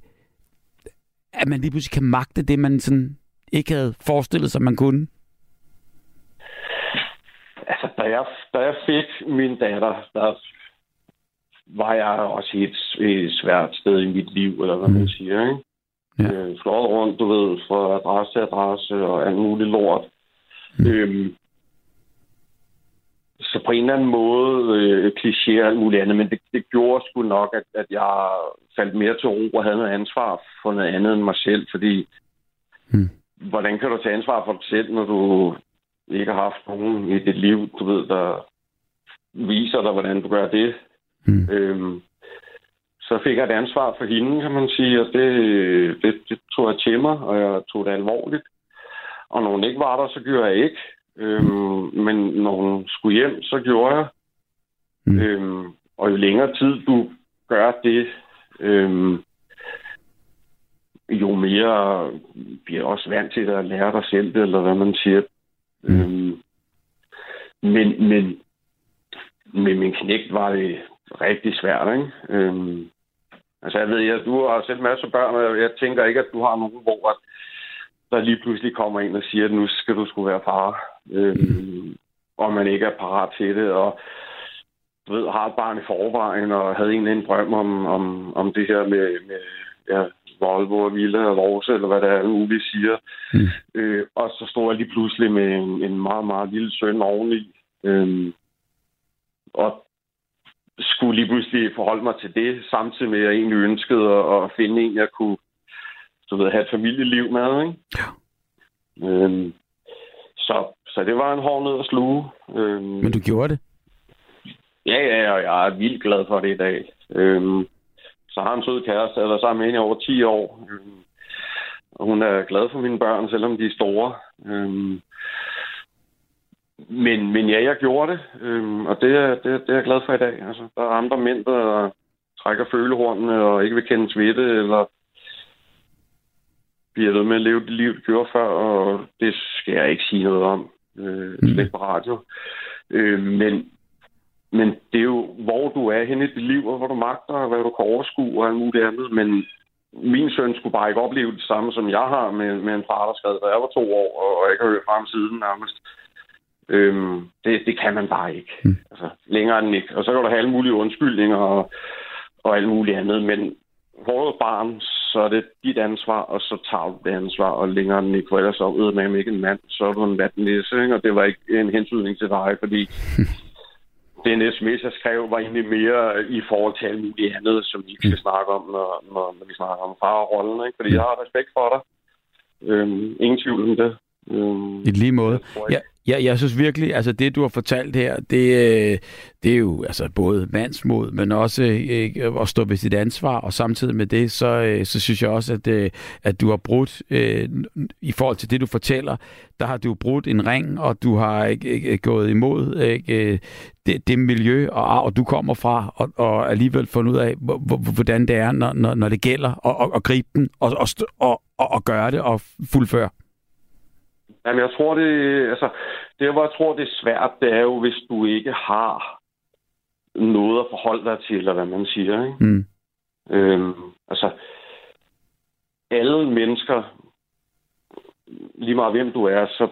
at man lige pludselig kan magte det, man sådan ikke havde forestillet sig, man kunne? Altså, da jeg, da jeg fik min datter, der var jeg også i et, et svært sted i mit liv, eller hvad man Mm. siger, ikke? Ja. Øh, flået rundt, du ved, fra adresse til adresse og alt muligt lort. Mm. Øhm, så på en eller anden måde øh, kliché og muligt andet, men det, det gjorde sgu nok, at, at jeg faldt mere til ro og havde noget ansvar for noget andet end mig selv, fordi Mm. hvordan kan du tage ansvar for dig selv, når du ikke har haft nogen i dit liv, du ved, der viser dig, hvordan du gør det. Mm. Øhm, så fik jeg et ansvar for hende, kan man sige, og det, det, det tog jeg til mig, og jeg tog det alvorligt. Og når hun ikke var der, så gjorde jeg ikke. Øhm, men når hun skulle hjem, så gjorde jeg. Mm. Øhm, og jo længere tid du gør det, øhm, jo mere bliver også vant til at lære dig selv det, eller hvad man siger. Mm. Øhm, men, men med min knægt var det rigtig svært, ikke? Øhm, altså, jeg ved, at du har selv masser af børn, og jeg tænker ikke, at du har nogen, hvor at der lige pludselig kommer en og siger, at nu skal du skulle være far. Øhm, og man ikke er parat til det, og du ved, har et barn i forvejen, og havde en en drøm om, om, om det her med, med ja, Volvo og Villa og Rose, eller hvad det er, muligt siger. Mm. Øh, og så stod jeg lige pludselig med en, en meget, meget lille søn oveni. Øhm, og skulle lige pludselig forholde mig til det, samtidig med, at jeg egentlig ønskede at, at finde en, jeg kunne du ved, have et familieliv med. Ikke? Ja. Øhm, så, så det var en hård ned at sluge. Øhm, Men du gjorde det? Ja, ja, og jeg er vildt glad for det i dag. Øhm, så har en sød kæreste, eller sammen med hende over 10 år. Øhm, og hun er glad for mine børn, selvom de er store. Øhm, men, men ja, jeg gjorde det, øhm, og det, er- det, det er jeg glad for i dag. Altså, der er andre mænd, der trækker følehornene og ikke vil kendes ved det, eller bliver ved med at leve det liv, de gjorde før, og det skal jeg ikke sige noget om. Øh, Mm. slet på radio. Øh, men, men det er jo, hvor du er henne i dit liv, og hvor du magter, og hvad du kan overskue og alt muligt andet. Men min søn skulle bare ikke opleve det samme, som jeg har med, med en far, der skrev, da jeg var to år, og ikke har hørt fra ham siden nærmest. Øhm, det, det kan man bare ikke. Mm. Altså, længere end ikke. Og så kan du have alle mulige undskyldninger og, og alt muligt andet, men vores barn, så er det dit ansvar, og så tager du det ansvar, og længere end ikke, for ellers så ved man ikke en mand, så er du en vatnæse, ikke? og det var ikke en hensynning til dig, fordi [laughs] den sms, jeg skrev, var egentlig mere i forhold til alt muligt andet, som vi ikke skal snakke om, når, når, når vi snakker om farrollen, ikke? fordi jeg har respekt for dig. Øhm, ingen tvivl om det. Øhm, I lige måde. jeg jeg, Ja, ja, jeg synes virkelig, altså det, du har fortalt her, det, øh, det er jo altså både mandsmod, men også øh, at stå ved sit ansvar, og samtidig med det, så, øh, så synes jeg også, at, øh, at du har brudt, øh, i forhold til det, du fortæller, der har du brudt en ring, og du har ikke, ikke gået imod ikke, øh, det, det miljø og arv, du kommer fra, og, og alligevel fundet ud af, hvordan det er, når, når, når det gælder, og, og, og gribe den, og, og, og, og, og gøre det, og fuldføre. Jamen, jeg tror, det, altså, det, hvor jeg tror, det er svært, det er jo, hvis du ikke har noget at forholde dig til, eller hvad man siger. Ikke? Mm. Øhm, altså, alle mennesker, lige meget hvem du er, så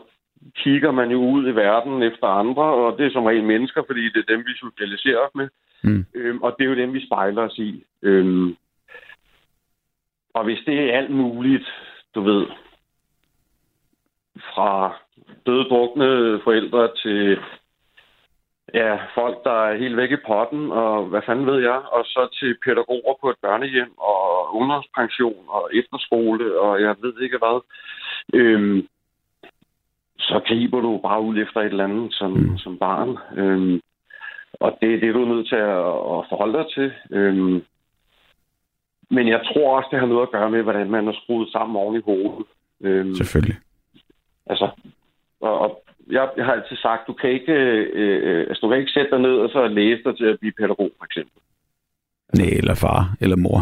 kigger man jo ud i verden efter andre, og det er som regel mennesker, fordi det er dem, vi socialiserer os med. Mm. Øhm, og det er jo dem, vi spejler os i. Øhm, og hvis det er alt muligt, du ved, fra døde drukne forældre til ja, folk, der er helt væk i potten, og hvad fanden ved jeg, og så til pædagoger på et børnehjem, og ungdomspension, og efterskole, og jeg ved ikke hvad. Øhm, så griber du bare ud efter et eller andet som, mm. som barn. Øhm, og det er det, du er nødt til at, at forholde dig til. Øhm, men jeg tror også, det har noget at gøre med, hvordan man er skruet sammen oven i hovedet. Øhm, Selvfølgelig. Altså, og, og jeg, jeg har altid sagt, du kan ikke, øh, altså, du kan ikke sætte dig ned og så læse dig til at blive pædagog, for eksempel. Nej, eller far, eller mor.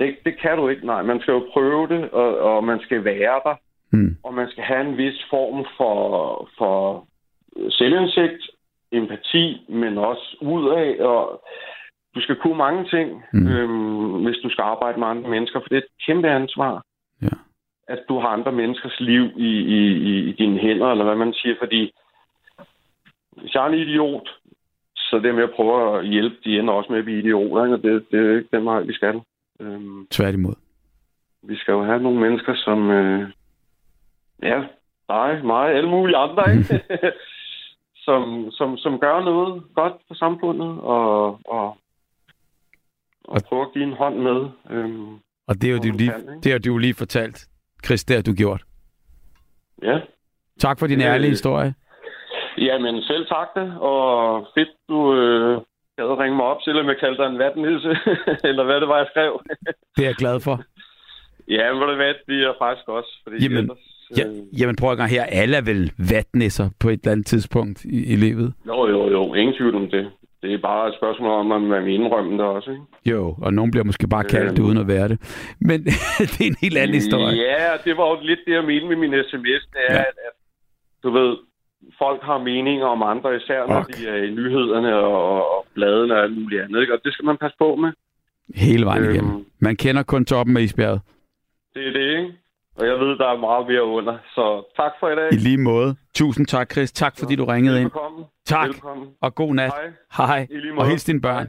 Det, det kan du ikke, nej. Man skal jo prøve det, og, og man skal være der, Mm. og man skal have en vis form for, for selvindsigt, empati, men også udad, og du skal kunne mange ting, Mm. mm. øhm, hvis du skal arbejde med andre mennesker, for det er et kæmpe ansvar. Ja. At du har andre menneskers liv i, i, i, i dine hænder, eller hvad man siger, fordi hvis jeg er en idiot, så det med at prøve at hjælpe, de ender også med at blive idioter, ikke? og det, det er jo ikke den vej, vi skal. Øhm, Tværtimod. vi skal jo have nogle mennesker, som... Øh, ja, dig, mig, alle mulige andre, ikke? [laughs] som, som, som gør noget godt for samfundet, og, og, og prøver at give en hånd med. Øhm, Og det er jo du lige, det har du jo lige fortalt, Chris, det har du gjort. ja. Tak for din Øh, ærlige historie. Jamen, selv tak det, og fedt, du øh, gad at ringe mig op, selvom jeg kaldte dig en vatnisse, [laughs] eller hvad det var, jeg skrev. Det er jeg glad for. [laughs] ja, men du hvad, det er jeg faktisk også, fordi Jamen, ellers... Ja, jamen prøv at gang her. Alle er vel vatnisser på et eller andet tidspunkt i, i livet. Jo, jo, jo, ingen tvivl om det. Det er bare et spørgsmål om, om man vil indrømme det også, ikke? Jo, og nogen bliver måske bare kaldt det Øhm. uden at være det. Men [laughs] det er en helt anden historie. Ja, det var jo lidt det, jeg mente med min sms. Det er, Ja. at, at, du ved, folk har meninger om andre, især når Ok. de er i nyhederne og, og bladene og alt muligt andet. Ikke? Og det skal man passe på med. Hele vejen Øhm. igennem. Man kender kun toppen af isbjerget. Det er det, ikke? Og jeg ved, der er meget mere under. Så tak for i dag. I lige måde. Tusind tak, Chris. Tak, fordi du ringede ind. Velkommen. Tak, Velkommen. og god nat. Hej. Hej. I lige Og måde. hils dine børn.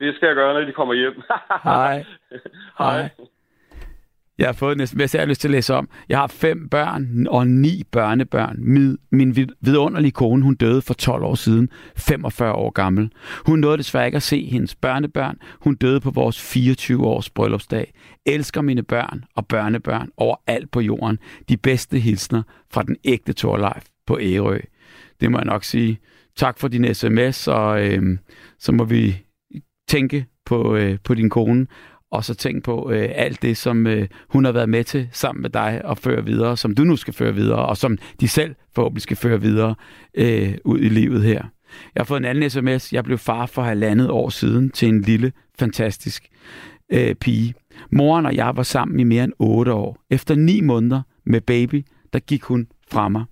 Det skal jeg gøre, når de kommer hjem. [laughs] Hej. Hej. Jeg har fået en sms, jeg har lyst til at læse om. Jeg har fem børn og ni børnebørn. Min, min vidunderlige kone, hun døde for 12 år siden, 45 år gammel. Hun nåede desværre ikke at se hendes børnebørn. Hun døde på vores 24 års bryllupsdag. Elsker mine børn og børnebørn overalt på jorden. De bedste hilsner fra den ægte Torleif på Ærø. Det må jeg nok sige. Tak for din sms, og øh, så må vi tænke på, øh, på din kone, og så tænk på øh, alt det, som øh, hun har været med til sammen med dig og føre videre, som du nu skal føre videre, og som de selv forhåbentlig skal føre videre øh, ud i livet her. Jeg har fået en anden sms. Jeg blev far for halvandet år siden til en lille, fantastisk øh, pige. Moren og jeg var sammen i mere end otte år. Efter ni måneder med baby, der gik hun fra mig.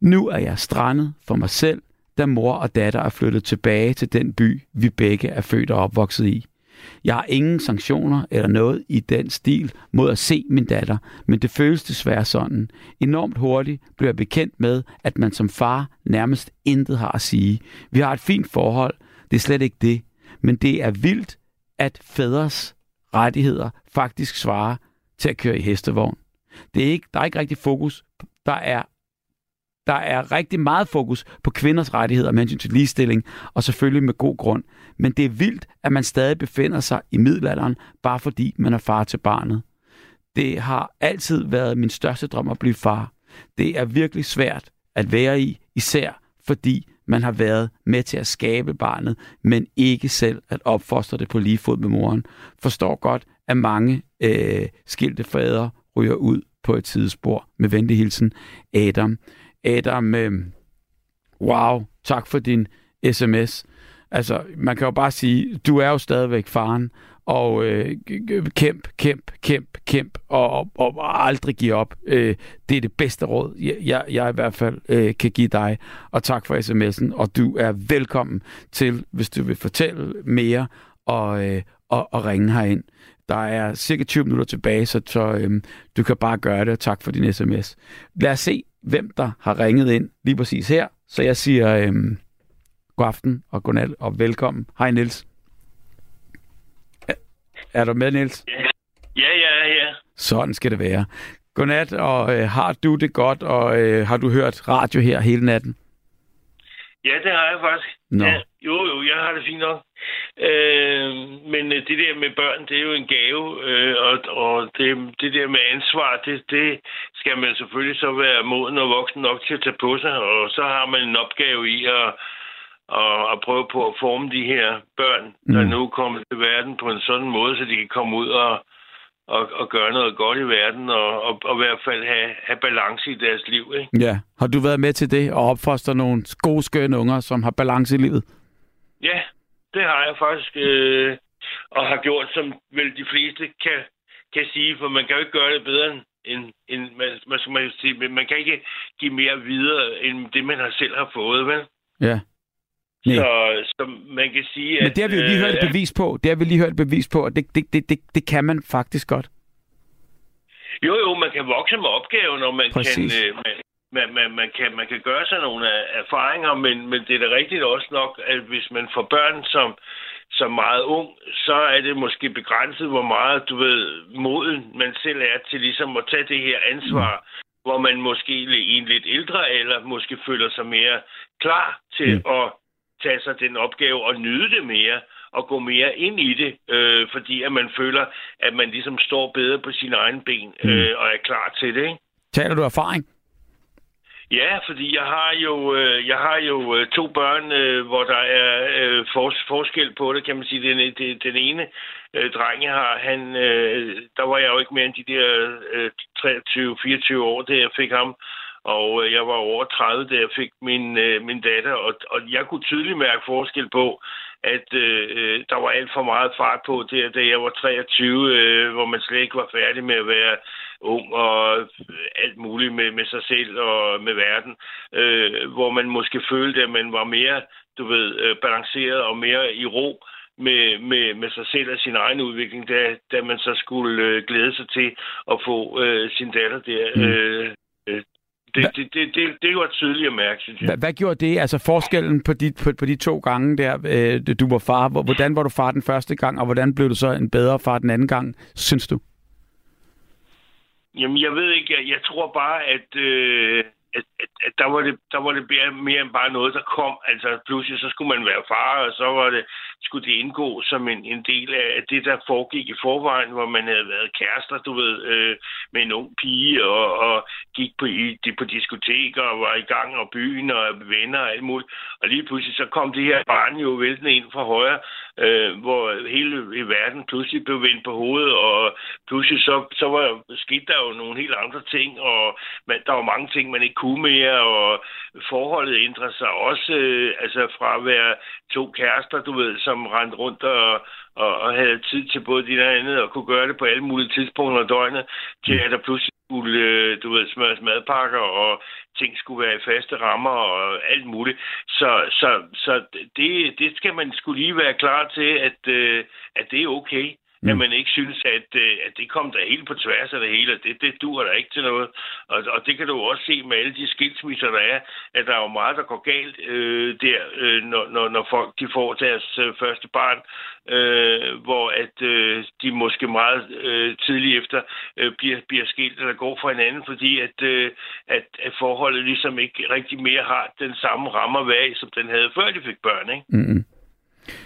Nu er jeg strandet for mig selv, da mor og datter er flyttet tilbage til den by, vi begge er født og opvokset i. Jeg har ingen sanktioner eller noget i den stil mod at se min datter, men det føles desværre sådan. Enormt hurtigt blev jeg bekendt med, at man som far nærmest intet har at sige. Vi har et fint forhold, det er slet ikke det, men det er vildt, at fædres rettigheder faktisk svarer til at køre i hestevogn. Det er ikke, der er ikke rigtig fokus. Der er der er rigtig meget fokus på kvinders rettigheder med hensyn til ligestilling, og selvfølgelig med god grund. Men det er vildt, at man stadig befinder sig i middelalderen, bare fordi man er far til barnet. Det har altid været min største drøm at blive far. Det er virkelig svært at være i, især fordi man har været med til at skabe barnet, men ikke selv at opfostre det på lige fod med moren. Forstår godt, at mange øh, skilte fædre ryger ud på et tidsspor. Med venlig hilsen, Adam. Adam, øh, wow, tak for din sms. Altså, man kan jo bare sige, du er jo stadigvæk faren, og øh, kæmp, kæmp, kæmp, kæmp, og, og, og aldrig give op. Øh, det er det bedste råd, jeg, jeg, jeg i hvert fald øh, kan give dig. Og tak for sms'en, og du er velkommen til, hvis du vil fortælle mere, og, øh, og, og ringe herind. Der er cirka 20 minutter tilbage, så, så øhm, du kan bare gøre det. Tak for din sms. Lad os se, hvem der har ringet ind lige præcis her. Så jeg siger øhm, god aften og godnat og velkommen. Hej Niels. Er, er du med, Niels? Ja, ja, ja. ja. Sådan skal det være. Godnat, og øh, har du det godt, og øh, har du hørt radio her hele natten? Ja, det har jeg faktisk. Nå. Ja, jo, jo, jeg har det fint nok. Øh, men øh, det der med børn, det er jo en gave, øh, og, og det, det der med ansvar, det, det skal man selvfølgelig så være moden og voksen nok til at tage på sig, og så har man en opgave i at, at, at prøve på at forme de her børn, mm. der nu kommer til verden på en sådan måde, så de kan komme ud og, og, og gøre noget godt i verden, og, og, og i hvert fald have, have balance i deres liv. Ikke? Ja. Har du været med til det, og opfostre nogle gode, skønne unger, som har balance i livet? Ja, det har jeg faktisk, øh, og har gjort, som vel de fleste kan, kan sige, for man kan jo ikke gøre det bedre end, end man, man, skal man, sige, man kan ikke give mere videre, end det, man har selv har fået, vel? Ja. Nej. Så, så man kan sige, Men det har vi jo lige hørt et bevis på. Det har vi lige hørt et bevis på, og det, det, det, det, det kan man faktisk godt. Jo, jo, man kan vokse med opgaven, og man Præcis. kan, øh, man, man, man, man, kan, man kan gøre sig nogle erfaringer, men, men det er da rigtigt også nok, at hvis man får børn som, som meget ung, så er det måske begrænset, hvor meget, du ved, moden man selv er til ligesom at tage det her ansvar, mm. hvor man måske i en lidt ældre eller måske føler sig mere klar til mm. at tage sig den opgave og nyde det mere og gå mere ind i det, øh, fordi at man føler, at man ligesom står bedre på sine egne ben øh, mm. og er klar til det. Ikke? Taler du erfaring? Ja, fordi jeg har jo, øh, jeg har jo øh, to børn, øh, hvor der er øh, for, forskel på det, kan man sige. Den, den, den ene øh, dreng, jeg har, han, øh, der var jeg jo ikke mere end de der øh, 23-24 år, da jeg fik ham. Og øh, jeg var over 30, da jeg fik min, øh, min datter, og, og jeg kunne tydeligt mærke forskel på, at øh, der var alt for meget fart på der, da jeg var 23, øh, hvor man slet ikke var færdig med at være ung og alt muligt med, med sig selv og med verden, øh, hvor man måske følte, at man var mere, du ved, øh, balanceret og mere i ro med, med, med sig selv og sin egen udvikling, da, da man så skulle øh, glæde sig til at få øh, sin datter der. Mm. Øh, øh, det, det, det, det, det var tydeligt at mærke, synes jeg. Hvad, hvad gjorde det? Altså forskellen på de, på, på de to gange der, øh, du var far. Hvordan var du far den første gang, og hvordan blev du så en bedre far den anden gang, synes du? Jamen, jeg ved ikke. Jeg, jeg tror bare, at, øh, at, at, at der, var det, der var det mere, mere end bare noget, der kom. Altså, pludselig så skulle man være far, og så var det, skulle det indgå som en, en del af det, der foregik i forvejen, hvor man havde været kærester, du ved, øh, med en ung pige, og, og gik på, i, på diskoteker, og var i gang og byen, og venner og alt muligt. Og lige pludselig så kom det her barn jo væltende ind fra højre, øh, hvor hele i verden pludselig blev vendt på hovedet, og pludselig så, så var, skete der jo nogle helt andre ting, og man, der var mange ting, man ikke kunne mere, og forholdet ændrede sig også, øh, altså fra at være to kærester, du ved, som rendte rundt og, og, og havde tid til både det og andet, og kunne gøre det på alle mulige tidspunkter af døgnet, til at der pludselig skulle, øh, du ved, smøres madpakker, og ting skulle være i faste rammer, og alt muligt. Så, så, så det, det skal man skulle lige være klar til, at, øh, at det er okay mm. at man ikke synes, at, øh, at det kom der helt på tværs af det hele, det, det dur der ikke til noget. Og, og det kan du også se med alle de skilsmisser, der er, at der er jo meget, der går galt øh, der, øh, når, når, når folk de får deres øh, første barn, øh, hvor at øh, de måske meget øh, tidligt efter øh, bliver, bliver skilt eller går fra hinanden, fordi at, øh, at, at forholdet ligesom ikke rigtig mere har den samme rammer bag, som den havde før de fik børn, ikke? Mm-hmm.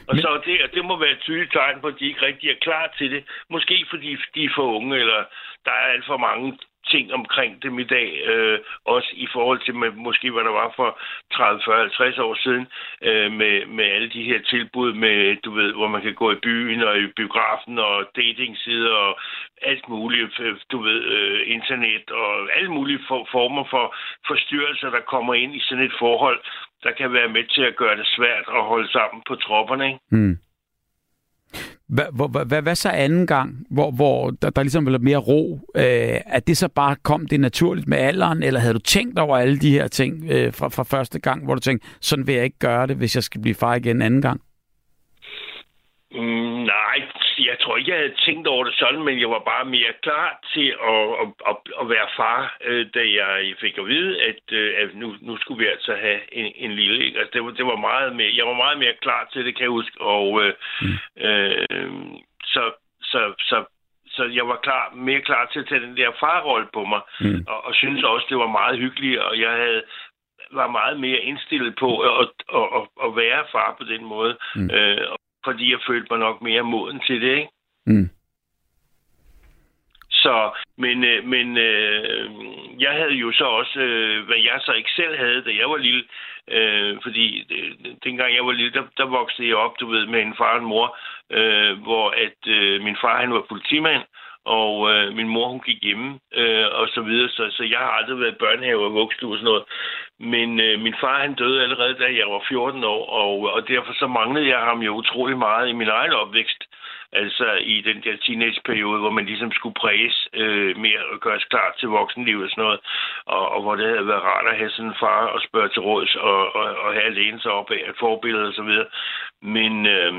Og Men... så det, det må være et tydeligt tegn på, at de ikke rigtig er klar til det. Måske fordi de er for unge, eller der er alt for mange ting omkring dem i dag, øh, også i forhold til med, måske hvad der var for 30, 40, 50 år siden, øh, med, med alle de her tilbud, med, du ved, hvor man kan gå i byen og i biografen og datingsider og alt muligt, øh, du ved, øh, internet og alle mulige for, former for forstyrrelser, der kommer ind i sådan et forhold, der kan være med til at gøre det svært at holde sammen på tropperne. Ikke? Mm. Hvad, så anden gang, hvor, hvor der, der ligesom var mere ro? Øh, at det så bare kom det naturligt med alderen, eller havde du tænkt over alle de her ting øh, fra, fra første gang, hvor du tænkte, sådan vil jeg ikke gøre det, hvis jeg skal blive far igen anden gang? Mm, nej, jeg tror ikke, jeg havde tænkt over det sådan, men jeg var bare mere klar til at, at, at, at være far, øh, da jeg fik at vide, at, øh, at nu, nu skulle vi altså have en, en lille. Ikke? Altså, det, var, det var meget mere, jeg var meget mere klar til det, kan jeg huske. Og øh, mm. øh, så, så, så, så jeg var klar, mere klar til at tage den der farrolle på mig, mm. og, og synes også, det var meget hyggeligt, og jeg havde var meget mere indstillet på at, at, at, at være far på den måde. Mm. Øh, fordi jeg følte mig nok mere moden til det, ikke? Mm. Så, men, øh, men øh, jeg havde jo så også, øh, hvad jeg så ikke selv havde, da jeg var lille, øh, fordi øh, dengang jeg var lille, der, der voksede jeg op, du ved, med en far og en mor, øh, hvor at øh, min far, han var politimand, og øh, min mor, hun gik hjemme, øh, og så videre, så, så jeg har aldrig været børnehave og vuggestue og sådan noget. Men øh, min far, han døde allerede, da jeg var 14 år, og, og derfor så manglede jeg ham jo utrolig meget i min egen opvækst. Altså i den der teenageperiode, hvor man ligesom skulle præges øh, mere og gøres klar til voksenlivet og sådan noget. Og, og hvor det havde været rart at have sådan en far og spørge til råds og, og, og have alene sig op af et forbillede og så videre. Men, øh,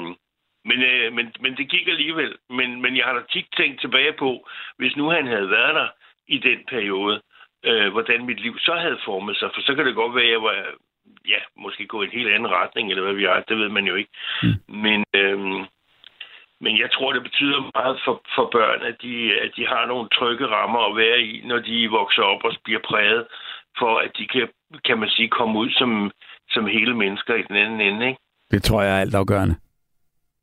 men, øh, men, men det gik alligevel. Men, men jeg har da tit tænkt tilbage på, hvis nu han havde været der i den periode, øh, hvordan mit liv så havde formet sig. For så kan det godt være, at jeg var, ja, måske gå i en helt anden retning, eller hvad vi er. Det ved man jo ikke. Mm. Men, øh, men jeg tror, det betyder meget for, for børn, at de, at de har nogle trygge rammer at være i, når de vokser op og bliver præget, for at de kan, kan man sige, komme ud som, som hele mennesker i den anden ende. Ikke? Det tror jeg er alt afgørende.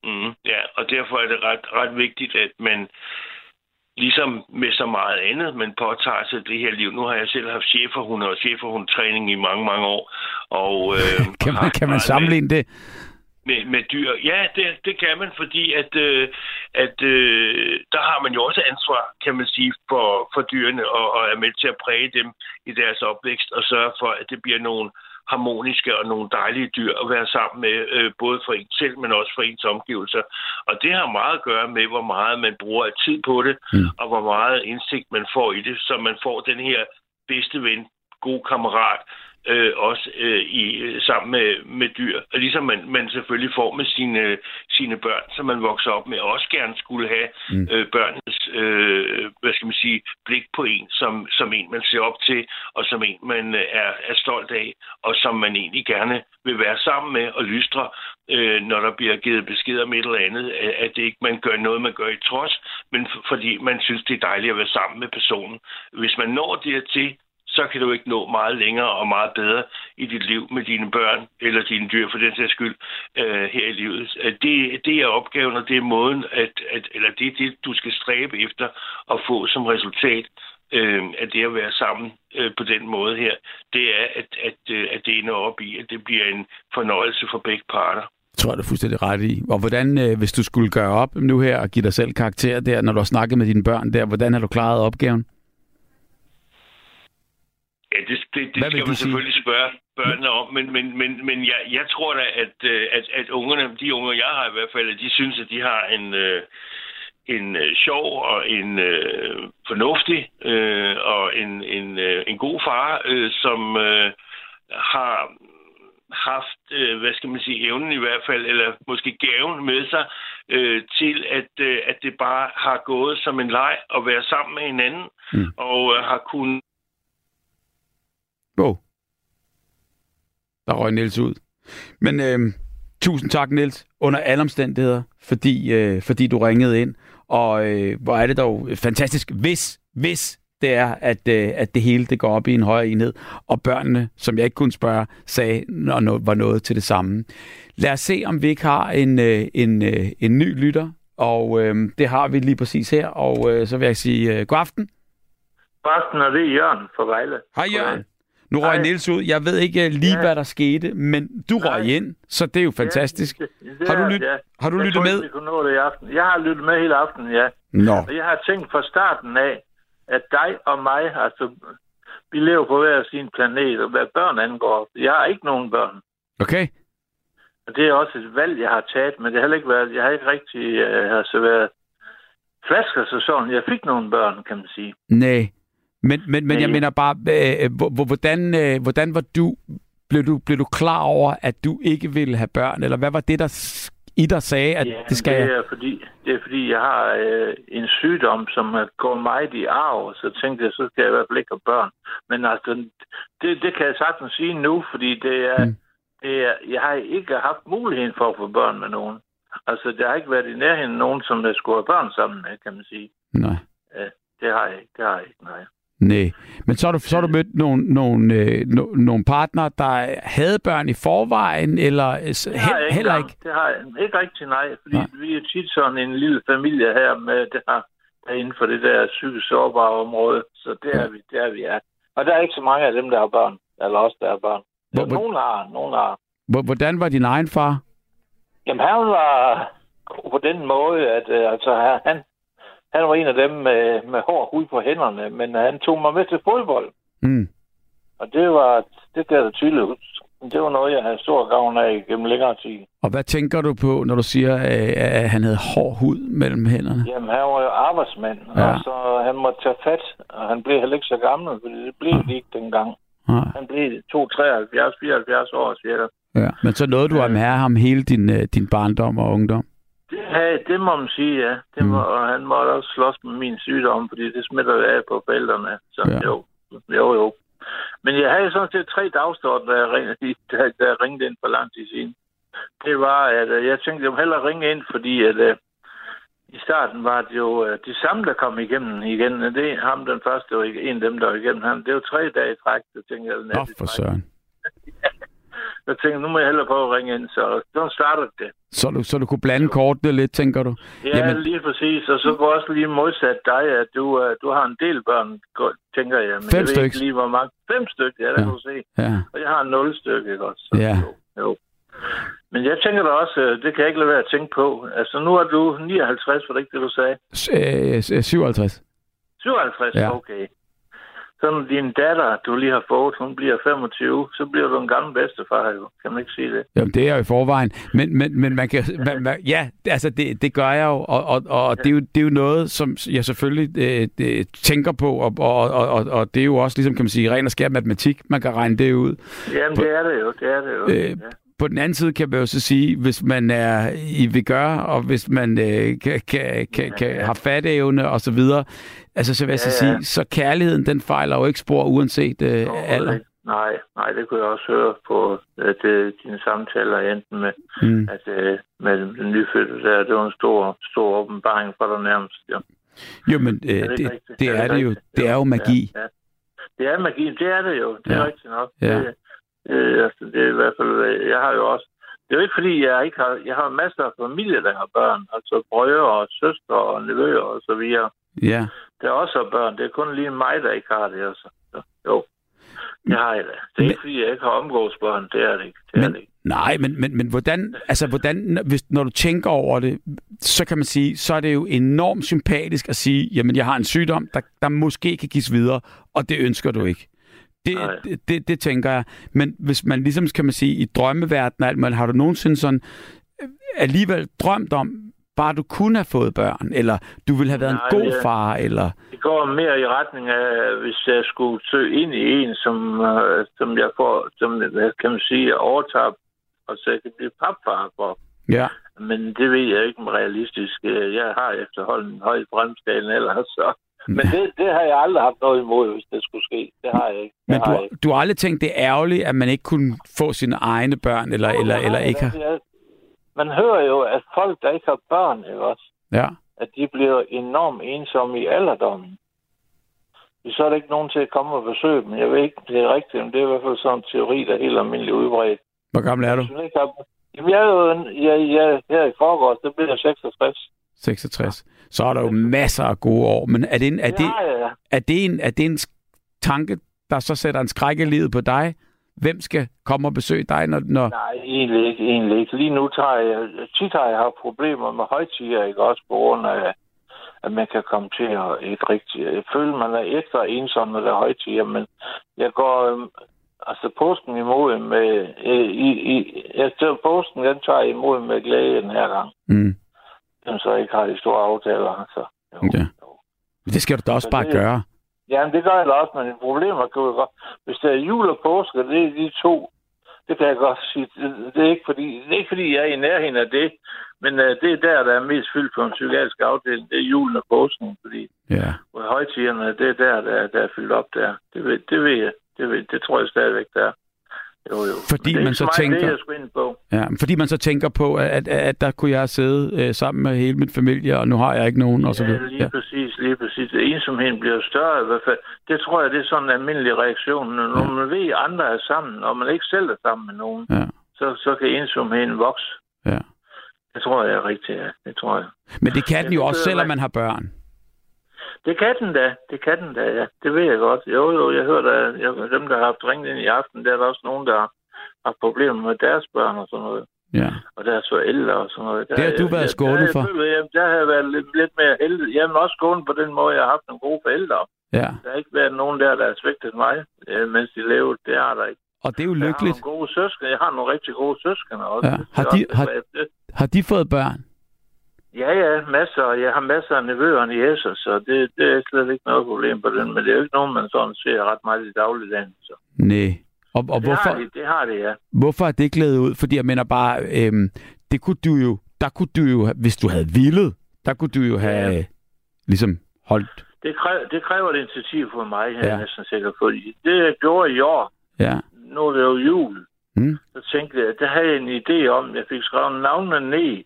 Mm, ja, og derfor er det ret, ret vigtigt, at man ligesom med så meget andet, man påtager sig det her liv. Nu har jeg selv haft cheferhund og cheferhundtræning i mange, mange år. Og, øh, [laughs] kan man, kan man sammenligne det? Med, med dyr. Ja, det, det kan man, fordi at, øh, at øh, der har man jo også ansvar, kan man sige, for, for dyrene, og, og er med til at præge dem i deres opvækst, og sørge for, at det bliver nogle harmoniske og nogle dejlige dyr at være sammen med, øh, både for en selv, men også for ens omgivelser. Og det har meget at gøre med, hvor meget man bruger af tid på det, mm. og hvor meget indsigt man får i det, så man får den her bedste ven, god kammerat, øh, også øh, i, øh, sammen med, med dyr. Og ligesom man, man selvfølgelig får med sine, sine børn, som man vokser op med, og også gerne skulle have mm. øh, børnenes øh, hvad skal man sige, blik på en, som, som en, man ser op til, og som en, man øh, er, er stolt af, og som man egentlig gerne vil være sammen med og lystre, øh, når der bliver givet besked om et eller andet, at det ikke man gør noget, man gør i trods, men fordi man synes, det er dejligt at være sammen med personen. Hvis man når dertil, så kan du ikke nå meget længere og meget bedre i dit liv med dine børn eller dine dyr for den sags skyld øh, her i livet. Øh, det, det er opgaven, og det er måden, at, at, eller det er det, du skal stræbe efter at få som resultat øh, af det at være sammen øh, på den måde her. Det er, at, at, øh, at det ender op i, at det bliver en fornøjelse for begge parter. Jeg tror, du er fuldstændig ret i. Og hvordan, øh, hvis du skulle gøre op nu her og give dig selv karakter der, når du har snakket med dine børn der, hvordan har du klaret opgaven? Ja, det, det, det skal man sige? selvfølgelig spørge børnene om, men, men, men, men jeg, jeg tror da, at, øh, at, at ungerne, de unger, jeg har i hvert fald, de synes, at de har en, øh, en øh, sjov og en øh, fornuftig øh, og en, en, øh, en god far, øh, som øh, har haft, øh, hvad skal man sige, evnen i hvert fald, eller måske gaven med sig øh, til, at, øh, at det bare har gået som en leg at være sammen med hinanden, mm. og øh, har kunnet Wow. Der røg Niels ud. Men øh, tusind tak, Niels, under alle omstændigheder, fordi, øh, fordi du ringede ind. Og øh, hvor er det dog fantastisk, hvis, hvis det er, at, øh, at det hele det går op i en højere enhed, og børnene, som jeg ikke kunne spørge, sagde, når noget var noget til det samme. Lad os se, om vi ikke har en, øh, en, øh, en ny lytter, og øh, det har vi lige præcis her, og øh, så vil jeg sige øh, god aften. God aften, og det er Jørgen fra Vejle. Hej Jørgen. Nu røg Niels ud. Jeg ved ikke lige, ja. hvad der skete, men du røg Nej. ind, så det er jo fantastisk. Ja, det, det har du, lyt, ja. har du lyttet med? Jeg nå det i aften. Jeg har lyttet med hele aftenen, ja. Nå. Og jeg har tænkt fra starten af, at dig og mig, altså, vi lever på hver sin planet, og hvad børn angår. Jeg har ikke nogen børn. Okay. Og det er også et valg, jeg har taget, men det har heller ikke været, jeg har ikke rigtig uh, altså været flasker så sådan. Jeg fik nogle børn, kan man sige. Nej. Men, men, men jeg Nej. mener bare, øh, hvor- hvor- hvordan, øh, hvordan var du, blev du, blev du klar over, at du ikke ville have børn? Eller hvad var det, der i dig sagde, at Ja, det skal det jeg? er, fordi, det er fordi, jeg har øh, en sygdom, som går meget i arv, så tænkte jeg, så skal jeg i hvert fald ikke have børn. Men altså, det, det kan jeg sagtens sige nu, fordi det er, Mm. mm. det er, jeg har ikke haft muligheden for at få børn med nogen. Altså, der har ikke været i nærheden nogen, som jeg skulle have børn sammen med, kan man sige. Nej. Det har jeg ikke, det har jeg ikke, nej. Nej. Men så har du, så har du mødt nogle, nogle, øh, no, nogle partnere, der havde børn i forvejen, eller øh, s- Det har jeg he, ikke heller ikke? Det har jeg ikke rigtig, nej. Fordi Nej. vi er tit sådan en lille familie her med det her, der er inden for det der psykisk sårbare område. Så det er vi, det er vi, ja. Og der er ikke så mange af dem, der har børn. Eller også, der har børn. Hvor- hvor- nogen har, nogen har. Hvor- Hvordan var din egen far? Jamen, han var på den måde, at øh, altså, han, han var en af dem med, med hård hud på hænderne, men han tog mig med til fodbold. Mm. Og det var, det gav det tydeligt ud. Det var noget, jeg havde stor gavn af gennem længere tid. Og hvad tænker du på, når du siger, at han havde hård hud mellem hænderne? Jamen, han var jo arbejdsmand, Ja. ja. og så han måtte tage fat, og han blev heller ikke så gammel, fordi det blev de ikke dengang. Nej. Han blev 2, 73, 74 år cirka. Ja. Men så nåede du at være ham hele din, øh, din barndom og ungdom? Havde, det må man sige, ja. Det må, Mm. Og han måtte også slås med min sygdom, fordi det smitter af på forældrene. Så Ja. ja. jo, jo, jo. Men jeg havde sådan set tre dagstorter, da jeg ringede, da, da jeg ringede ind for lang tid siden. Det var, at øh, jeg tænkte, jeg må hellere ringe ind, fordi at, øh, i starten var det jo øh, de samme, der kom igennem igen. Det er ham, den første, ikke en af dem, der var igennem. Han, det var tre dage i træk, så tænkte jeg. Nå, for søren. Jeg tænkte, nu må jeg hellere prøve at ringe ind, så så startede det. Så du, så du kunne blande kortene lidt, tænker du? Ja, Jamen- lige præcis. Og så går også lige modsat dig, at du, uh, du har en del børn, tænker jeg. Men Fem jeg ved ikke lige, hvor mange. Fem stykker, ja, det Ja. kan du se. Ja. Og jeg har nul stykker, ikke også? Så, Ja. Jo, jo. Men jeg tænker da også, øh, det kan jeg ikke lade være at tænke på. Altså, nu er du 59, var det ikke det, du sagde? S- øh, s- øh, 57. 57, Ja. okay. Så når din datter, du lige har fået, hun bliver 25, så bliver du en gammel bedstefar, jo. Kan man ikke sige det? Jamen, det er jeg jo i forvejen. Men, men, men man kan... Man, man, ja, altså, det, det gør jeg jo. Og, og, og det, er jo, det er jo noget, som jeg selvfølgelig øh, det, tænker på. Og, og, og, og, og det er jo også, ligesom kan man sige, ren og skær matematik. Man kan regne det ud. Jamen, det er det jo, det er det jo. Øh, ja. På den anden side kan man jo så sige, hvis man er i vil gøre, og hvis man øh, kan, kan, kan, kan, har fatteevne og så videre, altså så vil jeg så Ja, ja. sige, så kærligheden, den fejler jo ikke spor uanset øh, Overhovedet alder. ikke. Nej, nej, det kunne jeg også høre på at, det, dine samtaler, enten med, Mm. at, øh, med den nyfødte der. Det var en stor, stor åbenbaring for dig nærmest. Ja. Jo, men øh, det det, det Er det er det jo. Det er jo magi. Ja, ja. Det er magi, det er det jo. Det er Ja. rigtigt nok. Ja. Det, øh, altså, det er i hvert fald, øh, jeg har jo også, det er jo ikke fordi, jeg ikke har, jeg har masser af familie, der har børn, altså brødre og søstre og nevøer og så videre. Ja. Der er også børn, det er kun lige mig, der ikke har det, altså. Så, jo, det har jeg da. Det er Men- ikke fordi, jeg ikke har omgås børn, det er det ikke. Det er Men, det ikke. nej, men, men, men hvordan, altså hvordan, hvis, når du tænker over det, så kan man sige, så er det jo enormt sympatisk at sige, jamen jeg har en sygdom, der, der måske kan gives videre, og det ønsker du ikke. Det, Nej. det, det, det tænker jeg. Men hvis man ligesom, kan man sige, i drømmeverdenen, alt, men har du nogensinde sådan øh, alligevel drømt om, bare du kunne have fået børn, eller du ville have været Nej, en god far, eller... Det går mere i retning af, hvis jeg skulle søge ind i en, som, øh, som jeg får, som kan man sige, jeg overtager, og så jeg kan blive papfar for. Ja. Men det ved jeg ikke om realistisk. Øh, Jeg har efterhånden en høj bremskalen ellers, så... Men det, det har jeg aldrig haft noget imod, hvis det skulle ske. Det har jeg ikke. Det Men har du, ikke. du har aldrig tænkt, det er ærgerligt, at man ikke kunne få sine egne børn, eller, eller, eller ikke har... har... Man hører jo, at folk, der ikke har børn, ikke også? Ja. at de bliver enormt ensomme i alderdommen. Så er der ikke nogen til at komme og besøge dem. Jeg ved ikke, om det er rigtigt, men det er i hvert fald sådan en teori, der er helt almindelig udbredt. Hvor gammel er du? Har... Jamen, jeg er jo en, jeg, jeg, her i forgårs, det bliver jeg 66. 66. Så er der jo masser af gode år. Men er det en, er Det er det en, er det en tanke, der så sætter en skræk i livet på dig? Hvem skal komme og besøge dig, når... når... Nej, egentlig ikke, egentlig ikke. Lige nu tager jeg, tit har jeg haft problemer med højtider, ikke også på grund af, at man kan komme til at ikke rigtigt. Jeg føler, man er ekstra ensom, når der er højtider, men jeg går øhm, Altså, påsken imod med... Øh, i, i, jeg tror, påsken, den tager jeg imod med glæde den her gang. Mm. Den så ikke har de store aftaler. Altså. Jo. Ja. Det skal du da også Så bare det- gøre. Jamen, det gør jeg da også, men problemet kan jo godt... Hvis der er jul og påske, det er de to, det kan jeg godt sige. Det, det, er, ikke fordi, det er ikke fordi, jeg er i nærheden af det, men uh, det er der, der er mest fyldt på en psykiatrisk afdeling. Det er julen og påsken, fordi Ja. og højtiderne, det er der, der, der er fyldt op der. Det ved, det ved jeg. Det, ved, det tror jeg stadigvæk, der er. Jo, jo. Fordi man så tænker- Det, jeg skulle ind på. Ja, fordi man så tænker på, at, at, der kunne jeg sidde øh, sammen med hele min familie, og nu har jeg ikke nogen, og så Ja, videre. lige præcis, lige præcis. Ensomheden bliver større i hvert fald. Det tror jeg, det er sådan en almindelig reaktion. Når man ved, at andre er sammen, og man ikke selv er sammen med nogen, Ja. så, så kan ensomheden vokse. Ja. Det tror jeg er rigtigt, ja. Det tror jeg. Men det kan den Ja, jo også, selvom man har børn. Det kan den da. Det kan den da, ja. Det ved jeg godt. Jo, jo, jeg hører da, jeg, dem, der har haft ringet ind i aften, der er der også nogen, der har problemer med deres børn og sådan noget. Ja. Og deres forældre og sådan noget. Det har du været skånet der, for. Jeg, føler, jeg, der har jeg været lidt, lidt mere heldig. Jeg er også skånet på den måde, jeg har haft nogle gode forældre. Ja. Der har ikke været nogen der, der har svigtet mig, øh, mens de levede. Det har der ikke. Og det er jo Jeg har lykkeligt. nogle gode søskende. Jeg har nogle rigtig gode søskende også. Ja. Har de, har, har de fået børn? Ja, ja, masser. og Jeg har masser af nevøer og jæser, så det, det er slet ikke noget problem på den. Men det er jo ikke nogen, man sådan ser ret meget i dagligdagen. Så. Nej. Og, og det, hvorfor, har de, det har det, ja. hvorfor er det glædet ud? Fordi jeg mener bare, øhm, det kunne du jo, der kunne du jo, hvis du havde villet, der kunne du jo have Ja. ligesom holdt. Det kræver, det kræver et initiativ for mig, jeg Ja. er næsten sikker på. Det, jeg gjorde i år, Ja. nu er det jo jul, Mm. så tænkte jeg, der havde jeg en idé om, jeg fik skrevet navnene ned,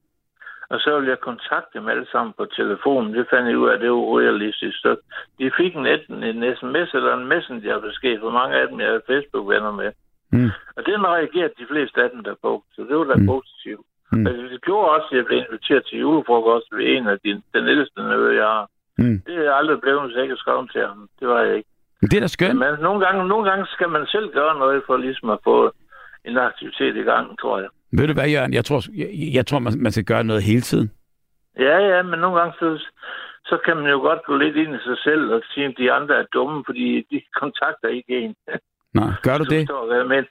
og så ville jeg kontakte dem alle sammen på telefonen. Det fandt jeg ud af, det var urealistisk. Så de fik en, enten en sms eller en messenger-besked, for mange af dem jeg er Facebook-venner med. Mm. Og den reagerede de fleste af dem der på, så det var da Mm. positivt. Mm. Altså, det gjorde også, at jeg blev inviteret til julefrokost ved en af de, den ældste nevø, jeg har. Mm. Det er jeg aldrig blevet, hvis jeg ikke har skrevet til ham. Det var jeg ikke. Men det er da skønt. Men nogle gange, nogle gange skal man selv gøre noget for ligesom at få en aktivitet i gang, tror jeg. Ved du hvad, Jørgen? Jeg tror, jeg, jeg tror man, man skal gøre noget hele tiden. Ja, ja, men nogle gange så, så kan man jo godt gå lidt ind i sig selv og sige, at de andre er dumme, fordi de kontakter ikke en. Nej, gør du det? forstår, mener.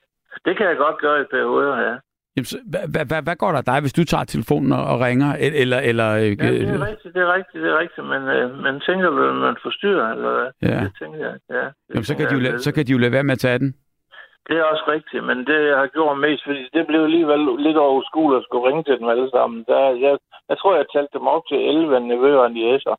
Det kan jeg godt gøre i perioder, ja. Jamen, så, hvad, hvad, hvad, går der dig, hvis du tager telefonen og, ringer? el- Eller, eller, øh, Ja, det er rigtigt, det er rigtigt, det er rigtigt, men øh, man tænker vel, at man forstyrrer, eller hvad? Ja. Det tænker jeg, ja. Det Jamen, så, kan de jo, så kan de jo lade være med at tage den. Det er også rigtigt, men det, jeg har gjort mest, fordi det blev alligevel lidt over skole at skulle ringe til dem alle sammen. Der, jeg, jeg tror, jeg talte dem op til 11 nevøer og niæser.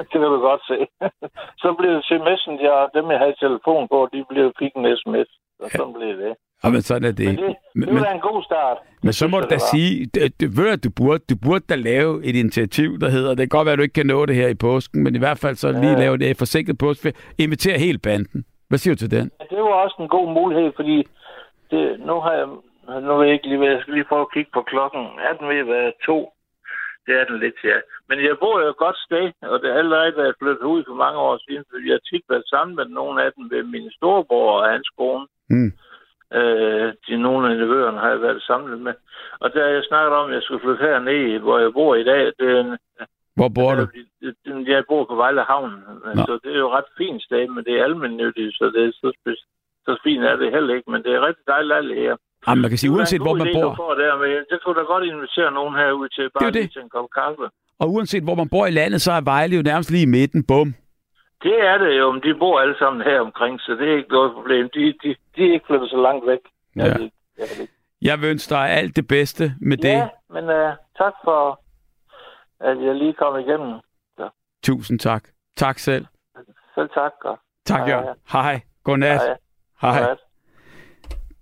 det kan du godt se. [laughs] så blev det til Messenger, og dem, jeg havde telefon på, de blev fik en sms. Og sådan blev det. Og men sådan er det. Men det, Men- det var en god start. Men så må du da sige, det, det, ved du, burde, du burde da lave et initiativ, der hedder, det kan godt være, at du ikke kan nå det her i påsken, men i hvert fald så lige Ja. lave det forsinket påske. Invitere hele banden. Hvad siger du til den? Det var også en god mulighed, fordi det, nu har jeg, nu ved jeg ikke lige, hvad jeg skal lige prøve at kigge på klokken. Er den ved at være to? Det er den lidt, ja. Men jeg bor jo et godt sted, og det er allerede været flyttet ud for mange år siden, fordi jeg har tit været sammen med nogle af dem ved min storebror og hans kone. Mm. Øh, de nogle af nevøerne har jeg været sammen med. Og der har jeg snakket om, at jeg skulle flytte herned, hvor jeg bor i dag. Det er en, Hvor bor du? det- jeg bor på Vejle Havn, Nå. så det er jo et ret fint sted, men det er almindeligt, så det er så, spe- så fint er det heller ikke, men det er rigtig dejligt alt her. Jamen, man kan sige, Det uanset hvor man idé, bor, du får der, men det kunne da godt invitere nogen herud til bare det. lige til en kop kaffe. og uanset hvor man bor i landet, så er Vejle jo nærmest lige i midten. Bum. Det er det jo, men de bor alle sammen her omkring, så det er ikke noget problem. De, de, de er ikke flyttet så langt væk. Ja. Jeg vil ønske dig alt det bedste med det. Ja, men uh, tak for, at jeg lige kom igennem. Tusind tak. Tak selv. Selv tak. Og Tak, Hej, Jørgen. Hej. Godnat. Hej. Hej. Godnat.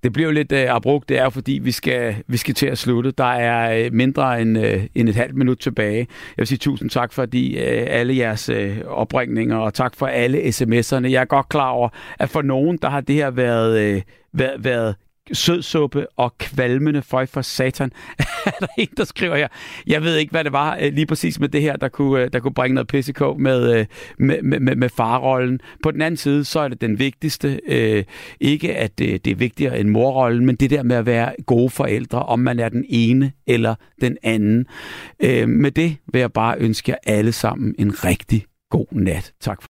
Det bliver jo lidt uh, abrupt, det er fordi, vi skal, vi skal til at slutte. Der er uh, mindre end, uh, end et halvt minut tilbage. Jeg vil sige tusind tak for de, uh, alle jeres uh, opringninger, og tak for alle sms'erne. Jeg er godt klar over, at for nogen, der har det her været, uh, været, været sødsuppe og kvalmende føj for satan. er der en, der skriver her, jeg ved ikke, hvad det var lige præcis med det her, der kunne, der kunne bringe noget pissekog med, med, med, med, med farrollen. På den anden side, så er det den vigtigste. Ikke, at det er vigtigere end morrollen, men det der med at være gode forældre, om man er den ene eller den anden. Med det vil jeg bare ønske jer alle sammen en rigtig god nat. Tak for